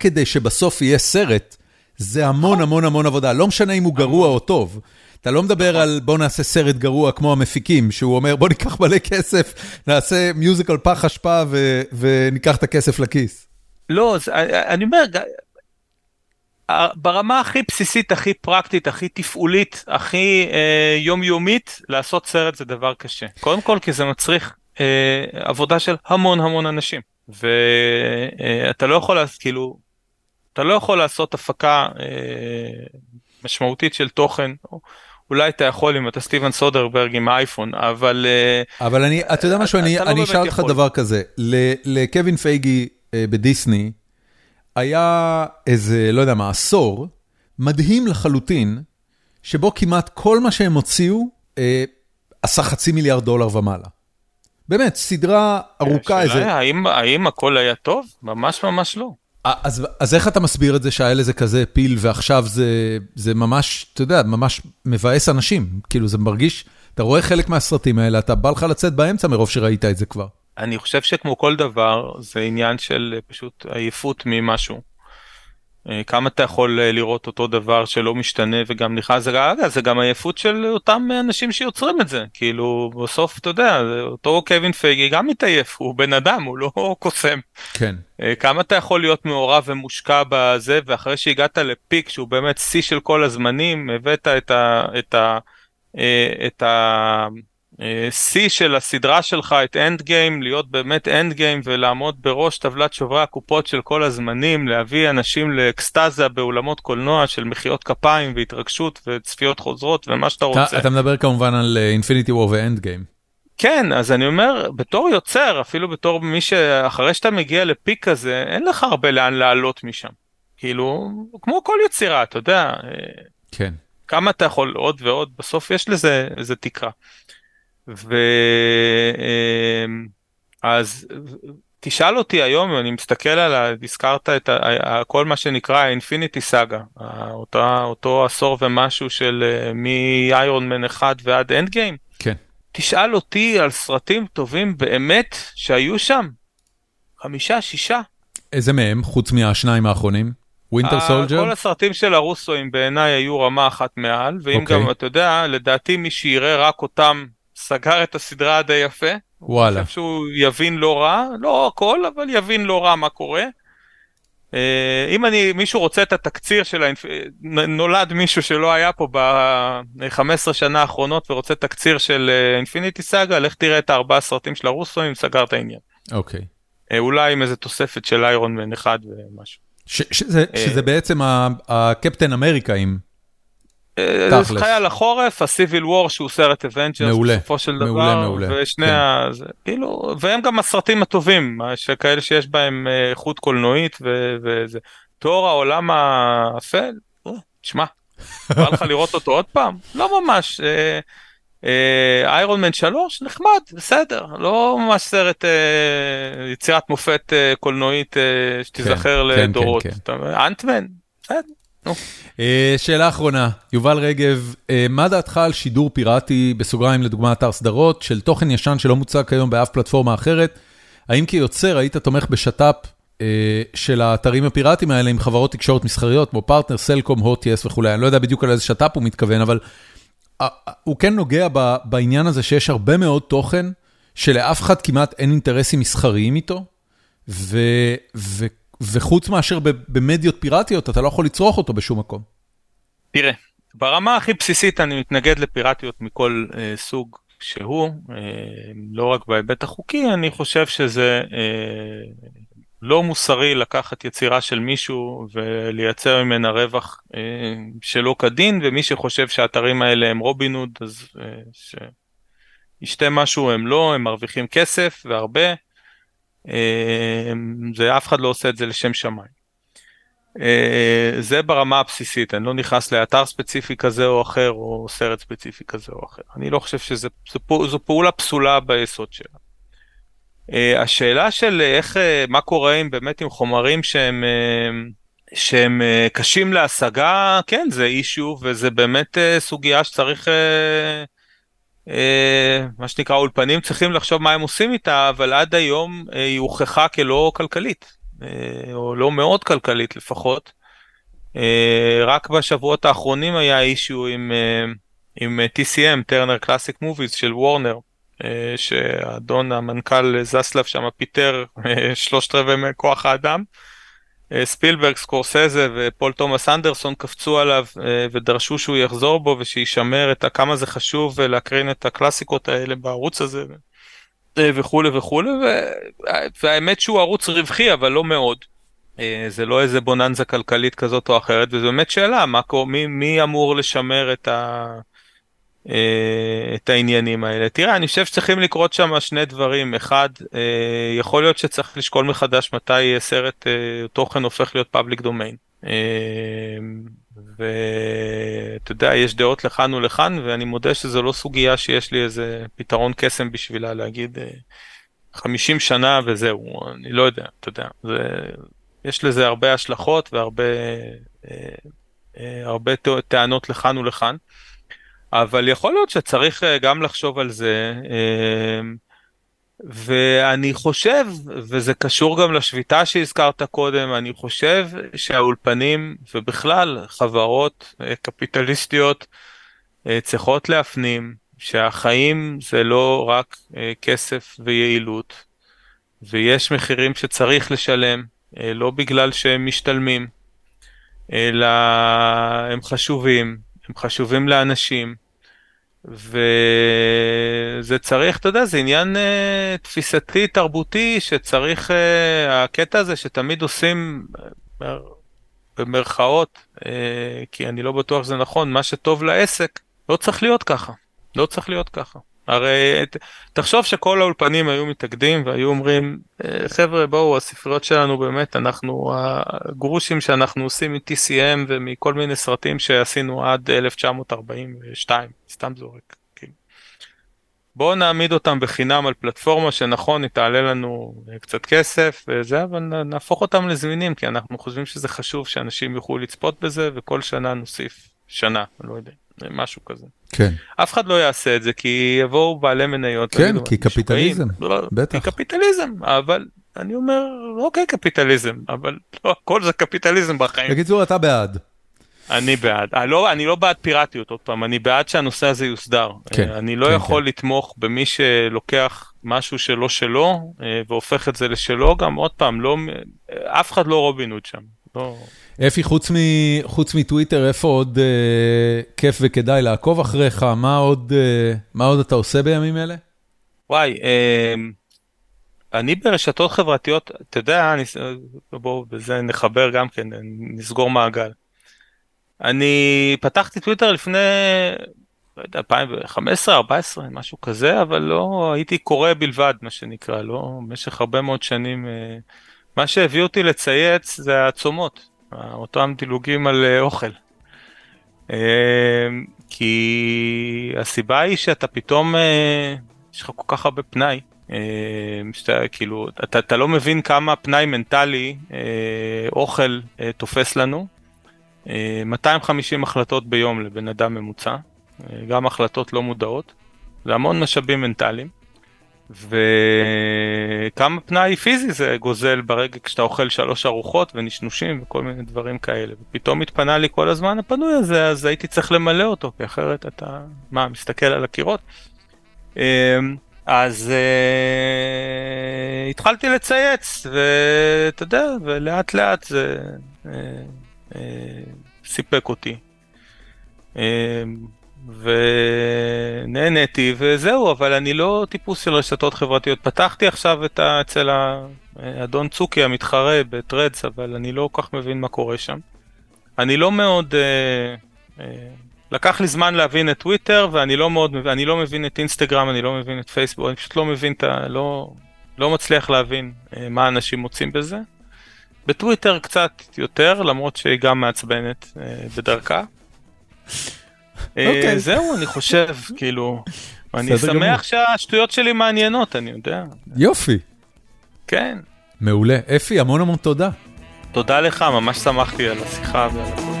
כדי שבסוף יהיה סרט, זה המון נכון. המון המון עבודה, לא משנה אם הוא גרוע או טוב. אתה לא מדבר נכון. על בוא נעשה סרט גרוע כמו המפיקים, שהוא אומר בוא ניקח מלא כסף, נעשה מיוזיקל פח אשפה וניקח את הכסף לכיס. לא, אני אומר, ברמה הכי בסיסית, הכי פרקטית, הכי תפעולית, הכי אה, יומיומית, לעשות סרט זה דבר קשה. קודם כל כי זה מצריך אה, עבודה של המון המון אנשים. ואתה אה, לא יכול, כאילו, אתה לא יכול לעשות הפקה אה, משמעותית של תוכן. אולי אתה יכול אם אתה סטיבן סודרברג עם האייפון, אבל... אה, אבל אני, אתה יודע משהו, אני לא אשאל אותך דבר כזה, לקווין פייגי אה, בדיסני, היה איזה, לא יודע מה, עשור, מדהים לחלוטין, שבו כמעט כל מה שהם הוציאו אה, עשה חצי מיליארד דולר ומעלה. באמת, סדרה ארוכה איזה... השאלה האם, האם הכל היה טוב? ממש ממש לא. אז, אז איך אתה מסביר את זה שהיה לזה כזה פיל ועכשיו זה, זה ממש, אתה יודע, ממש מבאס אנשים. כאילו זה מרגיש, אתה רואה חלק מהסרטים האלה, אתה בא לך לצאת באמצע מרוב שראית את זה כבר. אני חושב שכמו כל דבר זה עניין של פשוט עייפות ממשהו. אה, כמה אתה יכול אה, לראות אותו דבר שלא משתנה וגם נכנס זה, אגב, זה גם עייפות של אותם אנשים שיוצרים את זה כאילו בסוף אתה יודע אותו קווין פייגי גם מתעייף הוא בן אדם הוא לא <laughs> קוסם. כן. כמה אתה יכול להיות מעורב ומושקע בזה ואחרי שהגעת ל peak שהוא באמת שיא של כל הזמנים הבאת את ה... את ה... את ה... שיא של הסדרה שלך את אנד גיים להיות באמת אנד גיים ולעמוד בראש טבלת שוברי הקופות של כל הזמנים להביא אנשים לאקסטזה באולמות קולנוע של מחיאות כפיים והתרגשות וצפיות חוזרות ומה שאתה רוצה. אתה, אתה מדבר כמובן על אינפיניטי וור ואנד גיים. כן אז אני אומר בתור יוצר אפילו בתור מי שאחרי שאתה מגיע לפיק כזה אין לך הרבה לאן לעלות משם. כאילו כמו כל יצירה אתה יודע. כן. כמה אתה יכול עוד ועוד בסוף יש לזה איזה תקרה. ואז תשאל אותי היום, אני מסתכל על, הזכרת את ה... כל מה שנקרא אינפיניטי סאגה, אותה, אותו עשור ומשהו של מאיירון מן 1 ועד אנד גיים. כן. תשאל אותי על סרטים טובים באמת שהיו שם. חמישה, שישה. איזה מהם, חוץ מהשניים האחרונים? ווינטר סולג'ר? כל הסרטים של הרוסואים בעיניי היו רמה אחת מעל, ואם okay. אוקיי. גם אתה יודע, לדעתי מי שיראה רק אותם סגר את הסדרה די יפה. וואלה. אני חושב שהוא יבין לא רע, לא הכל, אבל יבין לא רע מה קורה. אה, אם אני, מישהו רוצה את התקציר של, האינפ... נולד מישהו שלא היה פה ב-15 שנה האחרונות ורוצה תקציר של אינפיניטי סאגה, לך תראה את הארבעה סרטים של הרוסואים, סגר את העניין. אוקיי. אה, אולי עם איזה תוספת של איירון מן אחד ומשהו. שזה, שזה בעצם הקפטן אמריקה עם... אה, זה חייל החורף, הסיביל וור שהוא סרט אבנג'רס בסופו של דבר, מעולה, מעולה, ושני כן. ה... זה, כאילו, והם גם הסרטים הטובים, שכאלה שיש בהם אה, איכות קולנועית וזה. תיאור העולם האפל, תשמע, בא לך לראות אותו עוד פעם? לא ממש. איירון מן 3 נחמד בסדר לא ממש סרט אה, יצירת מופת אה, קולנועית אה, שתיזכר כן, לדורות כן, כן, כן. אנטמן בסדר. אה, שאלה אחרונה, יובל רגב, אה, מה דעתך על שידור פיראטי, בסוגריים לדוגמה אתר סדרות, של תוכן ישן שלא מוצג כיום באף פלטפורמה אחרת? האם כיוצר היית תומך בשת"פ אה, של האתרים הפיראטיים האלה עם חברות תקשורת מסחריות, כמו פרטנר, סלקום, הוט, יס וכולי? אני לא יודע בדיוק על איזה שת"פ הוא מתכוון, אבל הוא כן נוגע בעניין הזה שיש הרבה מאוד תוכן שלאף אחד כמעט אין אינטרסים מסחריים איתו, ו... וחוץ מאשר במדיות פיראטיות, אתה לא יכול לצרוך אותו בשום מקום. תראה, ברמה הכי בסיסית אני מתנגד לפיראטיות מכל אה, סוג שהוא, אה, לא רק בהיבט החוקי, אני חושב שזה אה, לא מוסרי לקחת יצירה של מישהו ולייצר ממנה רווח אה, שלא כדין, ומי שחושב שהאתרים האלה הם רובין הוד, אז אה, שישתה משהו הם לא, הם מרוויחים כסף והרבה. זה אף אחד לא עושה את זה לשם שמיים. אה, זה ברמה הבסיסית, אני לא נכנס לאתר ספציפי כזה או אחר או סרט ספציפי כזה או אחר. אני לא חושב שזו פעולה פסולה ביסוד שלה. אה, השאלה של איך, אה, מה קורה עם באמת עם חומרים שהם, שהם קשים להשגה, כן זה אישו וזה באמת סוגיה שצריך מה שנקרא אולפנים צריכים לחשוב מה הם עושים איתה אבל עד היום אה, היא הוכחה כלא כלכלית אה, או לא מאוד כלכלית לפחות. רק בשבועות האחרונים היה אישיו עם, עם TCM, טרנר קלאסיק מוביז של וורנר, שאדון המנכ"ל זסלב שם פיטר שלושת רבעי מכוח האדם. אה, ספילברג, סקורסזה ופול תומאס אנדרסון קפצו עליו אה, ודרשו שהוא יחזור בו ושישמר את כמה זה חשוב להקרין את הקלאסיקות האלה בערוץ הזה אה, וכולי וכולי והאמת שהוא ערוץ רווחי אבל לא מאוד. זה לא איזה בוננזה כלכלית כזאת או אחרת וזו באמת שאלה מה, מי, מי אמור לשמר את, ה, את העניינים האלה. תראה, אני חושב שצריכים לקרות שם שני דברים. אחד, יכול להיות שצריך לשקול מחדש מתי סרט תוכן הופך להיות פאבליק דומיין. ואתה יודע, יש דעות לכאן ולכאן, ואני מודה שזו לא סוגיה שיש לי איזה פתרון קסם בשבילה להגיד 50 שנה וזהו, אני לא יודע, אתה יודע, זה, יש לזה הרבה השלכות והרבה אה, אה, הרבה טענות לכאן ולכאן, אבל יכול להיות שצריך אה, גם לחשוב על זה. אה, ואני חושב, וזה קשור גם לשביתה שהזכרת קודם, אני חושב שהאולפנים ובכלל חברות אה, קפיטליסטיות צריכות להפנים שהחיים זה לא רק כסף ויעילות, ויש מחירים שצריך לשלם, לא בגלל שהם משתלמים, אלא הם חשובים, הם חשובים לאנשים. וזה צריך, אתה יודע, זה עניין uh, תפיסתי, תרבותי, שצריך, uh, הקטע הזה שתמיד עושים, uh, במרכאות, uh, כי אני לא בטוח שזה נכון, מה שטוב לעסק, לא צריך להיות ככה. לא צריך להיות ככה. הרי תחשוב שכל האולפנים היו מתאגדים והיו אומרים, חבר'ה בואו הספריות שלנו באמת, אנחנו הגרושים שאנחנו עושים מ-TCM ומכל מיני סרטים שעשינו עד 1942, סתם זורק. כאילו. בואו נעמיד אותם בחינם על פלטפורמה שנכון, היא תעלה לנו קצת כסף וזה, אבל נהפוך אותם לזמינים, כי אנחנו חושבים שזה חשוב שאנשים יוכלו לצפות בזה, וכל שנה נוסיף שנה, לא יודע, משהו כזה. כן. אף אחד לא יעשה את זה כי יבואו בעלי מניות. כן, כי קפיטליזם, לא, בטח. כי קפיטליזם, אבל אני אומר, אוקיי קפיטליזם, אבל לא הכל זה קפיטליזם בחיים. בקיצור, אתה בעד. אני בעד. אני אה, לא, אני לא בעד פיראטיות, עוד פעם, אני בעד שהנושא הזה יוסדר. כן, אה, אני לא כן, יכול כן. לתמוך במי שלוקח משהו שלא שלו אה, והופך את זה לשלו, גם עוד פעם, לא, אף אחד לא רובין הוד שם. לא... אפי, חוץ, מ, חוץ מטוויטר, איפה עוד אה, כיף וכדאי לעקוב אחריך? מה עוד, אה, מה עוד אתה עושה בימים אלה? וואי, אה, אני ברשתות חברתיות, אתה יודע, בואו בזה נחבר גם כן, נסגור מעגל. אני פתחתי טוויטר לפני, לא יודע, 2015, 2014, משהו כזה, אבל לא, הייתי קורא בלבד, מה שנקרא, לא, במשך הרבה מאוד שנים. אה, מה שהביא אותי לצייץ זה הצומות. אותם דילוגים על אה, אוכל. אה, כי הסיבה היא שאתה פתאום, אה, יש לך כל כך הרבה פנאי, שאתה כאילו, אתה, אתה לא מבין כמה פנאי מנטלי אוכל תופס לנו. 250 החלטות ביום לבן אדם ממוצע, גם החלטות לא מודעות, זה המון משאבים מנטליים. וכמה פנאי פיזי זה גוזל ברגע כשאתה אוכל שלוש ארוחות ונשנושים וכל מיני דברים כאלה. ופתאום התפנה לי כל הזמן הפנוי הזה, אז הייתי צריך למלא אותו, כי אחרת אתה, מה, מסתכל על הקירות? אמ, אז uh, התחלתי לצייץ, ואתה יודע, ולאט לאט זה uh, uh, סיפק אותי. Uh, ונהניתי וזהו, אבל אני לא טיפוס של רשתות חברתיות. פתחתי עכשיו את ה... אצל האדון צוקי המתחרה בטרדס, אבל אני לא כל כך מבין מה קורה שם. אני לא מאוד... אה, אה, לקח לי זמן להבין את טוויטר, ואני לא מאוד, אני לא מבין את אינסטגרם, אני לא מבין את פייסבוק, אני פשוט לא מבין את ה... לא, לא מצליח להבין אה, מה אנשים מוצאים בזה. בטוויטר קצת יותר, למרות שהיא גם מעצבנת אה, בדרכה. אה, אוקיי. זהו, אני חושב, כאילו, אני שמח שהשטויות שלי מעניינות, אני יודע. יופי. כן. מעולה. אפי, המון המון תודה. תודה לך, ממש שמחתי על השיחה ועל.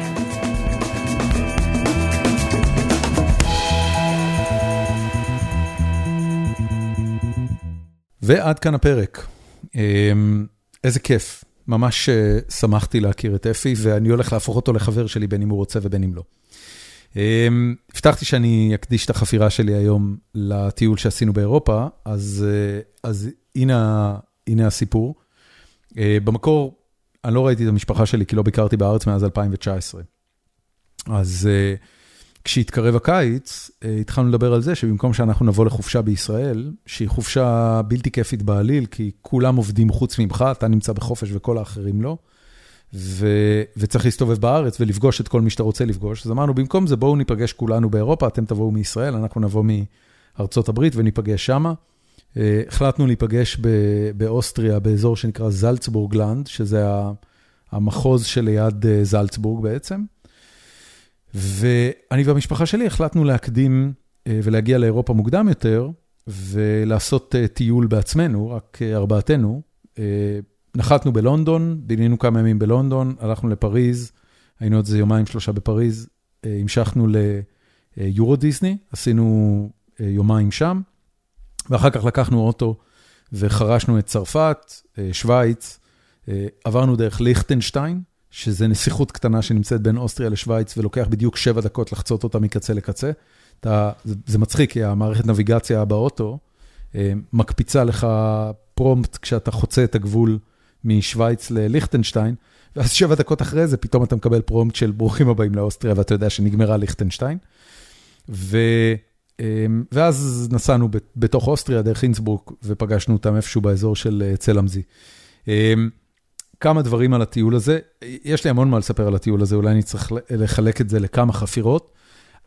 ועד כאן הפרק. אמ, איזה כיף, ממש אה, שמחתי להכיר את אפי, ואני הולך להפוך אותו לחבר שלי בין אם הוא רוצה ובין אם לא. אמ, הבטחתי שאני אקדיש את החפירה שלי היום לטיול שעשינו באירופה, אז אה, אז הנה הנה הסיפור. אה, במקור, אני לא ראיתי את המשפחה שלי כי לא ביקרתי בארץ מאז 2019. אז אה, כשהתקרב הקיץ, התחלנו לדבר על זה שבמקום שאנחנו נבוא לחופשה בישראל, שהיא חופשה בלתי כיפית בעליל, כי כולם עובדים חוץ ממך, אתה נמצא בחופש וכל האחרים לא, וצריך להסתובב בארץ ולפגוש את כל מי שאתה רוצה לפגוש. אז אמרנו, במקום זה בואו ניפגש כולנו באירופה, אתם תבואו מישראל, אנחנו נבוא מארצות הברית וניפגש שמה. החלטנו להיפגש באוסטריה, באזור שנקרא זלצבורגלנד, שזה המחוז שליד זלצבורג בעצם. ואני והמשפחה שלי החלטנו להקדים ולהגיע לאירופה מוקדם יותר, ולעשות טיול בעצמנו, רק ארבעתנו. נחתנו בלונדון, בילינו כמה ימים בלונדון, הלכנו לפריז, היינו עוד איזה יומיים שלושה בפריז, המשכנו ליורו דיסני, עשינו יומיים שם, ואחר כך לקחנו אוטו וחרשנו את צרפת, שווייץ, עברנו דרך ליכטנשטיין, שזה נסיכות קטנה שנמצאת בין אוסטריה לשווייץ, ולוקח בדיוק שבע דקות לחצות אותה מקצה לקצה. אתה, זה, זה מצחיק, כי המערכת נביגציה באוטו מקפיצה לך פרומפט כשאתה חוצה את הגבול משוויץ לליכטנשטיין, ואז שבע דקות אחרי זה פתאום אתה מקבל פרומפט של ברוכים הבאים לאוסטריה, ואתה יודע שנגמרה ליכטנשטיין. ו... ואז נסענו בתוך אוסטריה, דרך אינסבורג, ופגשנו אותם איפשהו באזור של צלמזי. כמה דברים על הטיול הזה, יש לי המון מה לספר על הטיול הזה, אולי אני צריך לחלק את זה לכמה חפירות,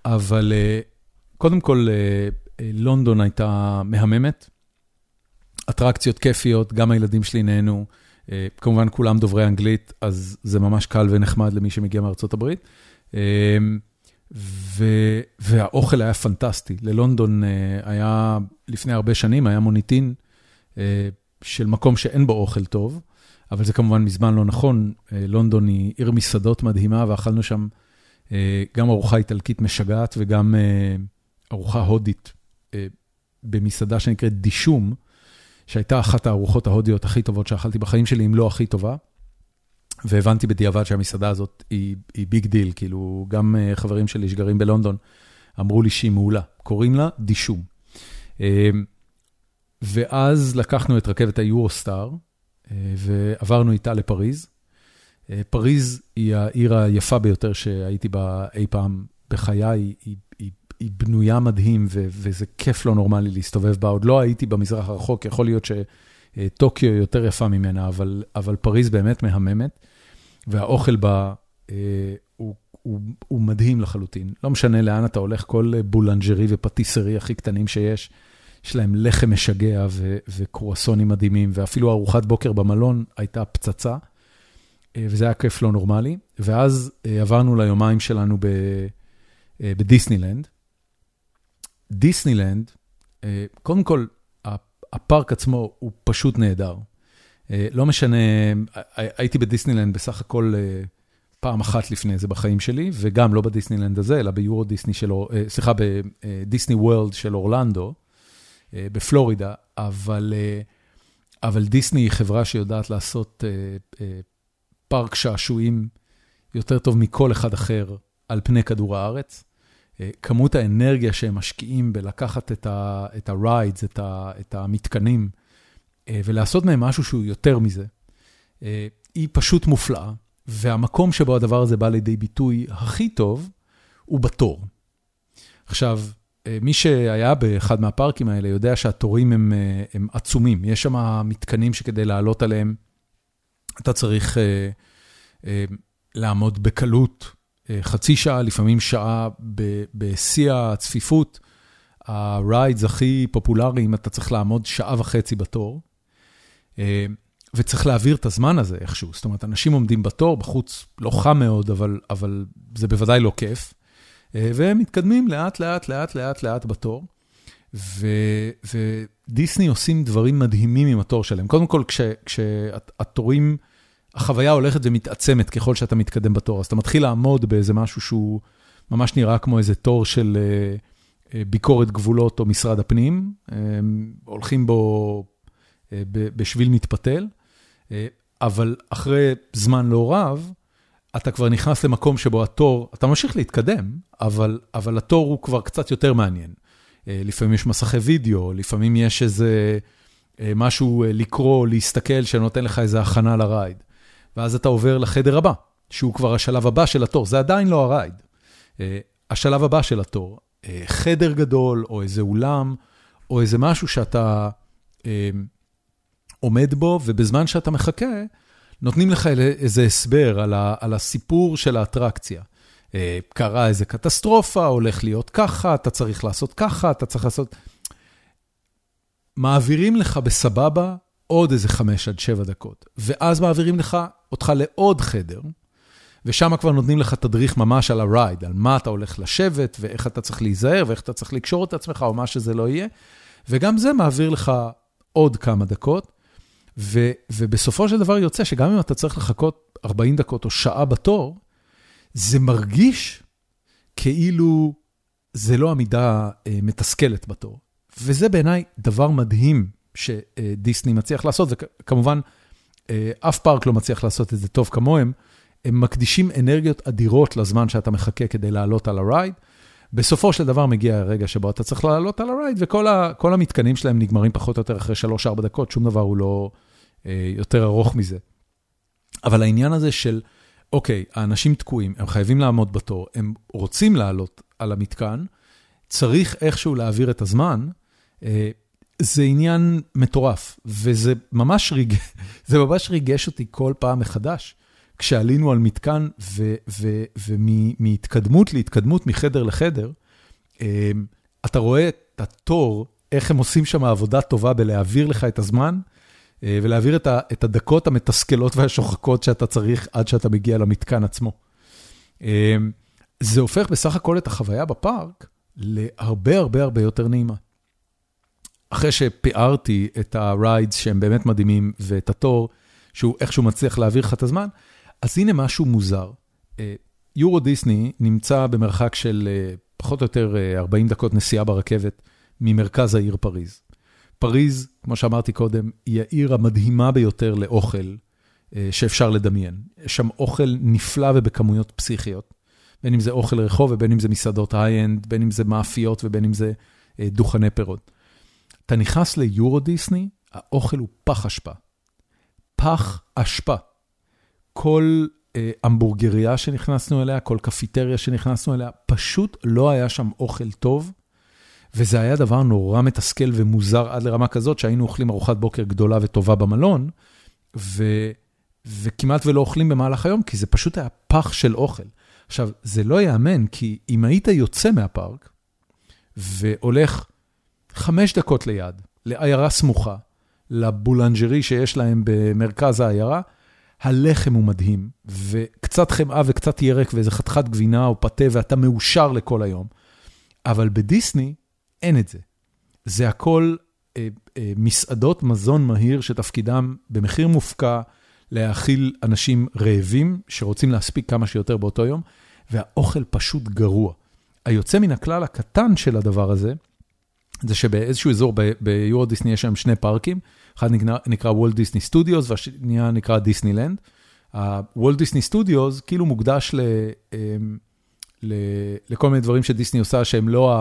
אבל קודם כל, לונדון הייתה מהממת, אטרקציות כיפיות, גם הילדים שלי נהנו, כמובן כולם דוברי אנגלית, אז זה ממש קל ונחמד למי שמגיע מארצות הברית. והאוכל היה פנטסטי. ללונדון היה, לפני הרבה שנים, היה מוניטין של מקום שאין בו אוכל טוב, אבל זה כמובן מזמן לא נכון. לונדון היא עיר מסעדות מדהימה, ואכלנו שם גם ארוחה איטלקית משגעת וגם ארוחה הודית במסעדה שנקראת דישום, שהייתה אחת הארוחות ההודיות הכי טובות שאכלתי בחיים שלי, אם לא הכי טובה. והבנתי בדיעבד שהמסעדה הזאת היא big deal, כאילו, גם חברים שלי שגרים בלונדון אמרו לי שהיא מעולה, קוראים לה דישום. ואז לקחנו את רכבת היורוסטאר, ועברנו איתה לפריז. פריז היא העיר היפה ביותר שהייתי בה אי פעם בחיי, היא, היא, היא, היא בנויה מדהים, ו, וזה כיף לא נורמלי להסתובב בה. עוד לא הייתי במזרח הרחוק, יכול להיות שטוקיו יותר יפה ממנה, אבל, אבל פריז באמת מהממת. והאוכל בה אה, הוא, הוא, הוא מדהים לחלוטין. לא משנה לאן אתה הולך, כל בולנג'רי ופטיסרי הכי קטנים שיש, יש להם לחם משגע ו, וקרואסונים מדהימים, ואפילו ארוחת בוקר במלון הייתה פצצה, אה, וזה היה כיף לא נורמלי. ואז אה, עברנו ליומיים שלנו ב, אה, בדיסנילנד. דיסנילנד, אה, קודם כל, הפארק עצמו הוא פשוט נהדר. לא משנה, הייתי בדיסנילנד בסך הכל פעם אחת לפני זה בחיים שלי, וגם לא בדיסנילנד הזה, אלא ביורו דיסני של, סליחה, בדיסני וורלד של אורלנדו, בפלורידה, אבל, אבל דיסני היא חברה שיודעת לעשות פארק שעשועים יותר טוב מכל אחד אחר על פני כדור הארץ. כמות האנרגיה שהם משקיעים בלקחת את ה-rides, את המתקנים, ולעשות מהם משהו שהוא יותר מזה, היא פשוט מופלאה, והמקום שבו הדבר הזה בא לידי ביטוי הכי טוב, הוא בתור. עכשיו, מי שהיה באחד מהפארקים האלה יודע שהתורים הם, הם עצומים, יש שם מתקנים שכדי לעלות עליהם, אתה צריך לעמוד בקלות חצי שעה, לפעמים שעה בשיא הצפיפות. ה-rides הכי פופולריים, אתה צריך לעמוד שעה וחצי בתור. וצריך להעביר את הזמן הזה איכשהו. זאת אומרת, אנשים עומדים בתור, בחוץ לא חם מאוד, אבל, אבל זה בוודאי לא כיף. והם מתקדמים לאט, לאט, לאט, לאט, לאט בתור. ו, ודיסני עושים דברים מדהימים עם התור שלהם. קודם כל, כש, כשהתורים, החוויה הולכת ומתעצמת ככל שאתה מתקדם בתור. אז אתה מתחיל לעמוד באיזה משהו שהוא ממש נראה כמו איזה תור של ביקורת גבולות או משרד הפנים. הולכים בו בשביל מתפתל. אבל אחרי זמן לא רב, אתה כבר נכנס למקום שבו התור, אתה ממשיך להתקדם, אבל, אבל התור הוא כבר קצת יותר מעניין. לפעמים יש מסכי וידאו, לפעמים יש איזה משהו לקרוא, להסתכל, שנותן לך איזה הכנה לרייד. ואז אתה עובר לחדר הבא, שהוא כבר השלב הבא של התור, זה עדיין לא הרייד. השלב הבא של התור, חדר גדול, או איזה אולם, או איזה משהו שאתה עומד בו, ובזמן שאתה מחכה, נותנים לך איזה הסבר על, ה, על הסיפור של האטרקציה. אה, קרה איזה קטסטרופה, הולך להיות ככה, אתה צריך לעשות ככה, אתה צריך לעשות... מעבירים לך בסבבה עוד איזה חמש עד שבע דקות, ואז מעבירים לך אותך לעוד חדר, ושם כבר נותנים לך תדריך ממש על הרייד, על מה אתה הולך לשבת, ואיך אתה צריך להיזהר, ואיך אתה צריך לקשור את עצמך, או מה שזה לא יהיה. וגם זה מעביר לך עוד כמה דקות, ו, ובסופו של דבר יוצא שגם אם אתה צריך לחכות 40 דקות או שעה בתור, זה מרגיש כאילו זה לא עמידה אה, מתסכלת בתור. וזה בעיניי דבר מדהים שדיסני מצליח לעשות, וכמובן, אה, אף פארק לא מצליח לעשות את זה טוב כמוהם. הם מקדישים אנרגיות אדירות לזמן שאתה מחכה כדי לעלות על הרייד. בסופו של דבר מגיע הרגע שבו אתה צריך לעלות על הרייד, וכל המתקנים שלהם נגמרים פחות או יותר אחרי 3-4 דקות, שום דבר הוא לא אה, יותר ארוך מזה. אבל העניין הזה של, אוקיי, האנשים תקועים, הם חייבים לעמוד בתור, הם רוצים לעלות על המתקן, צריך איכשהו להעביר את הזמן, אה, זה עניין מטורף, וזה ממש, ריג... <laughs> ממש ריגש אותי כל פעם מחדש. כשעלינו על מתקן, ומהתקדמות להתקדמות, מחדר לחדר, אמ, אתה רואה את התור, איך הם עושים שם עבודה טובה בלהעביר לך את הזמן, אה, ולהעביר את הדקות המתסכלות והשוחקות שאתה צריך עד שאתה מגיע למתקן עצמו. אמ, זה הופך בסך הכל את החוויה בפארק להרבה הרבה הרבה יותר נעימה. אחרי שפיארתי את ה-rides שהם באמת מדהימים, ואת התור, שהוא איכשהו מצליח להעביר לך את הזמן, אז הנה משהו מוזר. אה, יורו דיסני נמצא במרחק של אה, פחות או יותר 40 אה, דקות נסיעה ברכבת ממרכז העיר פריז. פריז, כמו שאמרתי קודם, היא העיר המדהימה ביותר לאוכל שאפשר לדמיין. יש שם אוכל נפלא ובכמויות פסיכיות, בין אם זה אוכל רחוב ובין אם זה מסעדות high-end, בין אם זה מאפיות ובין אם זה דוכני פירות. אתה נכנס ליורו דיסני, האוכל הוא פח אשפה. פח אשפה. כל אה, המבורגריה שנכנסנו אליה, כל קפיטריה שנכנסנו אליה, פשוט לא היה שם אוכל טוב, וזה היה דבר נורא מתסכל ומוזר עד לרמה כזאת, שהיינו אוכלים ארוחת בוקר גדולה וטובה במלון, ו, וכמעט ולא אוכלים במהלך היום, כי זה פשוט היה פח של אוכל. עכשיו, זה לא ייאמן, כי אם היית יוצא מהפארק, והולך חמש דקות ליד, לעיירה סמוכה, לבולנג'רי שיש להם במרכז העיירה, הלחם הוא מדהים, וקצת חמאה וקצת ירק ואיזה חתיכת גבינה או פתה, ואתה מאושר לכל היום. אבל בדיסני אין את זה. זה הכל אה, אה, מסעדות מזון מהיר שתפקידם במחיר מופקע להאכיל אנשים רעבים שרוצים להספיק כמה שיותר באותו יום, והאוכל פשוט גרוע. היוצא מן הכלל הקטן של הדבר הזה, זה שבאיזשהו אזור ביורו דיסני יש שם שני פארקים, אחד נקרא וולט דיסני סטודיוס והשנייה נקרא דיסנילנד. הוולט דיסני סטודיוס כאילו מוקדש ל, אמ, ל, לכל מיני דברים שדיסני עושה שהם לא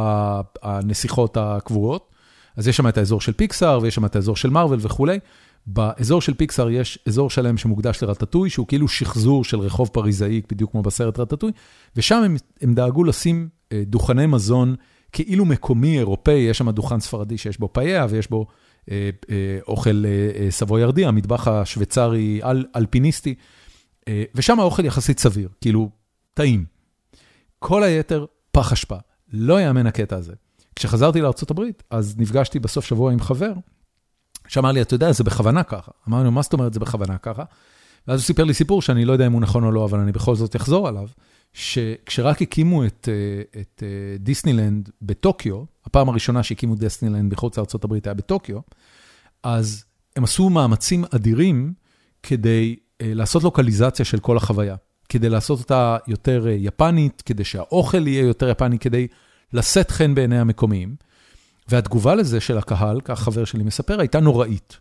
הנסיכות הקבועות. אז יש שם את האזור של פיקסאר ויש שם את האזור של מארוול וכולי. באזור של פיקסאר יש אזור שלם שמוקדש לרטטוי, שהוא כאילו שחזור של רחוב פריזאי, בדיוק כמו בסרט רטטוי, ושם הם, הם דאגו לשים אה, דוכני מזון כאילו מקומי אירופאי, יש שם דוכן ספרדי שיש בו פאיה ויש בו אה, אה, אוכל אה, סבוירדי, המטבח השוויצרי אלפיניסטי, ושם האוכל יחסית סביר, כאילו, טעים. כל היתר, פח אשפה. לא יאמן הקטע הזה. כשחזרתי לארה"ב, אז נפגשתי בסוף שבוע עם חבר, שאמר לי, אתה יודע, זה בכוונה ככה. אמרנו, מה זאת אומרת זה בכוונה ככה? ואז הוא סיפר לי סיפור שאני לא יודע אם הוא נכון או לא, אבל אני בכל זאת אחזור עליו, שכשרק הקימו את, את דיסנילנד בטוקיו, הפעם הראשונה שהקימו דיסנילנד מחוץ לארה"ב היה בטוקיו, אז הם עשו מאמצים אדירים כדי uh, לעשות לוקליזציה של כל החוויה, כדי לעשות אותה יותר יפנית, כדי שהאוכל יהיה יותר יפני, כדי לשאת חן בעיני המקומיים. והתגובה לזה של הקהל, כך חבר שלי מספר, הייתה נוראית.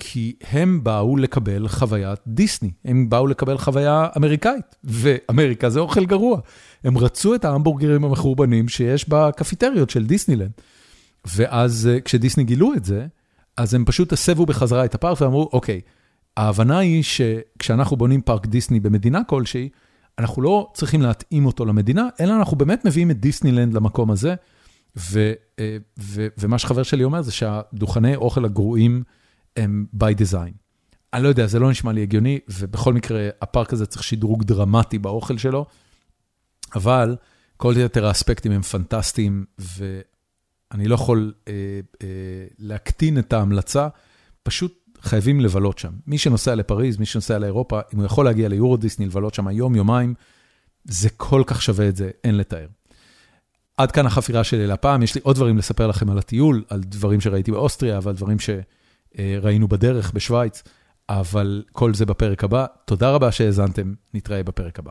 כי הם באו לקבל חוויית דיסני, הם באו לקבל חוויה אמריקאית, ואמריקה זה אוכל גרוע. הם רצו את ההמבורגרים המחורבנים שיש בקפיטריות של דיסנילנד. ואז אה, כשדיסני גילו את זה, אז הם פשוט הסבו בחזרה את הפארק ואמרו, אוקיי, ההבנה היא שכשאנחנו בונים פארק דיסני במדינה כלשהי, אנחנו לא צריכים להתאים אותו למדינה, אלא אנחנו באמת מביאים את דיסנילנד למקום הזה. ו, אה, ו, ומה שחבר שלי אומר זה שהדוכני אוכל הגרועים הם by design. אני לא יודע, זה לא נשמע לי הגיוני, ובכל מקרה, הפארק הזה צריך שדרוג דרמטי באוכל שלו, אבל כל יתר האספקטים הם פנטסטיים, ואני לא יכול אה, אה, להקטין את ההמלצה, פשוט חייבים לבלות שם. מי שנוסע לפריז, מי שנוסע לאירופה, אם הוא יכול להגיע ליורו דיסני, לבלות שם יום, יומיים, זה כל כך שווה את זה, אין לתאר. עד כאן החפירה שלי להפעם, יש לי עוד דברים לספר לכם על הטיול, על דברים שראיתי באוסטריה ועל דברים שראינו בדרך בשוויץ, אבל כל זה בפרק הבא. תודה רבה שהאזנתם, נתראה בפרק הבא.